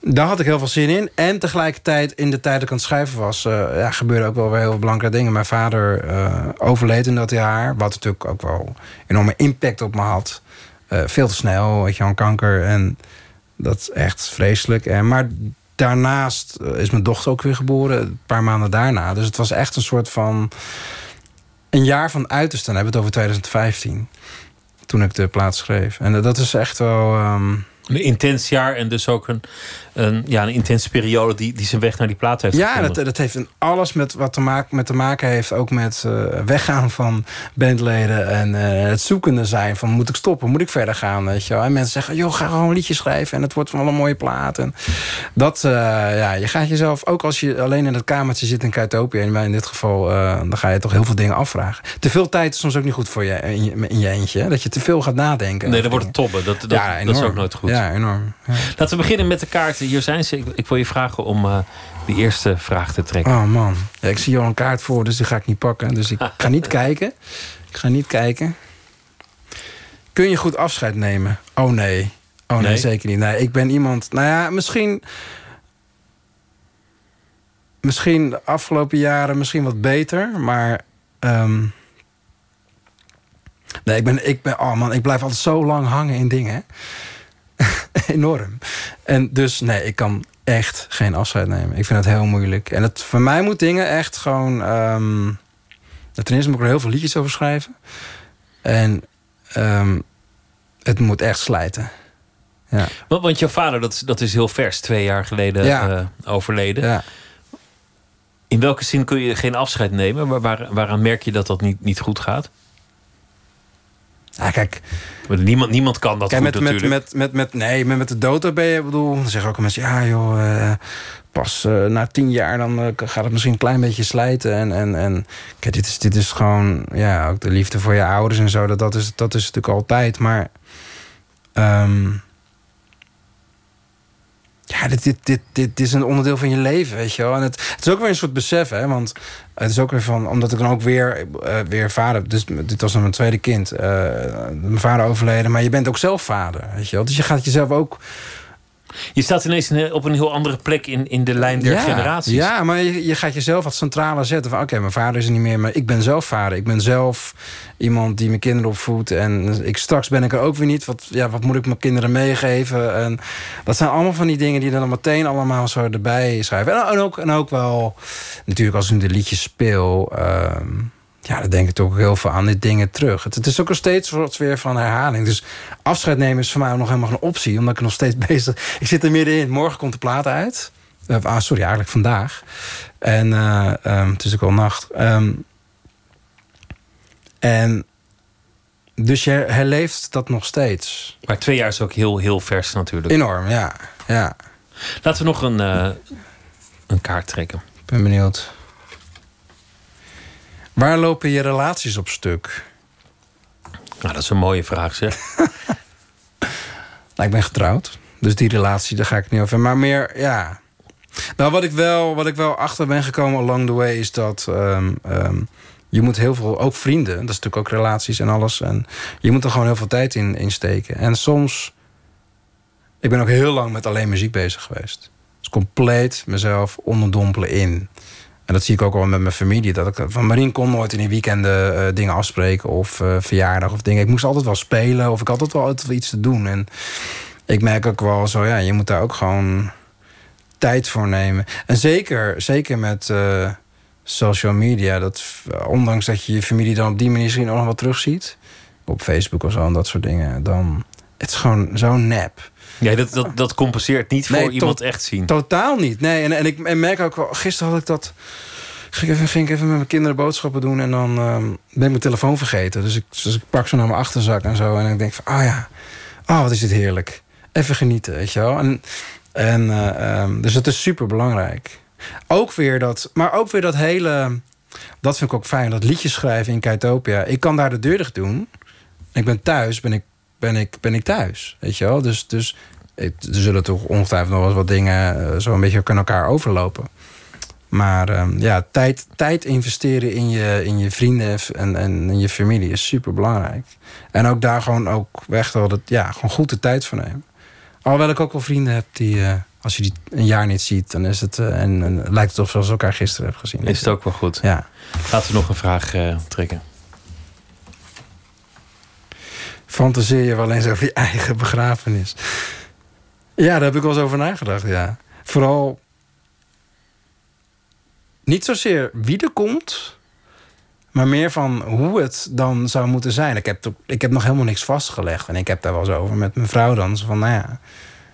daar had ik heel veel zin in. En tegelijkertijd, in de tijd dat ik aan het schrijven was, eh, ja, gebeurden ook wel weer heel veel belangrijke dingen. Mijn vader eh, overleed in dat jaar, wat natuurlijk ook wel enorme impact op me had. eh, veel te snel, weet je, aan kanker. En dat is echt vreselijk. En, maar daarnaast eh, is mijn dochter ook weer geboren, een paar maanden daarna. Dus het was echt een soort van een jaar van uiterste. Dan hebben we het over 2015, toen ik de plaats schreef. En dat is echt wel. ehm, Een intens jaar en dus ook een, een, ja, een intense periode die, die zijn weg naar die plaat heeft Ja, dat, dat heeft alles met wat te maken, met te maken heeft. Ook met eh, weggaan van bandleden. En eh, het zoekende zijn van moet ik stoppen, moet ik verder gaan. Weet je wel. En mensen zeggen, joh, ga gewoon een liedje schrijven. En het wordt wel een mooie plaat. En dat, eh, ja, je gaat jezelf, ook als je alleen in het kamertje zit in Kuitopia. En in dit geval, dan ga je toch heel veel dingen afvragen. Te veel tijd is soms ook niet goed voor je in je, in je eentje. hè. Dat je te veel gaat nadenken. Nee, dan wordt het tobben. Dat, dat, Ja, dat is ook nooit goed. Ja, enorm. Ja. Laten we beginnen met de kaarten. Hier zijn ze. Ik, ik wil je vragen om eh die eerste vraag te trekken. Oh man, ja, ik zie al een kaart voor, dus die ga ik niet pakken. Dus ik ga niet kijken. Ik ga niet kijken. Kun je goed afscheid nemen? Oh nee. Oh nee, Nee? zeker niet. Nee, ik ben iemand. Nou ja, misschien. Misschien de afgelopen jaren misschien wat beter, maar. ehm, nee, ik ben, ik ben. Oh man, ik blijf altijd zo lang hangen in dingen. Enorm. En dus nee, ik kan echt geen afscheid nemen. Ik vind het heel moeilijk. En het, voor mij moet dingen echt gewoon. ehm ten eerste moet ik er heel veel liedjes over schrijven. En ehm, het moet echt slijten. Ja. Want, want jouw vader, dat, is- dat is heel vers, twee jaar geleden Ja. eh, overleden. Ja. In welke zin kun je geen afscheid nemen? Waar, waar, waaraan merk je dat dat niet, niet goed gaat? Ja, kijk. Niemand, niemand kan dat Kijk, goed met, met, natuurlijk. met, met, met, nee, met, met de dood ben je, ik bedoel, dan zeggen ook mensen, ja joh, eh, pas eh, na tien jaar dan eh, gaat het misschien een klein beetje slijten. En, en, en kijk, dit is, dit is gewoon, ja, ook de liefde voor je ouders en zo, dat, dat, is, dat is natuurlijk altijd. Maar, ehm, ja, dit, dit, dit, dit is een onderdeel van je leven, weet je wel. En het, het is ook weer een soort besef, hè, want het is ook weer van, omdat ik dan ook weer, eh, weer vader, dus dit was dan mijn tweede kind, eh, mijn vader overleden, maar je bent ook zelf vader, weet je wel. Dus je gaat jezelf ook Je staat ineens in- op een heel andere plek in, in de lijn der ja, generaties. Ja, maar je, je gaat jezelf wat centraler zetten. Van oké, mijn vader is er niet meer, maar ik ben zelf vader. Ik ben zelf iemand die mijn kinderen opvoedt. En ik, straks ben ik er ook weer niet. Wat, ja, wat moet ik mijn kinderen meegeven? En dat zijn allemaal van die dingen die dan meteen allemaal zo erbij schrijven. En, en ook, en ook wel, natuurlijk als ik nu de liedjes speel... ehm, ja, dan denk ik toch ook heel veel aan die dingen terug. Het, het is ook nog steeds wat weer van herhaling. Dus afscheid nemen is voor mij nog helemaal geen optie. Omdat ik nog steeds bezig... Ik zit er middenin. Morgen komt de plaat uit. Eh, ah, sorry, eigenlijk vandaag. En eh, ehm, het is ook al nacht. Ehm, en dus je herleeft dat nog steeds. Maar twee jaar is ook heel, heel vers natuurlijk. Enorm, ja. ja. Laten we nog een, eh, een kaart trekken. Ik ben benieuwd. Waar lopen je relaties op stuk? Nou, dat is een mooie vraag, zeg. Nou, ik ben getrouwd. Dus die relatie, daar ga ik niet over. Maar meer, ja. Nou, wat ik wel, wat ik wel achter ben gekomen along the way... is dat ehm, ehm, je moet heel veel... Ook vrienden, dat is natuurlijk ook relaties en alles. En je moet er gewoon heel veel tijd in, in steken. En soms... Ik ben ook heel lang met alleen muziek bezig geweest. Dus compleet mezelf onderdompelen in. En dat zie ik ook al met mijn familie. Dat ik van Marien kon nooit in die weekenden eh, dingen afspreken of eh, verjaardag of dingen. Ik moest altijd wel spelen of ik had altijd wel altijd wel iets te doen. En ik merk ook wel zo, ja, je moet daar ook gewoon tijd voor nemen. En zeker, zeker met eh, social media. Dat, ondanks dat je je familie dan op die manier misschien ook nog wat terugziet. Op Facebook of zo en dat soort dingen. Dan, het is gewoon zo nep. Ja, dat, dat, dat compenseert niet voor Nee, iemand echt zien. Totaal niet. Nee, en, en ik en merk ook wel, gisteren had ik dat. Ging ik, even, ging ik even met mijn kinderen boodschappen doen en dan ehm, ben ik mijn telefoon vergeten. Dus ik, dus ik pak zo naar mijn achterzak en zo. En ik denk van, oh ja, oh wat is dit heerlijk. Even genieten, weet je wel. En, en, eh, ehm, dus het is super belangrijk. Ook weer dat, maar ook weer dat hele, dat vind ik ook fijn, dat liedjes schrijven in Kaitopia. Ik kan daar de deur dicht doen. Ik ben thuis, ben ik, ben ik, ben ik thuis, weet je wel. Dus, dus er zullen toch ongetwijfeld nog wel wat dingen eh, zo een beetje kunnen elkaar overlopen. Maar ehm, ja, tijd, tijd investeren in je, in je vrienden en, en in je familie is super belangrijk. En ook daar gewoon ook echt wel dat, ja, gewoon goed de tijd voor nemen. Alhoewel ik ook wel vrienden heb die, eh, als je die een jaar niet ziet, dan is het. eh, en, en lijkt het of ze elkaar gisteren hebben gezien. Is het ook wel goed. Ja. Laten we nog een vraag trekken. Fantaseer je wel eens over je eigen begrafenis. Ja, daar heb ik wel eens over nagedacht, ja. Vooral niet zozeer wie er komt, maar meer van hoe het dan zou moeten zijn. Ik heb, ik heb nog helemaal niks vastgelegd. En ik heb daar wel eens over met mijn vrouw dan. Zo van, nou ja,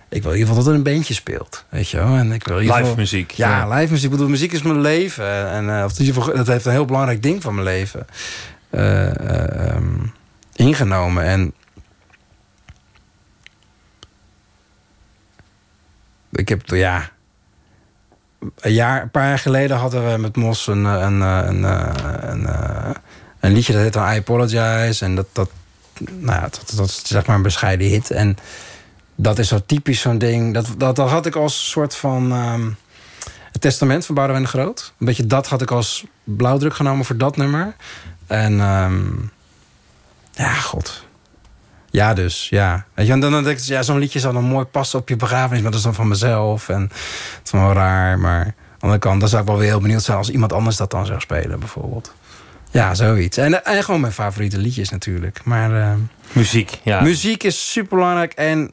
ik wil in ieder geval dat er een beentje speelt. Weet je wel? En ik wil Live muziek, Ja, ja. live muziek. Ik bedoel, muziek is mijn leven. En eh, of dat heeft een heel belangrijk ding van mijn leven ehm, ingenomen. En ik heb, ja, een, jaar, een paar jaar geleden hadden we met Mos een, eh, een, eh, een, eh, een, een liedje dat heet I Apologize. En dat, dat, nou ja, dat, dat zeg maar een bescheiden hit. En dat is zo typisch zo'n ding. Dat, dat, dat had ik als soort van ehm, het testament van Boudewijn de Groot. Een beetje dat had ik als blauwdruk genomen voor dat nummer. En ehm, ja, god. Ja, dus, ja. Weet je, en dan, dan denk ik, ja, zo'n liedje zou dan mooi passen op je begrafenis, maar dat is dan van mezelf. En het is wel raar, maar aan de andere kant, dan zou ik wel weer heel benieuwd zijn als iemand anders dat dan zou spelen, bijvoorbeeld. Ja, zoiets. En, en gewoon mijn favoriete liedjes natuurlijk. Maar ehm, Muziek, ja. muziek is super belangrijk. En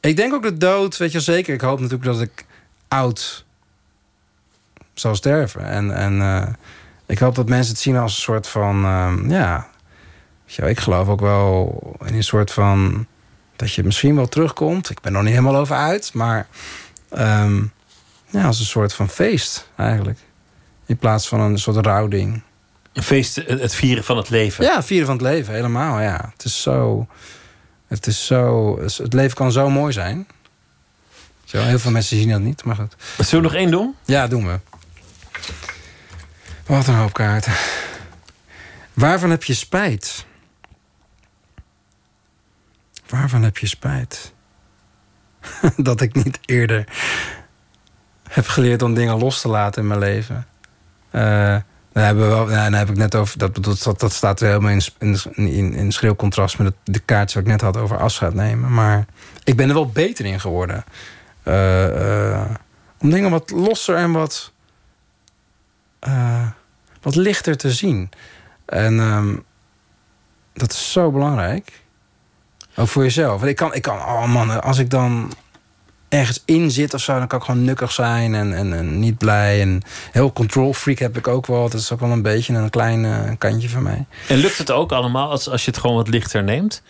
ik denk ook de dood, weet je wel zeker. Ik hoop natuurlijk dat ik oud zal sterven. En, en eh, ik hoop dat mensen het zien als een soort van, ehm, ja, ik geloof ook wel in een soort van dat je misschien wel terugkomt. Ik ben er nog niet helemaal over uit, maar ehm, ja, als een soort van feest eigenlijk. In plaats van een soort rouwding. Een feest, het het vieren van het leven. Ja, vieren van het leven, helemaal, ja. Het is zo... Het is zo... Het leven kan zo mooi zijn. Zo, heel veel mensen zien dat niet, maar goed. Zullen we nog één doen? Ja, doen we. Wat een hoop kaarten. Waarvan heb je spijt? Waarvan heb je spijt? dat ik niet eerder heb geleerd om dingen los te laten in mijn leven. Daar hebben we wel, daar heb ik net over. Dat, dat, dat staat helemaal in, in, in, schril contrast met de kaartjes wat ik net had over afscheid nemen. Maar ik ben er wel beter in geworden. Eh, eh, om dingen wat losser en wat, wat lichter te zien. En ehm, dat is zo belangrijk. Ook voor jezelf. Want Ik kan, ik kan, oh man, als ik dan ergens in zit of zo, dan kan ik gewoon nukkig zijn en, en, en niet blij. En heel control freak heb ik ook wel. Dat is ook wel een beetje een klein eh, kantje van mij. En lukt het ook allemaal als, als je het gewoon wat lichter neemt?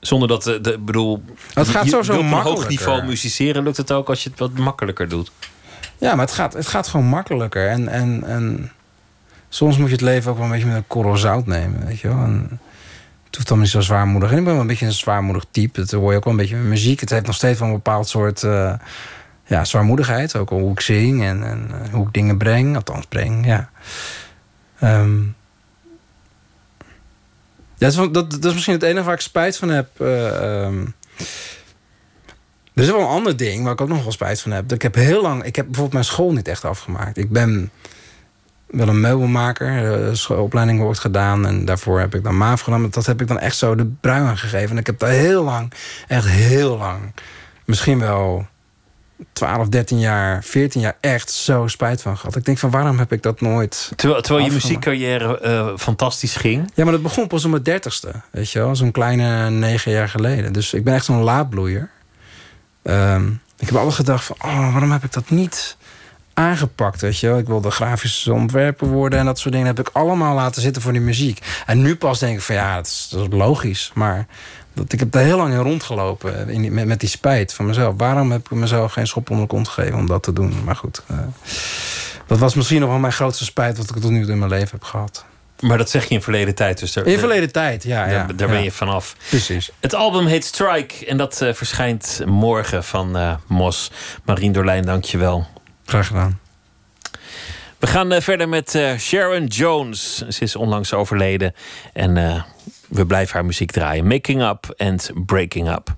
Zonder dat, de, de bedoel... Het gaat sowieso wil op een hoog niveau musiceren. Lukt het ook als je het wat makkelijker doet? Ja, maar het gaat, het gaat gewoon makkelijker. En, en, en soms moet je het leven ook wel een beetje met een korrel zout nemen. Weet je wel? En het hoeft niet zo zwaarmoedig. En ik ben wel een beetje een zwaarmoedig type. Dat hoor je ook wel een beetje met muziek. Het heeft nog steeds wel een bepaald soort eh, ja, zwaarmoedigheid. Ook hoe ik zing en, en eh, hoe ik dingen breng. Althans, breng, ja. Ehm, dat, wel- dat, dat is misschien het enige waar ik spijt van heb. ehm. er is wel een ander ding waar ik ook nog wel spijt van heb. Ik heb heel lang, ik heb bijvoorbeeld mijn school niet echt afgemaakt. Ik ben wel een meubelmaker, eh, schoolopleiding wordt gedaan en daarvoor heb ik dan MAAF genomen. Dat heb ik dan echt zo de brui aan gegeven. En ik heb daar heel lang, echt heel lang, misschien wel 12, 13 jaar, 14 jaar echt zo spijt van gehad. Ik denk van waarom heb ik dat nooit. Terwijl, terwijl je muziekcarrière eh, fantastisch ging. Ja, maar dat begon pas op mijn dertigste. Weet je wel, zo'n kleine negen jaar geleden. Dus ik ben echt zo'n laadbloeier. Ehm, ik heb altijd gedacht van, oh, waarom heb ik dat niet aangepakt, weet je wel? Ik wilde grafisch ontwerper worden en dat soort dingen heb ik allemaal laten zitten voor die muziek. En nu pas denk ik van, ja, dat is, dat is logisch. Maar dat, ik heb daar heel lang in rondgelopen in die- met, met die spijt van mezelf. Waarom heb ik mezelf geen schop onder de kont gegeven om dat te doen? Maar goed, eh, dat was misschien nog wel mijn grootste spijt wat ik tot nu toe in mijn leven heb gehad. Maar dat zeg je in verleden tijd. Dus daar, In verleden tijd, ja. ja daar, daar ben je vanaf. Precies. Het album heet Strike en dat eh, verschijnt morgen van eh, Mos. Marien Dorlijn, dank je wel. Graag gedaan. We gaan eh, verder met eh, Sharon Jones. Ze is onlangs overleden en eh, we blijven haar muziek draaien. Making Up and Breaking Up.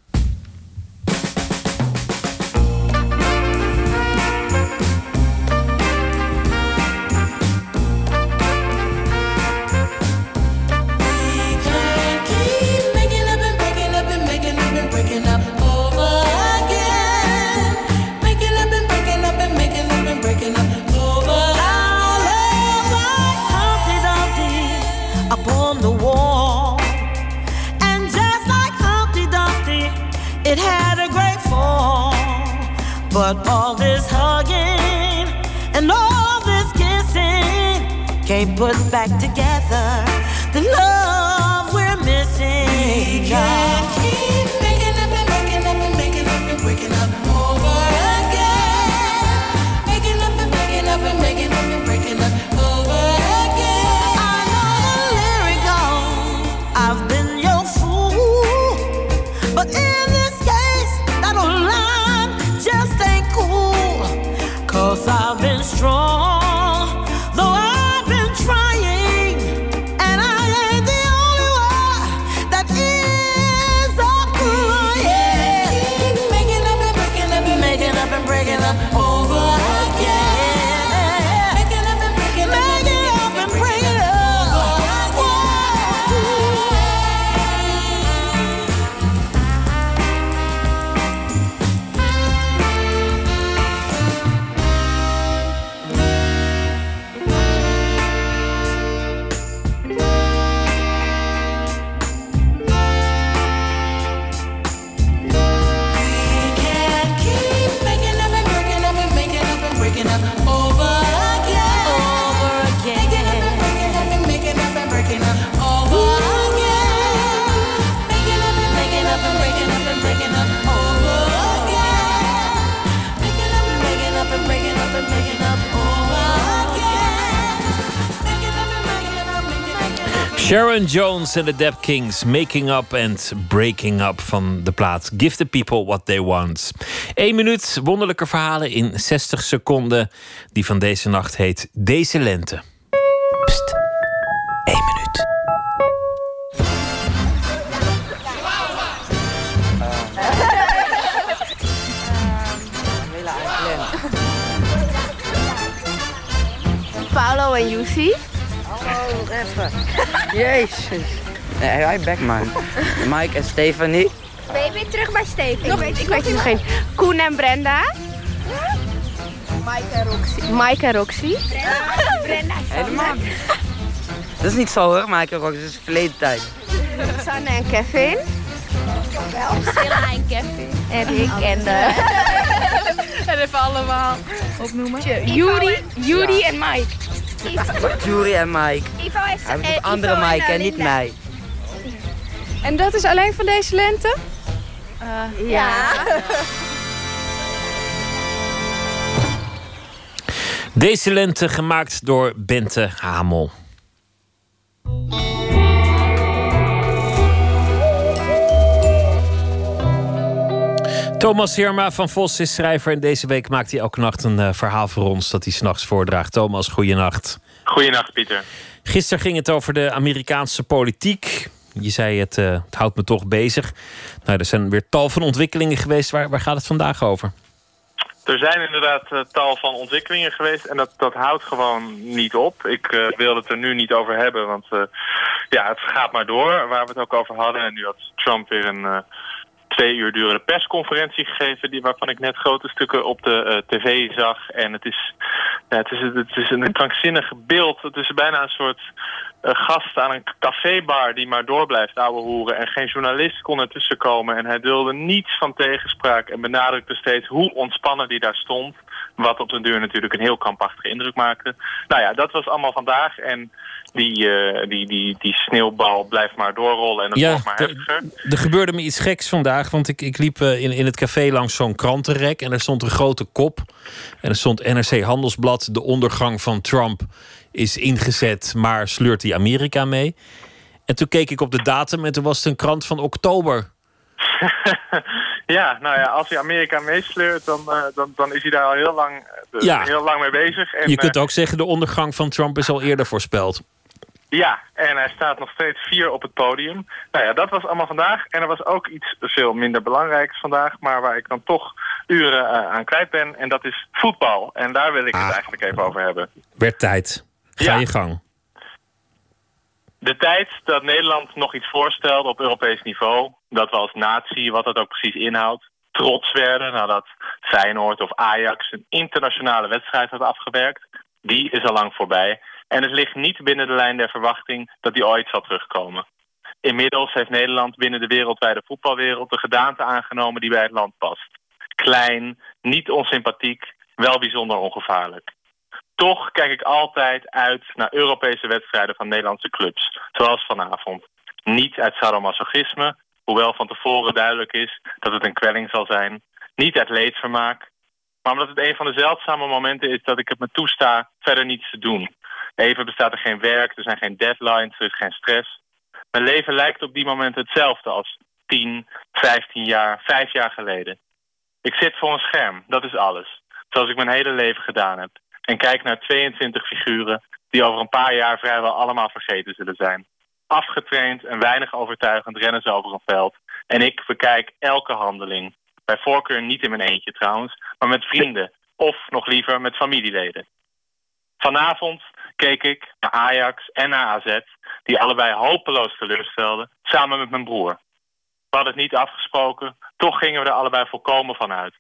Back together Sharon Jones en de Dap Kings, Making Up and Breaking Up van de plaat Give the People What They Want. Eén minuut, wonderlijke verhalen in 60 seconden. Die van deze nacht heet Deze Lente. Pst, één minuut. Paolo en Yusi. Oh, even. Jezus. Nee, hij back man. Mike en Stefanie. Ben je weer terug bij Steven? Ik weet, ik weet nog geen. Koen en Brenda. Mike en Roxy. Mike en Roxy. Brenda. Helemaal. Dat is niet zo hoor, Mike en Rox. Dat is verleden tijd. Sanne en Kevin. Wel. Stella en Kevin. En ik en de... en even allemaal opnoemen. Juri, Juri en Mike. Jury en Mike. Ivo heeft Hij heeft eh, een andere Ivo en, Mike eh, en niet mij. En dat is alleen van deze lente? ja. Deze lente gemaakt door Bente Hamel. Thomas Herma van Vos is schrijver en deze week maakt hij elke nacht een eh, verhaal voor ons dat hij s'nachts voordraagt. Thomas, goeienacht. Goedenacht, Pieter. Gisteren ging het over de Amerikaanse politiek. Je zei het, eh, het houdt me toch bezig. Nou, er zijn weer tal van ontwikkelingen geweest. Waar, waar gaat het vandaag over? Er zijn inderdaad eh, tal van ontwikkelingen geweest en dat, dat houdt gewoon niet op. Ik eh, wil het er nu niet over hebben, want ja, het gaat maar door waar we het ook over hadden. En nu had Trump weer een twee uur durende persconferentie gegeven... Die, waarvan ik net grote stukken op de eh, tv zag. En het is, ja, het, is, het is een krankzinnig beeld. Het is bijna een soort eh, gast aan een cafébar die maar door blijft ouwe hoeren. En geen journalist kon ertussen komen. En hij dulde niets van tegenspraak en benadrukte steeds hoe ontspannen die daar stond. Wat op de deur natuurlijk een heel krampachtige indruk maakte. Nou ja, dat was allemaal vandaag. En die, eh, die, die, die sneeuwbal blijft maar doorrollen en het wordt maar er- heftiger. er gebeurde me iets geks vandaag. Want ik, ik liep eh, in, in het café langs zo'n krantenrek. En er stond een grote kop. En er stond NRC Handelsblad. De ondergang van Trump is ingezet, maar sleurt hij Amerika mee. En toen keek ik op de datum en toen was het een krant van oktober. Ja, nou ja, als hij Amerika meesleurt, dan, eh, dan, dan is hij daar al heel lang, eh, Ja. heel lang mee bezig. En, Je kunt eh, ook zeggen, de ondergang van Trump is al eerder voorspeld. Ja, en hij staat nog steeds vier op het podium. Nou ja, dat was allemaal vandaag. En er was ook iets veel minder belangrijks vandaag, maar waar ik dan toch uren aan kwijt ben. En dat is voetbal. En daar wil ik het eigenlijk even over hebben. Werd tijd. Ga je gang. De tijd dat Nederland nog iets voorstelde op Europees niveau, dat we als natie, wat dat ook precies inhoudt, trots werden nadat Feyenoord of Ajax een internationale wedstrijd had afgewerkt, die is al lang voorbij. En het ligt niet binnen de lijn der verwachting dat die ooit zal terugkomen. Inmiddels heeft Nederland binnen de wereldwijde voetbalwereld de gedaante aangenomen die bij het land past. klein, niet onsympathiek, wel bijzonder ongevaarlijk. Toch kijk ik altijd uit naar Europese wedstrijden van Nederlandse clubs, zoals vanavond. Niet uit sadomasochisme, hoewel van tevoren duidelijk is dat het een kwelling zal zijn. Niet uit leedvermaak, maar omdat het een van de zeldzame momenten is dat ik het me toesta verder niets te doen. Even bestaat er geen werk, er zijn geen deadlines, er is geen stress. Mijn leven lijkt op die momenten hetzelfde als 10, 15 jaar, 5 jaar geleden. Ik zit voor een scherm, dat is alles. Zoals ik mijn hele leven gedaan heb. En kijk naar 22 figuren die over een paar jaar vrijwel allemaal vergeten zullen zijn. Afgetraind en weinig overtuigend rennen ze over een veld. En ik bekijk elke handeling. Bij voorkeur niet in mijn eentje trouwens, maar met vrienden. Of nog liever met familieleden. Vanavond keek ik naar Ajax en naar AZ, die allebei hopeloos teleurstelden, samen met mijn broer. We hadden het niet afgesproken, toch gingen we er allebei volkomen van uit.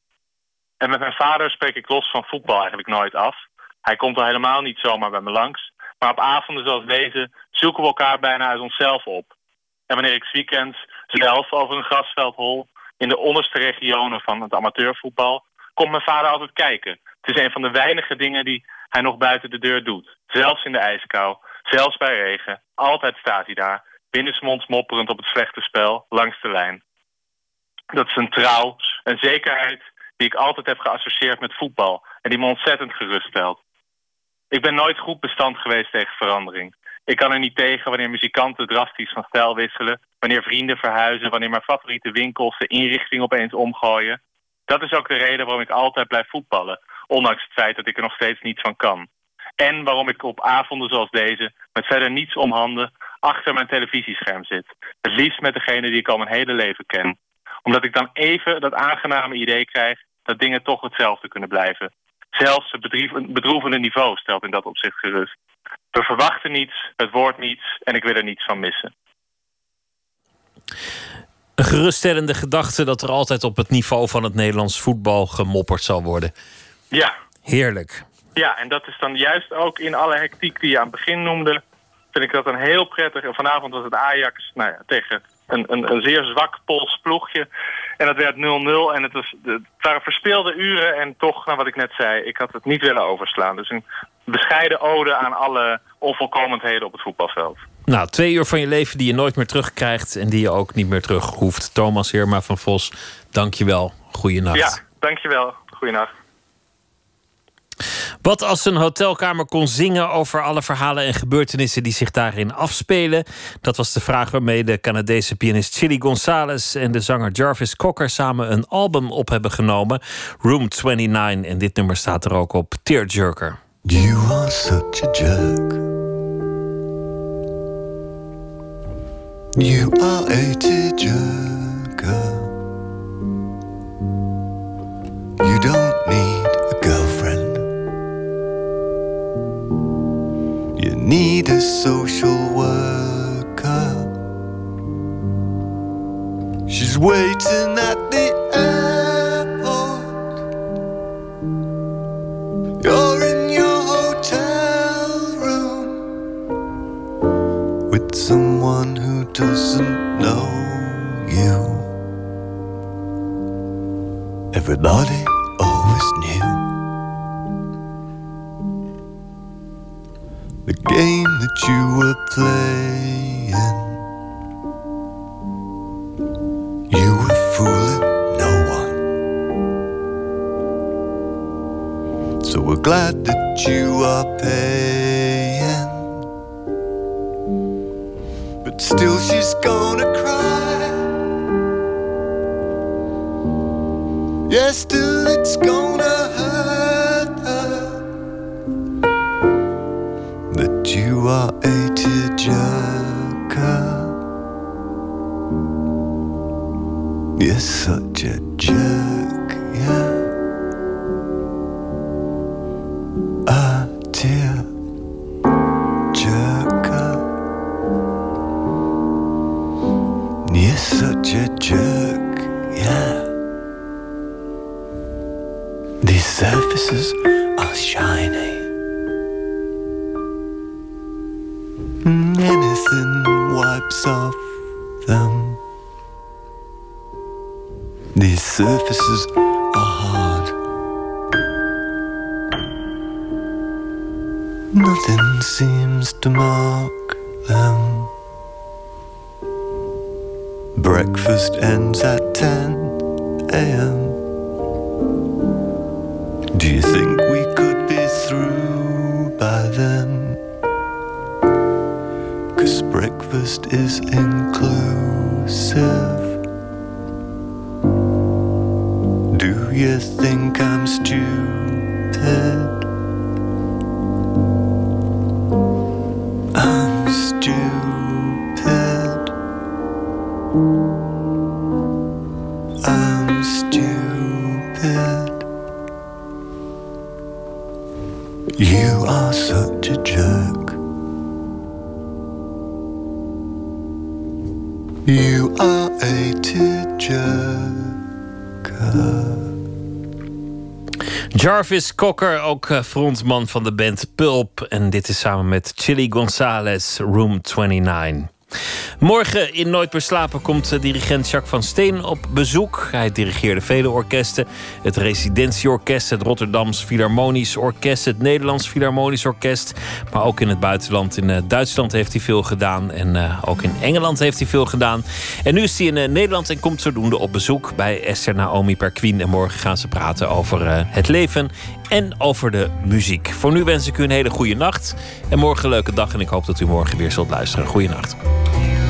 En met mijn vader spreek ik los van voetbal eigenlijk nooit af. Hij komt al helemaal niet zomaar bij me langs. Maar op avonden zoals deze zoeken we elkaar bijna uit onszelf op. En wanneer ik 's weekends zelf over een grasveld hol in de onderste regionen van het amateurvoetbal, komt mijn vader altijd kijken. Het is een van de weinige dingen die hij nog buiten de deur doet. Zelfs in de ijskou, zelfs bij regen. Altijd staat hij daar, binnensmonds mopperend op het slechte spel, langs de lijn. Dat is een trouw, een zekerheid die ik altijd heb geassocieerd met voetbal en die me ontzettend geruststelt. Ik ben nooit goed bestand geweest tegen verandering. Ik kan er niet tegen wanneer muzikanten drastisch van stijl wisselen, wanneer vrienden verhuizen, wanneer mijn favoriete winkels de inrichting opeens omgooien. Dat is ook de reden waarom ik altijd blijf voetballen, ondanks het feit dat ik er nog steeds niets van kan. En waarom ik op avonden zoals deze, met verder niets om handen, achter mijn televisiescherm zit. Het liefst met degene die ik al mijn hele leven ken. Omdat ik dan even dat aangename idee krijg dat dingen toch hetzelfde kunnen blijven. Zelfs het bedrief- bedroevende niveau stelt in dat opzicht gerust. We verwachten niets, het wordt niets en ik wil er niets van missen. Een geruststellende gedachte dat er altijd op het niveau van het Nederlands voetbal gemopperd zal worden. Ja, Heerlijk. Ja, en dat is dan juist ook in alle hectiek die je aan het begin noemde, vind ik dat een heel prettig. En vanavond was het Ajax nou ja, tegen een, een, een zeer zwak Pools ploegje. En dat werd 0-0 en het, was, het waren verspeelde uren. En toch, nou wat ik net zei, ik had het niet willen overslaan. Dus een bescheiden ode aan alle onvolkomenheden op het voetbalveld. Nou, twee uur van je leven die je nooit meer terugkrijgt en die je ook niet meer terug hoeft. Thomas Heerma van Vos, dank je wel. Goeienacht. Ja, dankjewel. Goeienacht. Wat als een hotelkamer kon zingen over alle verhalen en gebeurtenissen die zich daarin afspelen? Dat was de vraag waarmee de Canadese pianist Chili Gonzalez en de zanger Jarvis Cocker samen een album op hebben genomen, Room 29. En dit nummer staat er ook op, Tearjerker. You are such a jerk. You are a tearjerker. You don't need need a social worker. She's waiting at the airport. You're in your hotel room with someone who doesn't know you. Everybody always knew the game that you were playing. You were fooling no one. So we're glad that you are paying. But still, she's gonna cry. Yeah, still, it's gonna hurt that you are a tearjerker. You're such a jerk, Jarvis Cocker, ook eh, frontman van de band Pulp. En dit is samen met Chili Gonzalez, Room 29. Morgen in Nooit meer slapen komt eh, dirigent Jacques van Steen op bezoek. Hij dirigeerde vele orkesten. Het Residentieorkest, het Rotterdams Philharmonisch Orkest... het Nederlands Philharmonisch Orkest. Maar ook in het buitenland. In eh, Duitsland heeft hij veel gedaan. En eh, ook in Engeland heeft hij veel gedaan. En nu is hij in Nederland en komt zodoende op bezoek... bij Esther Naomi Perquin. En morgen gaan ze praten over het leven en over de muziek. Voor nu wens ik u een hele goede nacht. En morgen een leuke dag. En ik hoop dat u morgen weer zult luisteren. Goeienacht. Op